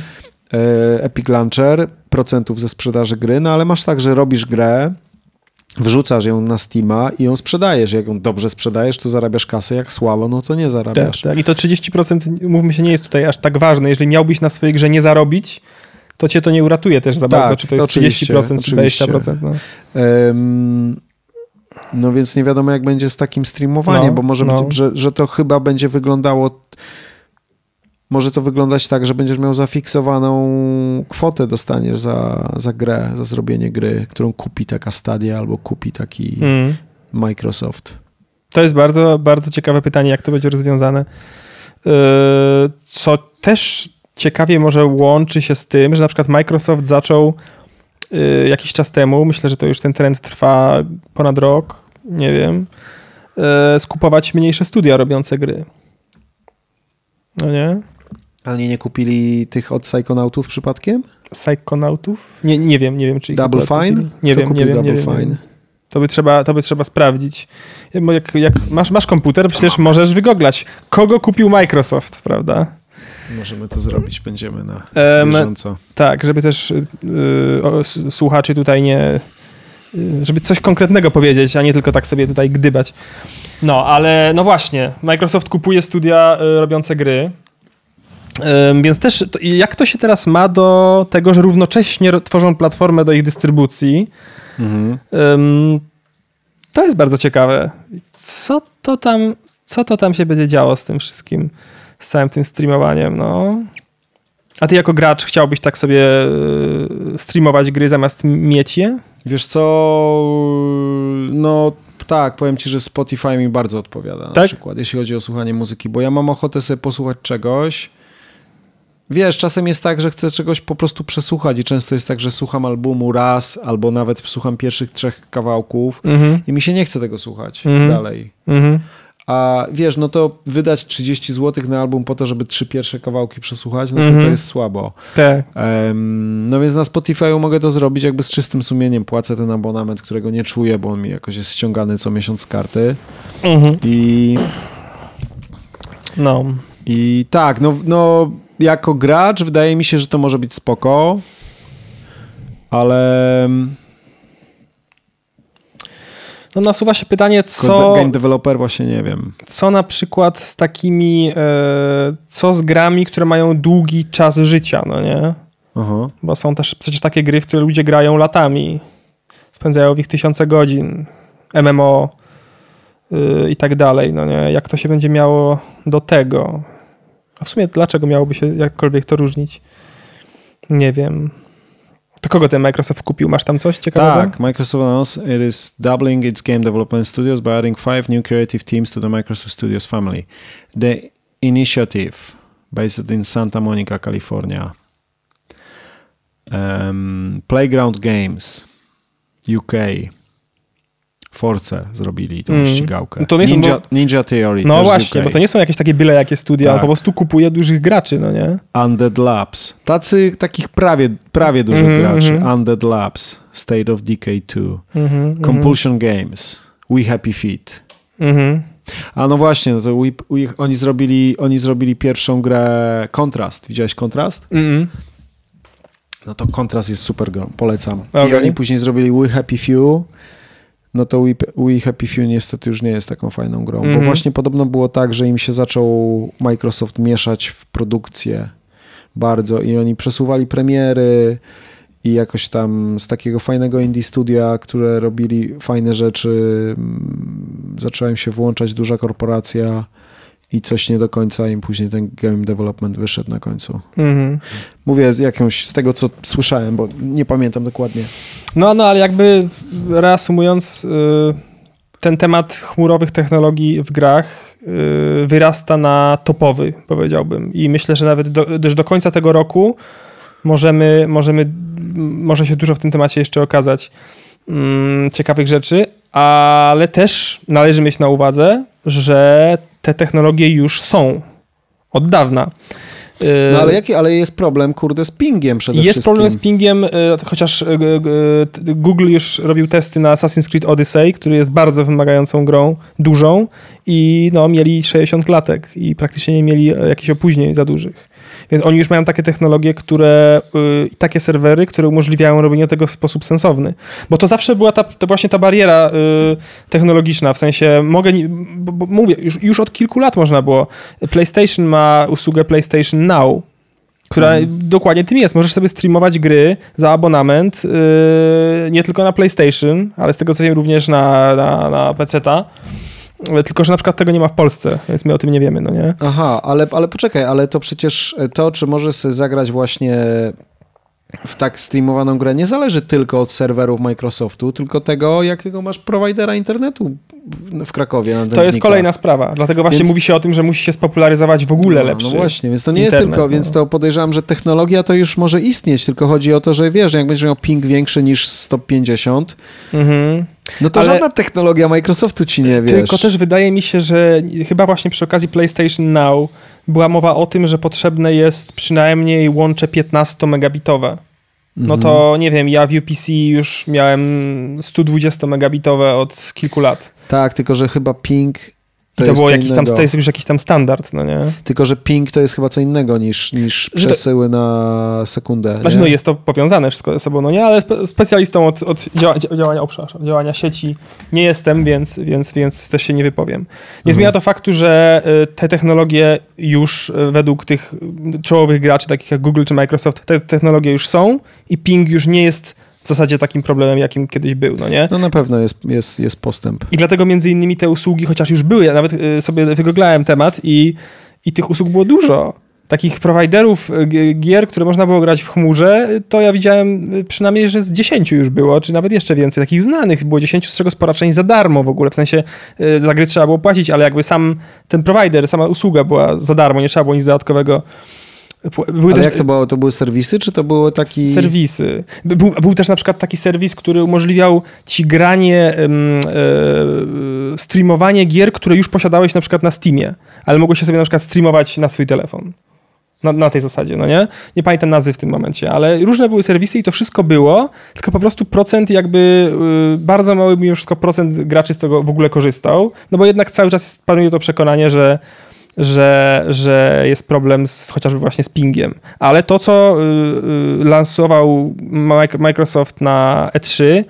E, Epic Launcher, procentów ze sprzedaży gry, no ale masz tak, że robisz grę, wrzucasz ją na Steama i ją sprzedajesz. Jak ją dobrze sprzedajesz, to zarabiasz kasę, jak słabo, no to nie Tak, zarabiasz. tak. I to 30%, mówmy się, nie jest tutaj aż tak ważne. Jeżeli miałbyś na swojej grze nie zarobić, to cię to nie uratuje też za Tak, bardzo, czy to jest oczywiście, 30% czy oczywiście. 20%. No. Em, no więc nie wiadomo, jak będzie z takim streamowaniem, No, bo może no. być, że, że to chyba będzie wyglądało. Może to wyglądać tak, że będziesz miał zafiksowaną kwotę, dostaniesz za, za grę, za zrobienie gry, którą kupi taka Stadia albo kupi taki Mm. Microsoft. To jest bardzo, bardzo ciekawe pytanie, jak to będzie rozwiązane. Yy, Co też ciekawie może łączy się z tym, że na przykład Microsoft zaczął yy, jakiś czas temu, myślę, że to już ten trend trwa ponad rok, nie wiem, yy, skupować mniejsze studia robiące gry. No nie? A oni nie kupili tych od Psychonautów przypadkiem? Psychonautów? Nie, nie wiem, nie wiem, czy ich Double Fine? kupili. Nie Kto wiem, kupił nie wiem, Double nie Fine? wiem. To by trzeba, to by trzeba sprawdzić. Bo jak, jak masz, masz komputer, przecież możesz wygooglać, kogo kupił Microsoft, prawda? Możemy to zrobić, będziemy na bieżąco. Tak, żeby też y, o, słuchaczy tutaj nie. y, żeby coś konkretnego powiedzieć, a nie tylko tak sobie tutaj gdybać. No, ale no właśnie, Microsoft kupuje studia y, robiące gry. Więc też, jak to się teraz ma do tego, że równocześnie tworzą platformę do ich dystrybucji? Mhm. To jest bardzo ciekawe. Co to tam, co to tam się będzie działo z tym wszystkim, z całym tym streamowaniem, no? A ty jako gracz chciałbyś tak sobie y, streamować gry zamiast mieć je? Wiesz co, no tak, powiem ci, że Spotify mi bardzo odpowiada na Tak? przykład, jeśli chodzi o słuchanie muzyki, bo ja mam ochotę sobie posłuchać czegoś. Wiesz, czasem jest tak, że chcę czegoś po prostu przesłuchać i często jest tak, że słucham albumu raz albo nawet słucham pierwszych trzech kawałków Mhm. i mi się nie chce tego słuchać Mhm. dalej. Mhm. A wiesz, no to wydać 30 zł na album po to, żeby trzy pierwsze kawałki przesłuchać, no to Mhm. to jest słabo. Tak. Em, no więc na Spotify mogę to zrobić jakby z czystym sumieniem. Płacę ten abonament, którego nie czuję, bo on mi jakoś jest ściągany co miesiąc z karty. Mhm. I, No. i tak, no, no jako gracz wydaje mi się, że to może być spoko, ale No nasuwa się pytanie, co... co, game developer właśnie nie wiem. co na przykład z takimi, e, co z grami, które mają długi czas życia, no nie? Aha. Bo są też przecież takie gry, w które ludzie grają latami. Spędzają w nich tysiące godzin. MMO yy, i tak dalej. No nie? Jak to się będzie miało do tego? W sumie dlaczego miałoby się jakkolwiek to różnić? Nie wiem. To kogo ten Microsoft kupił? Masz tam coś ciekawego? Tak, Microsoft announced it is doubling its game development studios by adding five new creative teams to the Microsoft Studios family. The initiative, based in Santa Monica, California. Um, Playground Games, UK. Force zrobili tą Mm. ścigałkę. To nie są- Ninja, bo- Ninja Theory. No właśnie, bo to nie są jakieś takie byle jakie studia, Tak. on po prostu kupuje dużych graczy, no nie? Undead Labs. Tacy takich prawie, prawie dużych Mhm, graczy. mhm. Undead Labs, State of Decay 2, Mhm, Compulsion Games, We Happy Feet. mhm. A no właśnie, no to we, we, oni, zrobili, oni zrobili pierwszą grę Kontrast. Widziałeś Kontrast? Mhm. No to Kontrast jest super grą, polecam. I Okej. oni później zrobili We Happy Few. No to We Happy Few niestety już nie jest taką fajną grą, bo Mhm. właśnie podobno było tak, że im się zaczął Microsoft mieszać w produkcję bardzo i oni przesuwali premiery i jakoś tam z takiego fajnego indie studia, które robili fajne rzeczy, mm, zaczęła im się włączać duża korporacja i coś nie do końca im później ten game development wyszedł na końcu. Mhm. Mówię jakąś z tego, co słyszałem, bo nie pamiętam dokładnie. No, no, ale jakby reasumując, y, ten temat chmurowych technologii w grach y, wyrasta na topowy, powiedziałbym. I myślę, że nawet do, też do końca tego roku możemy, możemy, może się dużo w tym temacie jeszcze okazać mm, ciekawych rzeczy, ale też należy mieć na uwadze, że te technologie już są od dawna. No ale jaki, ale jest problem, kurde, z pingiem przede jest wszystkim. Jest problem z pingiem, chociaż Google już robił testy na Assassin's Creed Odyssey, który jest bardzo wymagającą grą, dużą i no, mieli 60 klatek i praktycznie nie mieli jakichś opóźnień za dużych. Więc oni już mają takie technologie, które, yy, takie serwery, które umożliwiają robienie tego w sposób sensowny. Bo to zawsze była ta, właśnie ta bariera yy, technologiczna, w sensie mogę, bo, bo mówię, już, już od kilku lat można było. PlayStation ma usługę PlayStation Now, która hmm. dokładnie tym jest. Możesz sobie streamować gry za abonament, yy, nie tylko na PlayStation, ale z tego co wiem również na, na, na PC-ta. Tylko, że na przykład tego nie ma w Polsce, więc my o tym nie wiemy, no nie? Aha, ale, ale poczekaj, ale to przecież to, czy możesz sobie zagrać właśnie w tak streamowaną grę nie zależy tylko od serwerów Microsoftu, tylko tego, jakiego masz prowajdera internetu w Krakowie. To jest kolejna sprawa. Dlatego właśnie więc... mówi się o tym, że musi się spopularyzować w ogóle no, lepszy. No właśnie, więc to nie internet, jest tylko, no. więc to podejrzewam, że technologia to już może istnieć, tylko chodzi o to, że wiesz, jak będziesz miał ping większy niż 150, mhm. No to Ale... żadna technologia Microsoftu ci nie wiesz. Tylko też wydaje mi się, że chyba właśnie przy okazji PlayStation Now była mowa o tym, że potrzebne jest przynajmniej łącze 15 megabitowe. No to mhm. nie wiem, ja w UPC już miałem 120 megabitowe od kilku lat. Tak, tylko że chyba ping to, to było jakiś tam, to jest już jakiś tam standard, no nie? Tylko, że ping to jest chyba co innego niż, niż przesyły to... na sekundę. Znaczy, no jest to powiązane wszystko ze sobą, no nie? Ale spe specjalistą od, od działania, działania, działania sieci nie jestem, więc, więc, więc też się nie wypowiem. Nie mhm. zmienia to faktu, że y, te technologie już y, według tych czołowych graczy, takich jak Google czy Microsoft, te technologie już są i ping już nie jest w zasadzie takim problemem, jakim kiedyś był, no nie? No na pewno jest, jest, jest postęp. I dlatego między innymi te usługi, chociaż już były, ja nawet y, sobie wygooglałem temat i, i tych usług było dużo. Takich prowajderów y, gier, które można było grać w chmurze, to ja widziałem y, przynajmniej, że z 10 już było, czy nawet jeszcze więcej. Takich znanych było 10, z czego spora część za darmo w ogóle. W sensie za gry trzeba było płacić, ale jakby sam ten prowajder, sama usługa była za darmo, nie trzeba było nic dodatkowego były Ale też... jak to było? To były serwisy, czy to były taki... Serwisy. Był, był też na przykład taki serwis, który umożliwiał ci granie, e, streamowanie gier, które już posiadałeś na przykład na Steamie, ale mogłeś się sobie na przykład streamować na swój telefon. Na, na, tej zasadzie, no nie? Nie pamiętam nazwy w tym momencie, ale różne były serwisy i to wszystko było, tylko po prostu procent jakby, y, bardzo mały mimo wszystko procent graczy z tego w ogóle korzystał, no bo jednak cały czas jest, panuje to przekonanie, że że, że jest problem z, chociażby właśnie z pingiem. Ale to, co y, y, lansował Microsoft na E3,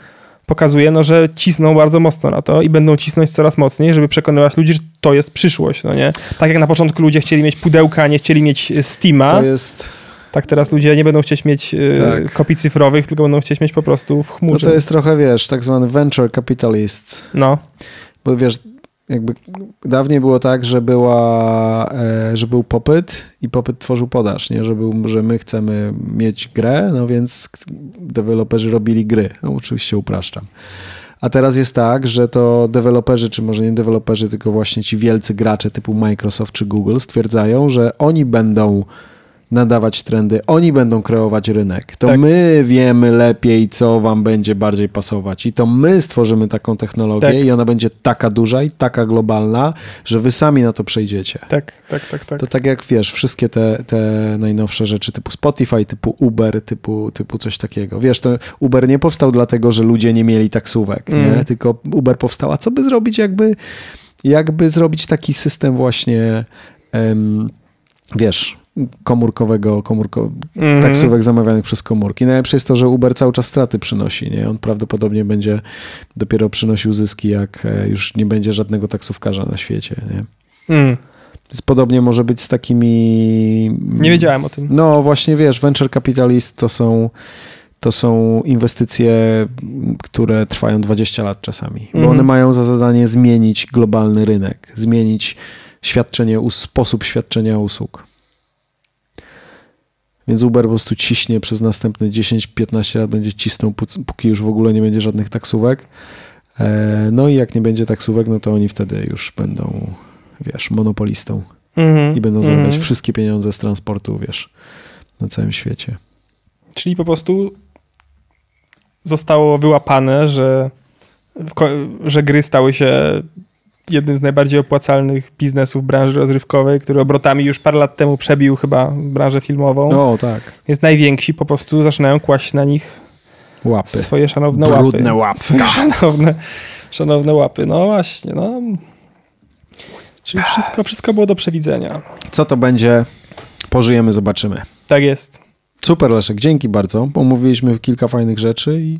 pokazuje, no, że cisną bardzo mocno na to i będą cisnąć coraz mocniej, żeby przekonywać ludzi, że to jest przyszłość, no nie? Tak jak na początku ludzie chcieli mieć pudełka, nie chcieli mieć y, Steama. To jest... Tak teraz ludzie nie będą chcieć mieć tak. kopii cyfrowych, tylko będą chcieć mieć po prostu w chmurze. No to jest trochę, wiesz, tak zwany venture capitalist. No. Bo wiesz, jakby dawniej było tak, że, była, e, że był popyt i popyt tworzył podaż, nie? Że, był, że my chcemy mieć grę, no więc deweloperzy robili gry. No oczywiście upraszczam. A teraz jest tak, że to deweloperzy, czy może nie deweloperzy, tylko właśnie ci wielcy gracze typu Microsoft czy Google stwierdzają, że oni będą nadawać trendy, oni będą kreować rynek. To tak. my wiemy lepiej, co wam będzie bardziej pasować i to my stworzymy taką technologię tak. i ona będzie taka duża i taka globalna, że wy sami na to przejdziecie. Tak, tak, tak. tak. To tak jak wiesz, wszystkie te, te najnowsze rzeczy typu Spotify, typu Uber, typu, typu coś takiego. Wiesz, to Uber nie powstał dlatego, że ludzie nie mieli taksówek, mm. nie? tylko Uber powstał. A co by zrobić, jakby, jakby zrobić taki system właśnie, um, wiesz, komórkowego, komórko, mm -hmm. taksówek zamawianych przez komórki. Najlepsze jest to, że Uber cały czas straty przynosi. Nie? On prawdopodobnie będzie dopiero przynosił zyski, jak e, już nie będzie żadnego taksówkarza na świecie. Nie? Mm. Więc podobnie może być z takimi... Nie wiedziałem o tym. No właśnie, wiesz, venture capitalist to są to są inwestycje, które trwają 20 lat czasami, bo mhm. one mają za zadanie zmienić globalny rynek, zmienić świadczenie, sposób świadczenia usług. Więc Uber po prostu ciśnie przez następne 10-15 lat, będzie cisnął, póki już w ogóle nie będzie żadnych taksówek. E, no i jak nie będzie taksówek, no to oni wtedy już będą, wiesz, monopolistą mm -hmm. i będą zarabiać mm -hmm. wszystkie pieniądze z transportu, wiesz, na całym świecie. Czyli po prostu zostało wyłapane, że, że gry stały się jednym z najbardziej opłacalnych biznesów branży rozrywkowej, który obrotami już parę lat temu przebił chyba branżę filmową. O, tak. Więc najwięksi po prostu zaczynają kłaść na nich Łapy. swoje szanowne Brudne łapy. łapka. Swoje szanowne, szanowne łapy. No właśnie, no. Czyli wszystko, wszystko było do przewidzenia. Co to będzie? Pożyjemy, zobaczymy. Tak jest. Super, Leszek, dzięki bardzo. Omówiliśmy kilka fajnych rzeczy i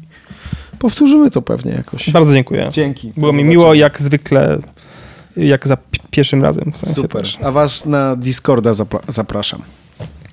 powtórzymy to pewnie jakoś. Bardzo dziękuję. Dzięki. Było mi miło jak zwykle, jak za pi- pierwszym razem. W sensie Super. Też. A was na Discorda zapra- zapraszam.